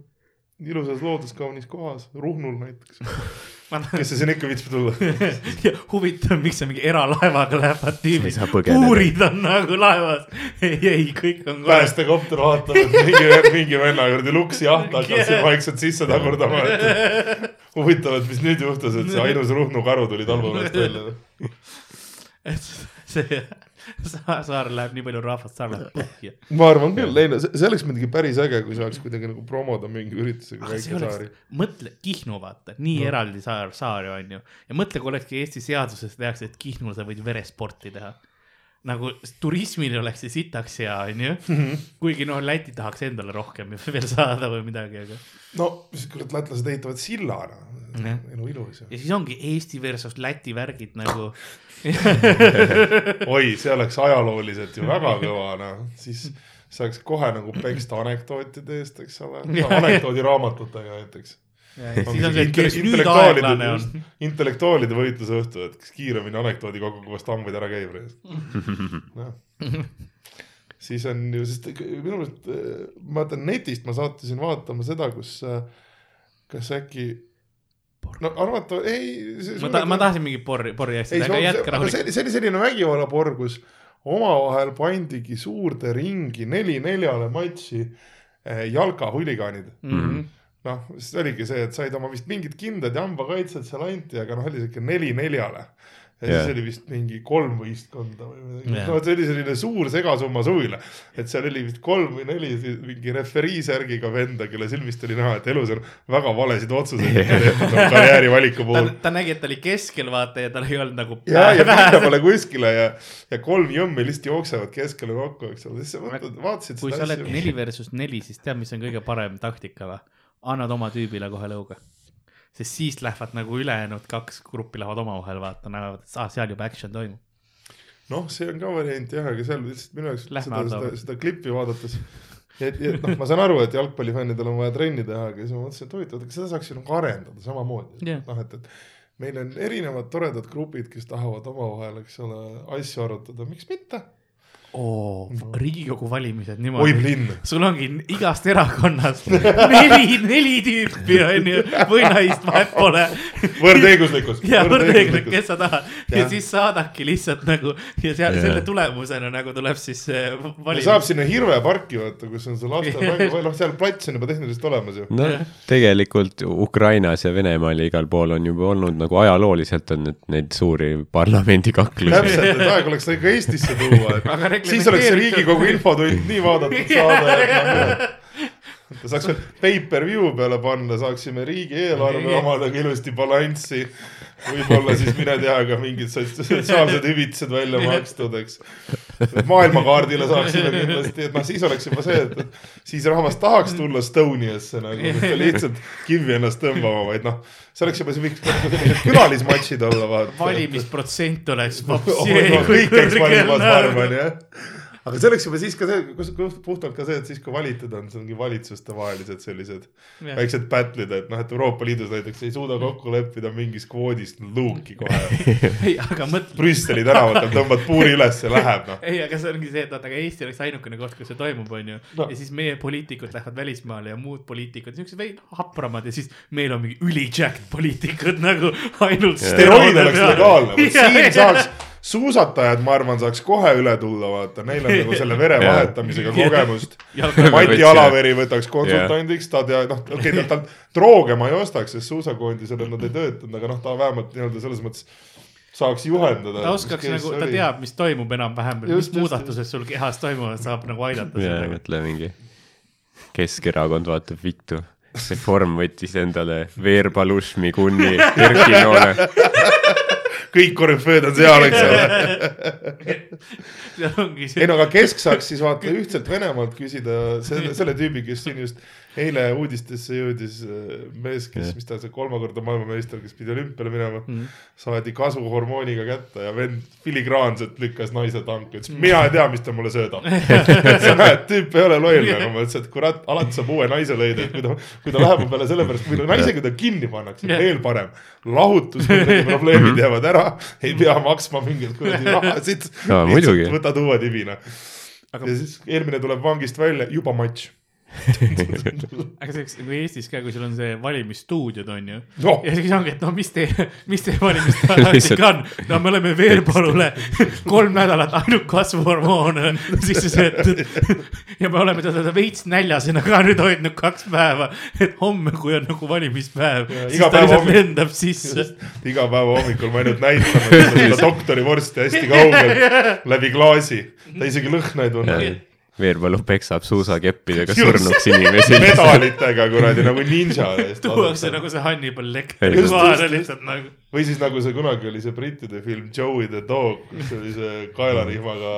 ilusas looduskaunis kohas, Ruhnul näiteks. kes see sinna ikka viitsib tulla? huvitav, miks see mingi eralaevaga lähevad põgeneda. puurid on nagu laevas. ei, ei, kõik on päästekopter vaatab, et mingi, mingi venna kuradi luksi jaht hakkas siin vaikselt sisse tagurdama, et huvitav, et mis nüüd juhtus, et see ainus Ruhnu karu tuli talvepäevast välja. et see Saar läheb nii palju rahvast, Saar läheb põhja. ma arvan küll, ei no see oleks muidugi päris äge, kui saaks kuidagi nagu promoda mingi üritusega see väike saari mõtle, Kihnu vaata, nii no. eraldi saar, saar on ju. ja mõtle, kui olekski Eesti seaduses tehakse, et Kihnul sa võid veresporti teha. Nagu turismile oleks see sitaks hea, onju. kuigi noh, Läti tahaks endale rohkem veel saada või midagi, aga. no kurat, lätlased ehitavad silla ära Jah., elu ilus ja siis ongi Eesti versus Läti värgid nagu. oi, see oleks ajalooliselt ju väga kõva, noh, siis saaks kohe nagu peksta anekdootide eest, eks ole, anekdoodiraamatutega näiteks. Siis on see, et kes nüüd aeglane on. intellektuaalide võitluse õhtu, et kes kiiremini anekdoodi kogukogust hambaid ära käib. noh, siis on ju, sest minu meelest äh, ma vaatan netist, ma sattusin vaatama seda, kus, kas äkki, no arvata, ei. ma ta-, ma tahtsin mingi porri, porri asja, aga on, jätka rahulikult. see, oli selline vägivallaporr, kus omavahel pandigi suurde ringi neli neljale matši eh, jalkahuligaanid. Mhm. noh, siis oligi see, et said oma vist mingid kindad ja hambakaitsed seal anti, aga noh, oli siuke neli neljale. ja Jah. siis oli vist mingi kolm võistkonda või midagi Jah. no see oli selline suur segasumma suvila. et seal oli vist kolm või neli mingi referii särgiga venda, kelle silmist oli näha, et elus on väga valesid otsuseid tehtud oma karjäärivaliku ta puhul., ta nägi, et ta oli keskel, vaata ja tal ei olnud nagu. ja, ja pinda pole kuskile ja, ja kolm jõmmi lihtsalt jooksevad keskele kokku, eks ole, siis sa mõtled, vaatasid kui sa oled neli versus neli, siis tead, mis on kõige parem taktika või? Annad oma tüübile kohe lõuga. sest siis lähevad nagu ülejäänud kaks gruppi lähevad omavahel vaata, näevad, et aa, seal juba action toimub. noh, see on ka variant jah, aga seal lihtsalt minu jaoks Lähme seda, seda, seda klippi vaadates. et, et noh, ma saan aru, et jalgpallifännidel on vaja trenni teha, aga siis ma mõtlesin, et huvitav, et seda saaks ju nagu arendada samamoodi Jah. noh, et, et meil on erinevad toredad grupid, kes tahavad omavahel, eks ole, asju arutada, miks mitte. oo, riigikogu valimised niimoodi. sul ongi igast erakonnast neli, neli tüüpi onju, võinaist vahet pole. võrdõiguslikkus. ja võrdõiguslik, kes sa tahad ja Jah. siis saadadki lihtsalt nagu ja seal Jah. selle tulemusena nagu tuleb siis ja valimis saab. sinna Hirve parki vaata, kus on see lastemäng või noh, seal plats on juba tehniliselt olemas ju. no tegelikult Ukrainas ja Venemaal ja igal pool on juba olnud nagu ajalooliselt on need, neid suuri parlamendikaklusi. täpselt, et aeg oleks ikka Eestisse tuua, Aga et siis oleks. Riigikogu infotund nii vaadatud saade, noh, saaks veel pay-per-view peale panna, saaksime riigieelarve omadega ilusti balanssi. võib-olla siis mine tea ka mingid sots- sotsiaalsed hüvitised välja makstud, eks. maailmakaardile saaksime kindlasti, et noh, siis oleks juba see, et siis rahvas tahaks tulla Estoniasse nagu, mitte lihtsalt kivvi ennast tõmbama, vaid noh, see oleks juba, see võiks sellised külalismatšid olla, vaata. valimisprotsent oleks kõik käiks valimas, ma arvan, jah. Aga see oleks juba siis ka see, kus kus puhtalt ka see, et siis kui valitud on, see ongi valitsustevahelised sellised Jah. väiksed battle'id, et noh, et Euroopa Liidus näiteks ei suuda kokku leppida mingis kvoodis luuki kohe. ei, aga mõtle. Brüsseli tänavatel tõmbad puuri üles ja läheb noh. ei, aga see ongi see, et vaata, aga Eesti oleks ainukene koht, kus see toimub, onju No. no.. ja siis meie poliitikud lähevad välismaale ja muud poliitikud, siuksed veidi hapramad ja siis meil on mingi ülijacked poliitikud nagu ainult. steroid oleks legaalne, vot siin saaks, suusatajad, ma arvan, saaks kohe üle tulla, vaata, neil on nagu selle vere vahetamisega kogemust. Mati Alaveri võtaks konsultandiks, ta tea, noh, okei okay,, tal drooge ma ei ostaks, sest suusakoondisele nad ei töötanud, aga noh, ta vähemalt nii-öelda selles mõttes saaks juhendada. ta oskaks nagu, ta teab, mis toimub enam-vähem, mis Just, muudatused sul kehas toimuvad, saab nagu aidata ja sellega. mõtle mingi Keskerakond vaatab vittu. Reform võttis endale Veerpalušmi kunni Erkinoole. kõik korüfeed on seal, eks ole. ei no aga kesk saaks siis vaata ühtselt Venemaalt küsida selle, selle tüübi, kes siin just eile uudistesse jõudis, mees, kes, mis ta see kolmekordne maailmameister, kes pidi olümpiale minema mm., saadi kasvuhormooniga kätte ja vend filigraanselt lükkas naise tanki, ütles mina ei tea, mis ta mulle söödab. tüüp ei ole loll, aga ma ütlesin, et kurat, alati saab uue naise leida, et kui ta, kui ta läheb peale sellepärast, kui ta naise, kui ta kinni pannakse, veel parem. lahutusprobleemid jäävad ära, ei pea maksma mingeid kuradi rahasid. Muidugi. võtad uue tibina. Ja siis eelmine tuleb vangist välja, juba matš. aga see oleks nagu Eestis ka, kui sul on see valimisstuudiod on ju. Noh, ja siis ongi, et no mis teie, mis teie valimistaktika on, no me oleme Veerpalule kolm nädalat ainult kasvuhormoone. Sisse söötud ja me oleme teda veits näljasena ka nüüd hoidnud kaks päeva, et homme, kui on nagu valimispäev, siis ta lihtsalt lendab sisse. iga päev hommikul ma ainult näitan seda doktorivorsti hästi kaugel läbi klaasi, ta isegi lõhna ei tunne. Veerpalu peksab suusakeppidega surnuks inimesi. medalitega kuradi nagu ninja tuuakse nagu see Hannibal Lecter kohale lihtsalt nagu. või siis nagu see kunagi oli see brittide film Joey the Dog, kus oli see kaelarihmaga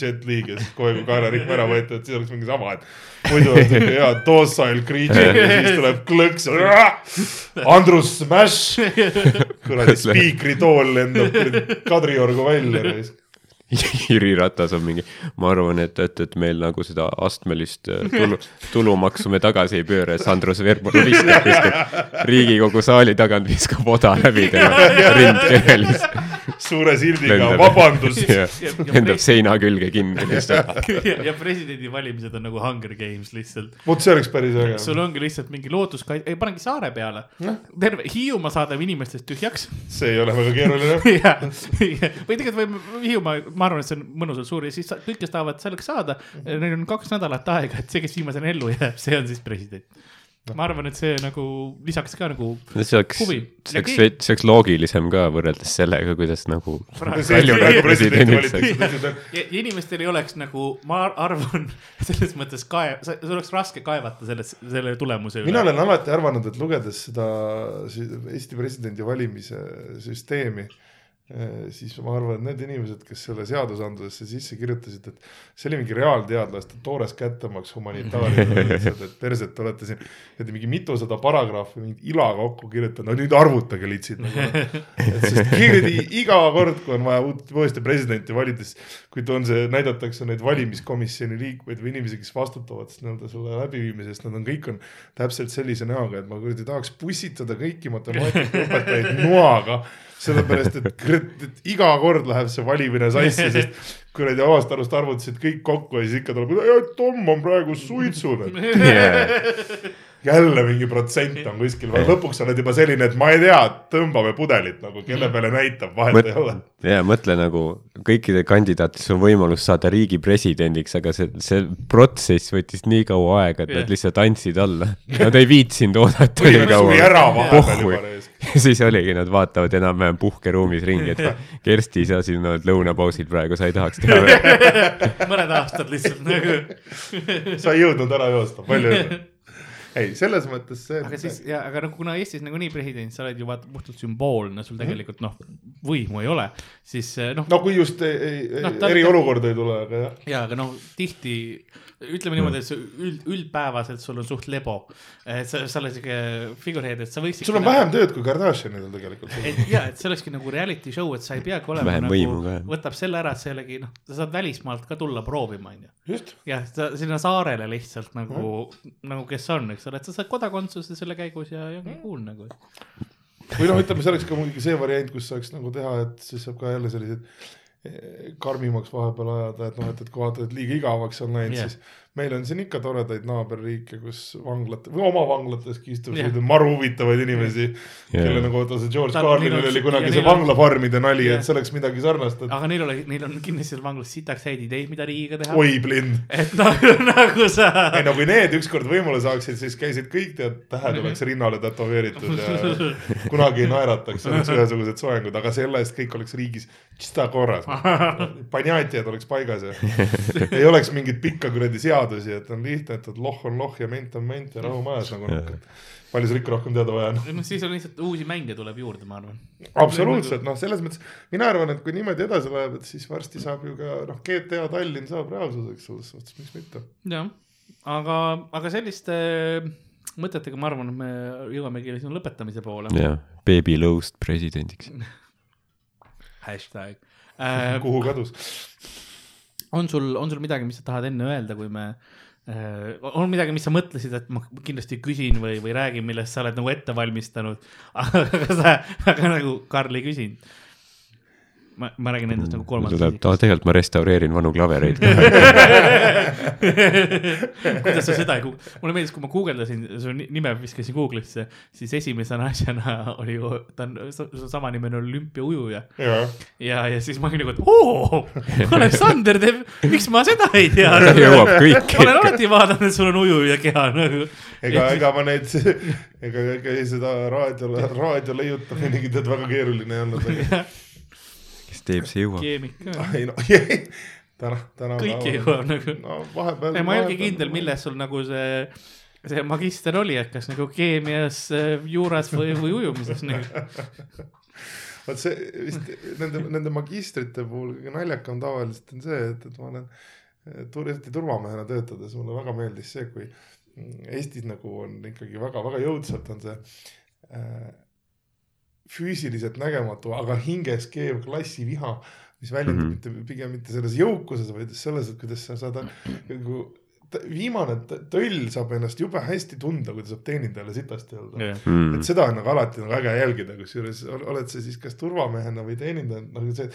Jet Li, kes kohe kui kaelarihm ära võeti, et siis oleks mingi sama, et muidu on siuke hea docile creature ja siis tuleb klõks. Andrus Smash, kuradi spiikritool lendab kuradi Kadriorgu välja. Jüri Ratas on mingi, ma arvan, et, et, et meil nagu seda astmelist äh, tulu, tulumaksu me tagasi ei pööra, et Andrus Veerpalu viskab kuskilt Riigikogu saali tagant viskab oda läbi tema rindkerelis. suure sildiga, vabandust. lendab seina külge kinni lihtsalt. ja, presidendivalimised on nagu Hunger Games lihtsalt. vot see oleks päris äge. sul ongi lihtsalt mingi looduskaitse, ei panegi saare peale. terve Hiiumaa saadab inimestest tühjaks. see ei ole väga keeruline. või tegelikult võime Hiiumaa, ma arvan, et see on mõnusalt suur ja siis kõik, kes tahavad selleks saada, neil on kaks nädalat aega, et see, kes viimasena ellu jääb, see on siis president. ma arvan, et see nagu lisaks ka nagu see oleks, see oleks, see oleks loogilisem ka võrreldes sellega, kuidas nagu see valitakse. ja inimestel ei oleks nagu, ma ar- arvan, selles mõttes kae-, sul oleks raske kaevata selles, selle tulemuse mina üle. olen alati arvanud, et lugedes seda Eesti presidendi valimise süsteemi, siis ma arvan, et need inimesed, kes selle seadusandlusesse sisse kirjutasid, et see oli mingi reaalteadlaste toores kättemaks humanitaaridele lihtsalt, et perset olete siin, et mingi mitusada paragrahvi mingit ila kokku kirjutanud, no nüüd arvutage litsid nagu. et sest kuradi iga kord, kui on vaja uut, uuesti presidenti valida, siis kui on see, näidatakse neid valimiskomisjoni liikmeid või inimesi, kes vastutavad siis nii-öelda selle läbiviimise eest, nad on kõik on täpselt sellise näoga, et ma kuradi tahaks pussitada kõiki matemaatikaõpetajaid noaga sellepärast, et kurat, et iga kord läheb see valimine sassi, sest kuradi omast arust arvutasid kõik kokku ja siis ikka tuleb, Tom on praegu suitsul, et jälle mingi protsent on kuskil, lõpuks oled juba selline, et ma ei tea, tõmbame pudelit nagu, kelle peale näitab, vahet ei ole. ja mõtle nagu kõikidel kandidaatidel on võimalus saada riigi presidendiks, aga see, see protsess võttis nii kaua aega, et Jah. nad lihtsalt andsid alla. Nad ei viitsinud oodata nii kaua. siis oligi, nad vaatavad enam-vähem puhkeruumis ringi, et Kersti, sa siin oled lõunapausil praegu, sa ei tahaks teha veel. mõned aastad lihtsalt nagu. sa ei jõudnud ära joosta, palju õnne. ei, selles mõttes see. aga siis ja, aga noh, kuna Eestis nagunii president, sa oled ju vaata puhtalt sümboolne, sul tegelikult noh, võimu ei ole, siis eh, noh no kui just ei, ei, no, ta- eriolukord ei tule, aga jah. ja aga noh, tihti ütleme niimoodi, et see üld, üldpäevaselt sul on suht lebo. et sa, sa oled siuke figurehead, et sa võiksid. sul on vähem tööd kui Kardashianidel tegelikult. et ja, et see olekski nagu reality show, et sa ei peagi olema Vähem nagu võtab selle ära, et sa jällegi noh, sa saad välismaalt ka tulla proovima, onju. just, jah, sa sinna saarele lihtsalt nagu, nagu kes on, eks ole, et sa saad kodakondsuse selle käigus ja, ja ongi cool nagu. või noh, ütleme, see oleks ka muidugi see variant, kus saaks nagu teha, et siis saab ka jälle selliseid karmimaks vahepeal ajada, et noh, et, et kui vaatad, et liiga igavaks on läinud yeah., siis meil on siin ikka toredaid naaberriike, kus vanglad või oma vanglateski istub Jah. selliseid maru huvitavaid inimesi yeah., kelle nagu oota see George Carlinil oli kunagi see vanglafarmide nali yeah., et see oleks midagi sarnast, et aga neil oli, neil on kindlasti seal vanglas sitaks häid ideid, mida riigiga teha. oi blind. et nagu, nagu sa. ei no kui need ükskord võimule saaksid, siis käisid kõik tead, tähed oleks rinnale tätoveeritud ja kunagi ei naerataks, oleks ühesugused soengud, aga selle eest kõik oleks riigis tšista korras. panjatjad oleks paigas ja ei oleks mingeid pikka kuradi seadusi, et on lihtne, et loh on loh ja ment on ment ja rahu majas nagu noh. palju sa ikka rohkem teada vaja on? noh, siis on lihtsalt uusi mänge tuleb juurde, ma arvan. absoluutselt, noh, selles mõttes mina arvan, et kui niimoodi edasi läheb, et siis varsti saab ju ka noh, GTA Tallinn saab reaalsuseks selles suhtes, miks mitte. jah, aga, aga selliste mõtetega ma arvan, et me jõuamegi sinna lõpetamise poole. jah, Baby Lõust presidendiks. hashtag äh. kuhu kadus? on sul, on sul midagi, mis sa tahad enne öelda, kui me äh,, on midagi, mis sa mõtlesid, et ma kindlasti küsin või, või räägin, millest sa oled nagu ette valmistanud, aga sa, aga nagu Karl ei küsinud. ma, ma räägin endast nagu kolmandas tuleb, tegelikult ma restaureerin vanu klavereid. kuidas sa seda ei kuulnud, mulle meeldis, kui ma guugeldasin su ni- nime viskasin Google'isse, siis esimese asjana oli ju, ta on, su sama nimi on olümpiaujuja jaa ja, ja siis ma olin nagu, et oo, Aleksander teeb, miks ma seda ei tea ta jõuab kõike olen. alati vaadanud, et sul on ujuja keha nagu. ega, ega ma neid, ega, ega seda raadio, raadio leiutaminegi tead väga keeruline ei olnud. teeb, see jõuab. keemik ka. ei no, täna, täna. kõike jõuab nagu. no vahepeal. ma ei olegi kindel, milles sul nagu see, see magister oli, et kas nagu keemias, juuras või, või ujumises nagu. vot see vist nende, nende magistrite puhul kõige naljakam tavaliselt on see, et, et ma olen tur- eriti turvamehena töötades, mulle väga meeldis see, kui Eestis nagu on ikkagi väga-väga jõudsalt on see äh, füüsiliselt nägematu, aga hinges keev klassiviha, mis väljendub mm. -hmm. mitte, pigem mitte selles jõukuses, vaid selles, et kuidas sa saad nagu viimane töll saab ennast jube hästi tunda, kui ta saab teenindajale sitasti öelda Mm. et seda on nagu alati nagu äge jälgida, kusjuures ol- oled sa siis kas turvamehena või teenindajana, nagu see,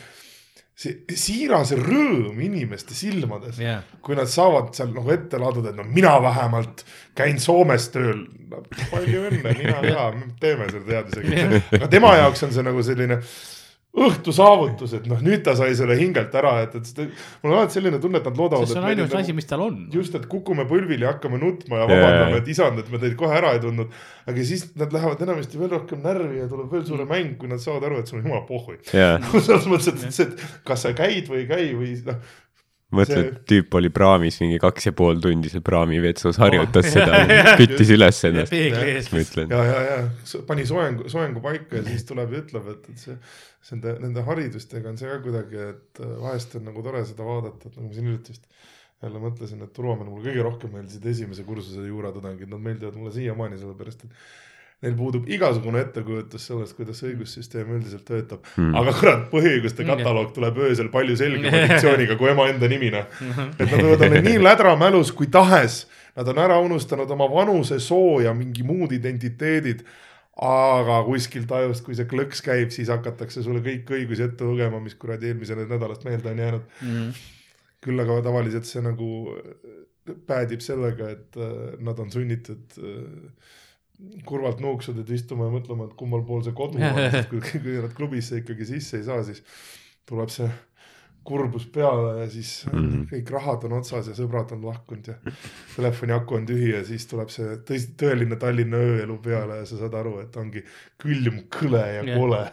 see siiras rõõm inimeste silmades, jah, kui nad saavad seal nagu ette laduda, et no mina vähemalt käin Soomes tööl no,. palju õnne, mina ka, teeme selle teadmisega. aga tema jaoks on see nagu selline õhtu saavutus, et noh, nüüd ta sai selle hingelt ära, et, et mul on alati selline tunne, et nad loodavad. see on ainus asi, mis tal on. just, et kukume põlvili hakkame nutma ja vabandame jaa. et isand, et me teid kohe ära ei tundnud. aga siis nad lähevad enamasti veel rohkem närvi ja tuleb veel suurem mäng, kui nad saavad aru, et sul on jumala pohhui. jaa, selles mõttes, et see, et kas sa käid või ei käi või noh, mõtle, et tüüp oli praamis mingi kaks ja pool tundi seal praamivetsus, harjutas Oh. seda, küttis üles ennast. ja, ja, ja pani soengu, soengu paika ja siis tuleb ja ütleb, et, et see, see nende, nende haridustega on see ka kuidagi, et äh, vahest on nagu tore seda vaadata, et nagu ma siin hiljuti vist jälle mõtlesin, et turvamehel mulle kõige rohkem meeldisid esimese kursuse juuratudengid, nad meeldivad mulle siiamaani sellepärast, et neil puudub igasugune ettekujutus sellest, kuidas õigussüsteem üldiselt töötab Hmm. mm.. aga kurat, põhiõiguste kataloog tuleb öösel palju selgema diktsiooniga kui ema enda nimi noh. et nad võivad olla nii lädramälus kui tahes, nad on ära unustanud oma vanuse, soo ja mingi muud identiteedid. Aga kuskilt ajust, kui see klõks käib, siis hakatakse sulle kõik õigusi ette lugema, mis kuradi eelmisest nädalast meelde on jäänud. Mhm. küll aga tavaliselt see nagu päädib sellega, et äh, nad on sunnitud äh, kurvalt nuuksudelt istuma ja mõtlema, et kummal pool see kodu on, sest kui, kui nad klubisse ikkagi sisse ei saa, siis tuleb see kurbus peale ja siis Mhm. kõik rahad on otsas ja sõbrad on lahkunud ja telefoni aku on tühi ja siis tuleb see tõsi, tõeline Tallinna ööelu peale ja sa saad aru, et ongi külm, kõle ja Jah. kole.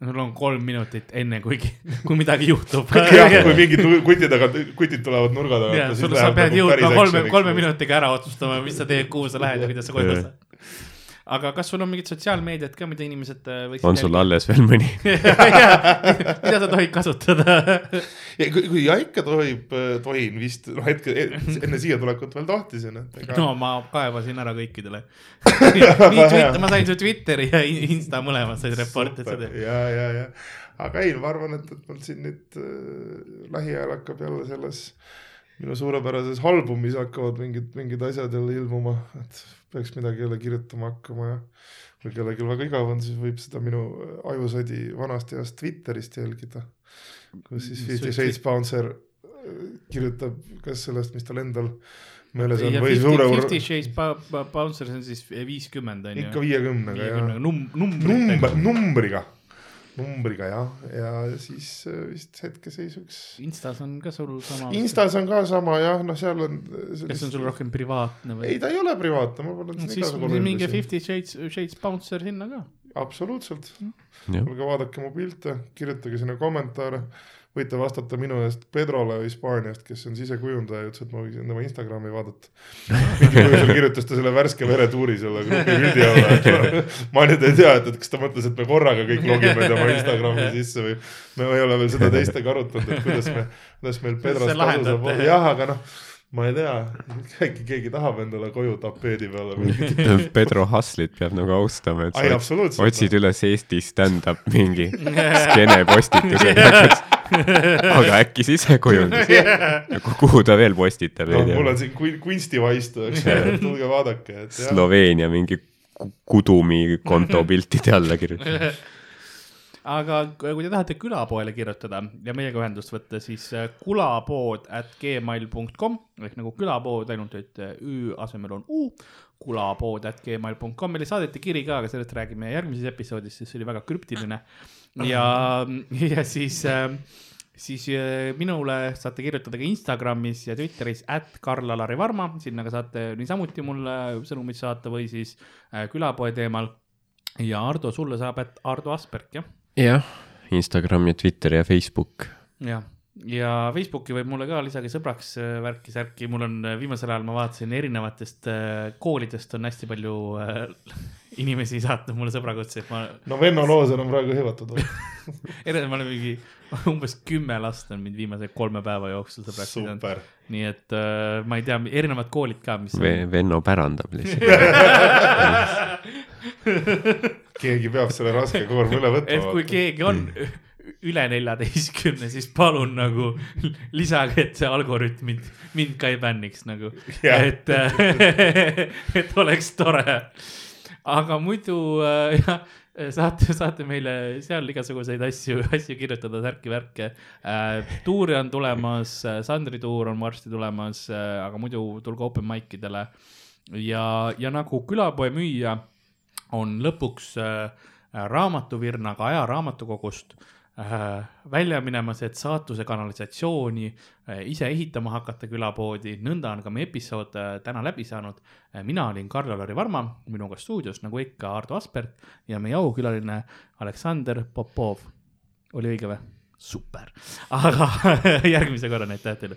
sul on kolm minutit enne, kui, kui midagi juhtub. jah, kui mingid kuti taga, kutid tulevad nurga ja tagant. sul, sa pead jõudma kolme, kolme minutiga ära otsustama, mis sa teed, kuhu sa lähed ja kuidas sa koju Jah. Aga kas sul on mingit sotsiaalmeediat ka, mida inimesed äh, võiksid on sul alles veel mõni? mida sa tohid kasutada? kui, kui ja ikka tohib, tohin vist, noh hetke enne siia tulekut veel tohtisin, et ega no ma kaevasin ära kõikidele. nii Twitter, ma sain su Twitteri ja Insta mõlemad said reportida seda. ja, ja, ja, aga ei, ma arvan, et, et mul siin nüüd äh, lähiajal hakkab jälle selles minu suurepärases albumis hakkavad mingid, mingid asjad jälle ilmuma, et peaks midagi jälle kirjutama hakkama ja kui kellelgi väga igav on, siis võib seda minu ajusadi vanast heast Twitterist jälgida, kus siis Fifty Shades Bouncer äh, kirjutab kas sellest, mis tal endal meeles on või suure Fifty Shades Bouncer, see on siis viiskümmend on ikka ju. viiekümnega ja viiekümnega num-, number, numbriga, numbriga jah, ja siis äh, vist hetkeseisuks. Instas on ka sul sama. Instas on ka sama jah, noh, seal on. kas see on sul rohkem privaatne või ei,? ta ei ole privaatne, ma panen siis üldusi. Fifty Shades, Shades Bouncer sinna ka. absoluutselt, jah, kuulge vaadake mu pilte, kirjutage sinna kommentaare. Võite vastata minu eest Pedrole Hispaaniast, kes on sisekujundaja ja ütles, et ma võiksin tema Instagrami vaadata. mingil põhjusel kirjutas ta selle värske veretuuri selle grupi pildi alla, et ma nüüd ei tea, et, et kas ta mõtles, et me korraga kõik logime tema Instagrami sisse või me ei ole veel seda teistega arutanud, et kuidas me, kuidas meil Pedrost kasu saab jah, aga noh, ma ei tea, äkki keegi tahab endale koju tapeedi peale või Pedro Haslit peab nagu austama, et ai, sa absoluutselt. otsid üles Eesti stand-up mingi skeene postituse näiteks. aga äkki sisekujundus, kuhu ta veel postitab, ei mul on. siin kun- kunstivaistu, eks ju, tulge vaadake, et. Sloveenia mingi ku- kudumi konto piltide alla kirjutab. aga kui te tahate külapoele kirjutada ja meiega ühendust võtta, siis äh, kulapood at gmail.com ehk nagu külapood, ainult et äh, ü asemel on u, kulapood at gmail.com, meile saadeti kiri ka, aga sellest räägime järgmises episoodis, sest see oli väga krüptiline. Ja, ja siis äh, siis äh, minule saate kirjutada ka Instagramis ja Twitteris at Karl-Alari Varma, sinna ka saate niisamuti mulle sõnumeid saata või siis äh, külapoe teemal. ja Ardo, sulle saab, et Ardo Asperg, jah jah, Instagram ja Twitter ja Facebook. jah, ja Facebooki võib mulle ka lisage sõbraks äh, värki-särki, mul on äh, viimasel ajal ma vaatasin erinevatest äh, koolidest on hästi palju inimesi saatnud mulle sõbrakutseid, ma, no Venno Looser on praegu hõivatud. ma olen mingi umbes kümme last on mind viimase kolme päeva jooksul sõbraks pidanud. super. nii et ma ei tea, erinevad koolid ka, mis Ve-, Venno pärandab lihtsalt. keegi peab selle raske koorma üle et kui võtma. keegi on üle neljateistkümne, siis palun nagu lisage, et see algoritm mind, mind ka ei bänniks nagu, Jah. et, et oleks tore. aga muidu äh, jah, saate, saate meile seal igasuguseid asju, asju kirjutada, särki-värke äh,. tuure on tulemas, Sandri tuur on varsti tulemas äh,, aga muidu tulge open mic idele ja, ja nagu külapoe müüja on lõpuks raamatuvirnaga Aja raamatukogust äh, välja minemas, et saatuse kanalisatsiooni äh, ise ehitama hakata külapoodi, nõnda on ka meie episood äh, täna läbi saanud äh,. mina olin Karl-Lari Varma, minuga stuudios nagu ikka Ardo Asperg ja meie aukülaline Aleksander Popov. oli õige või? super, aga järgmise korrani, aitäh teile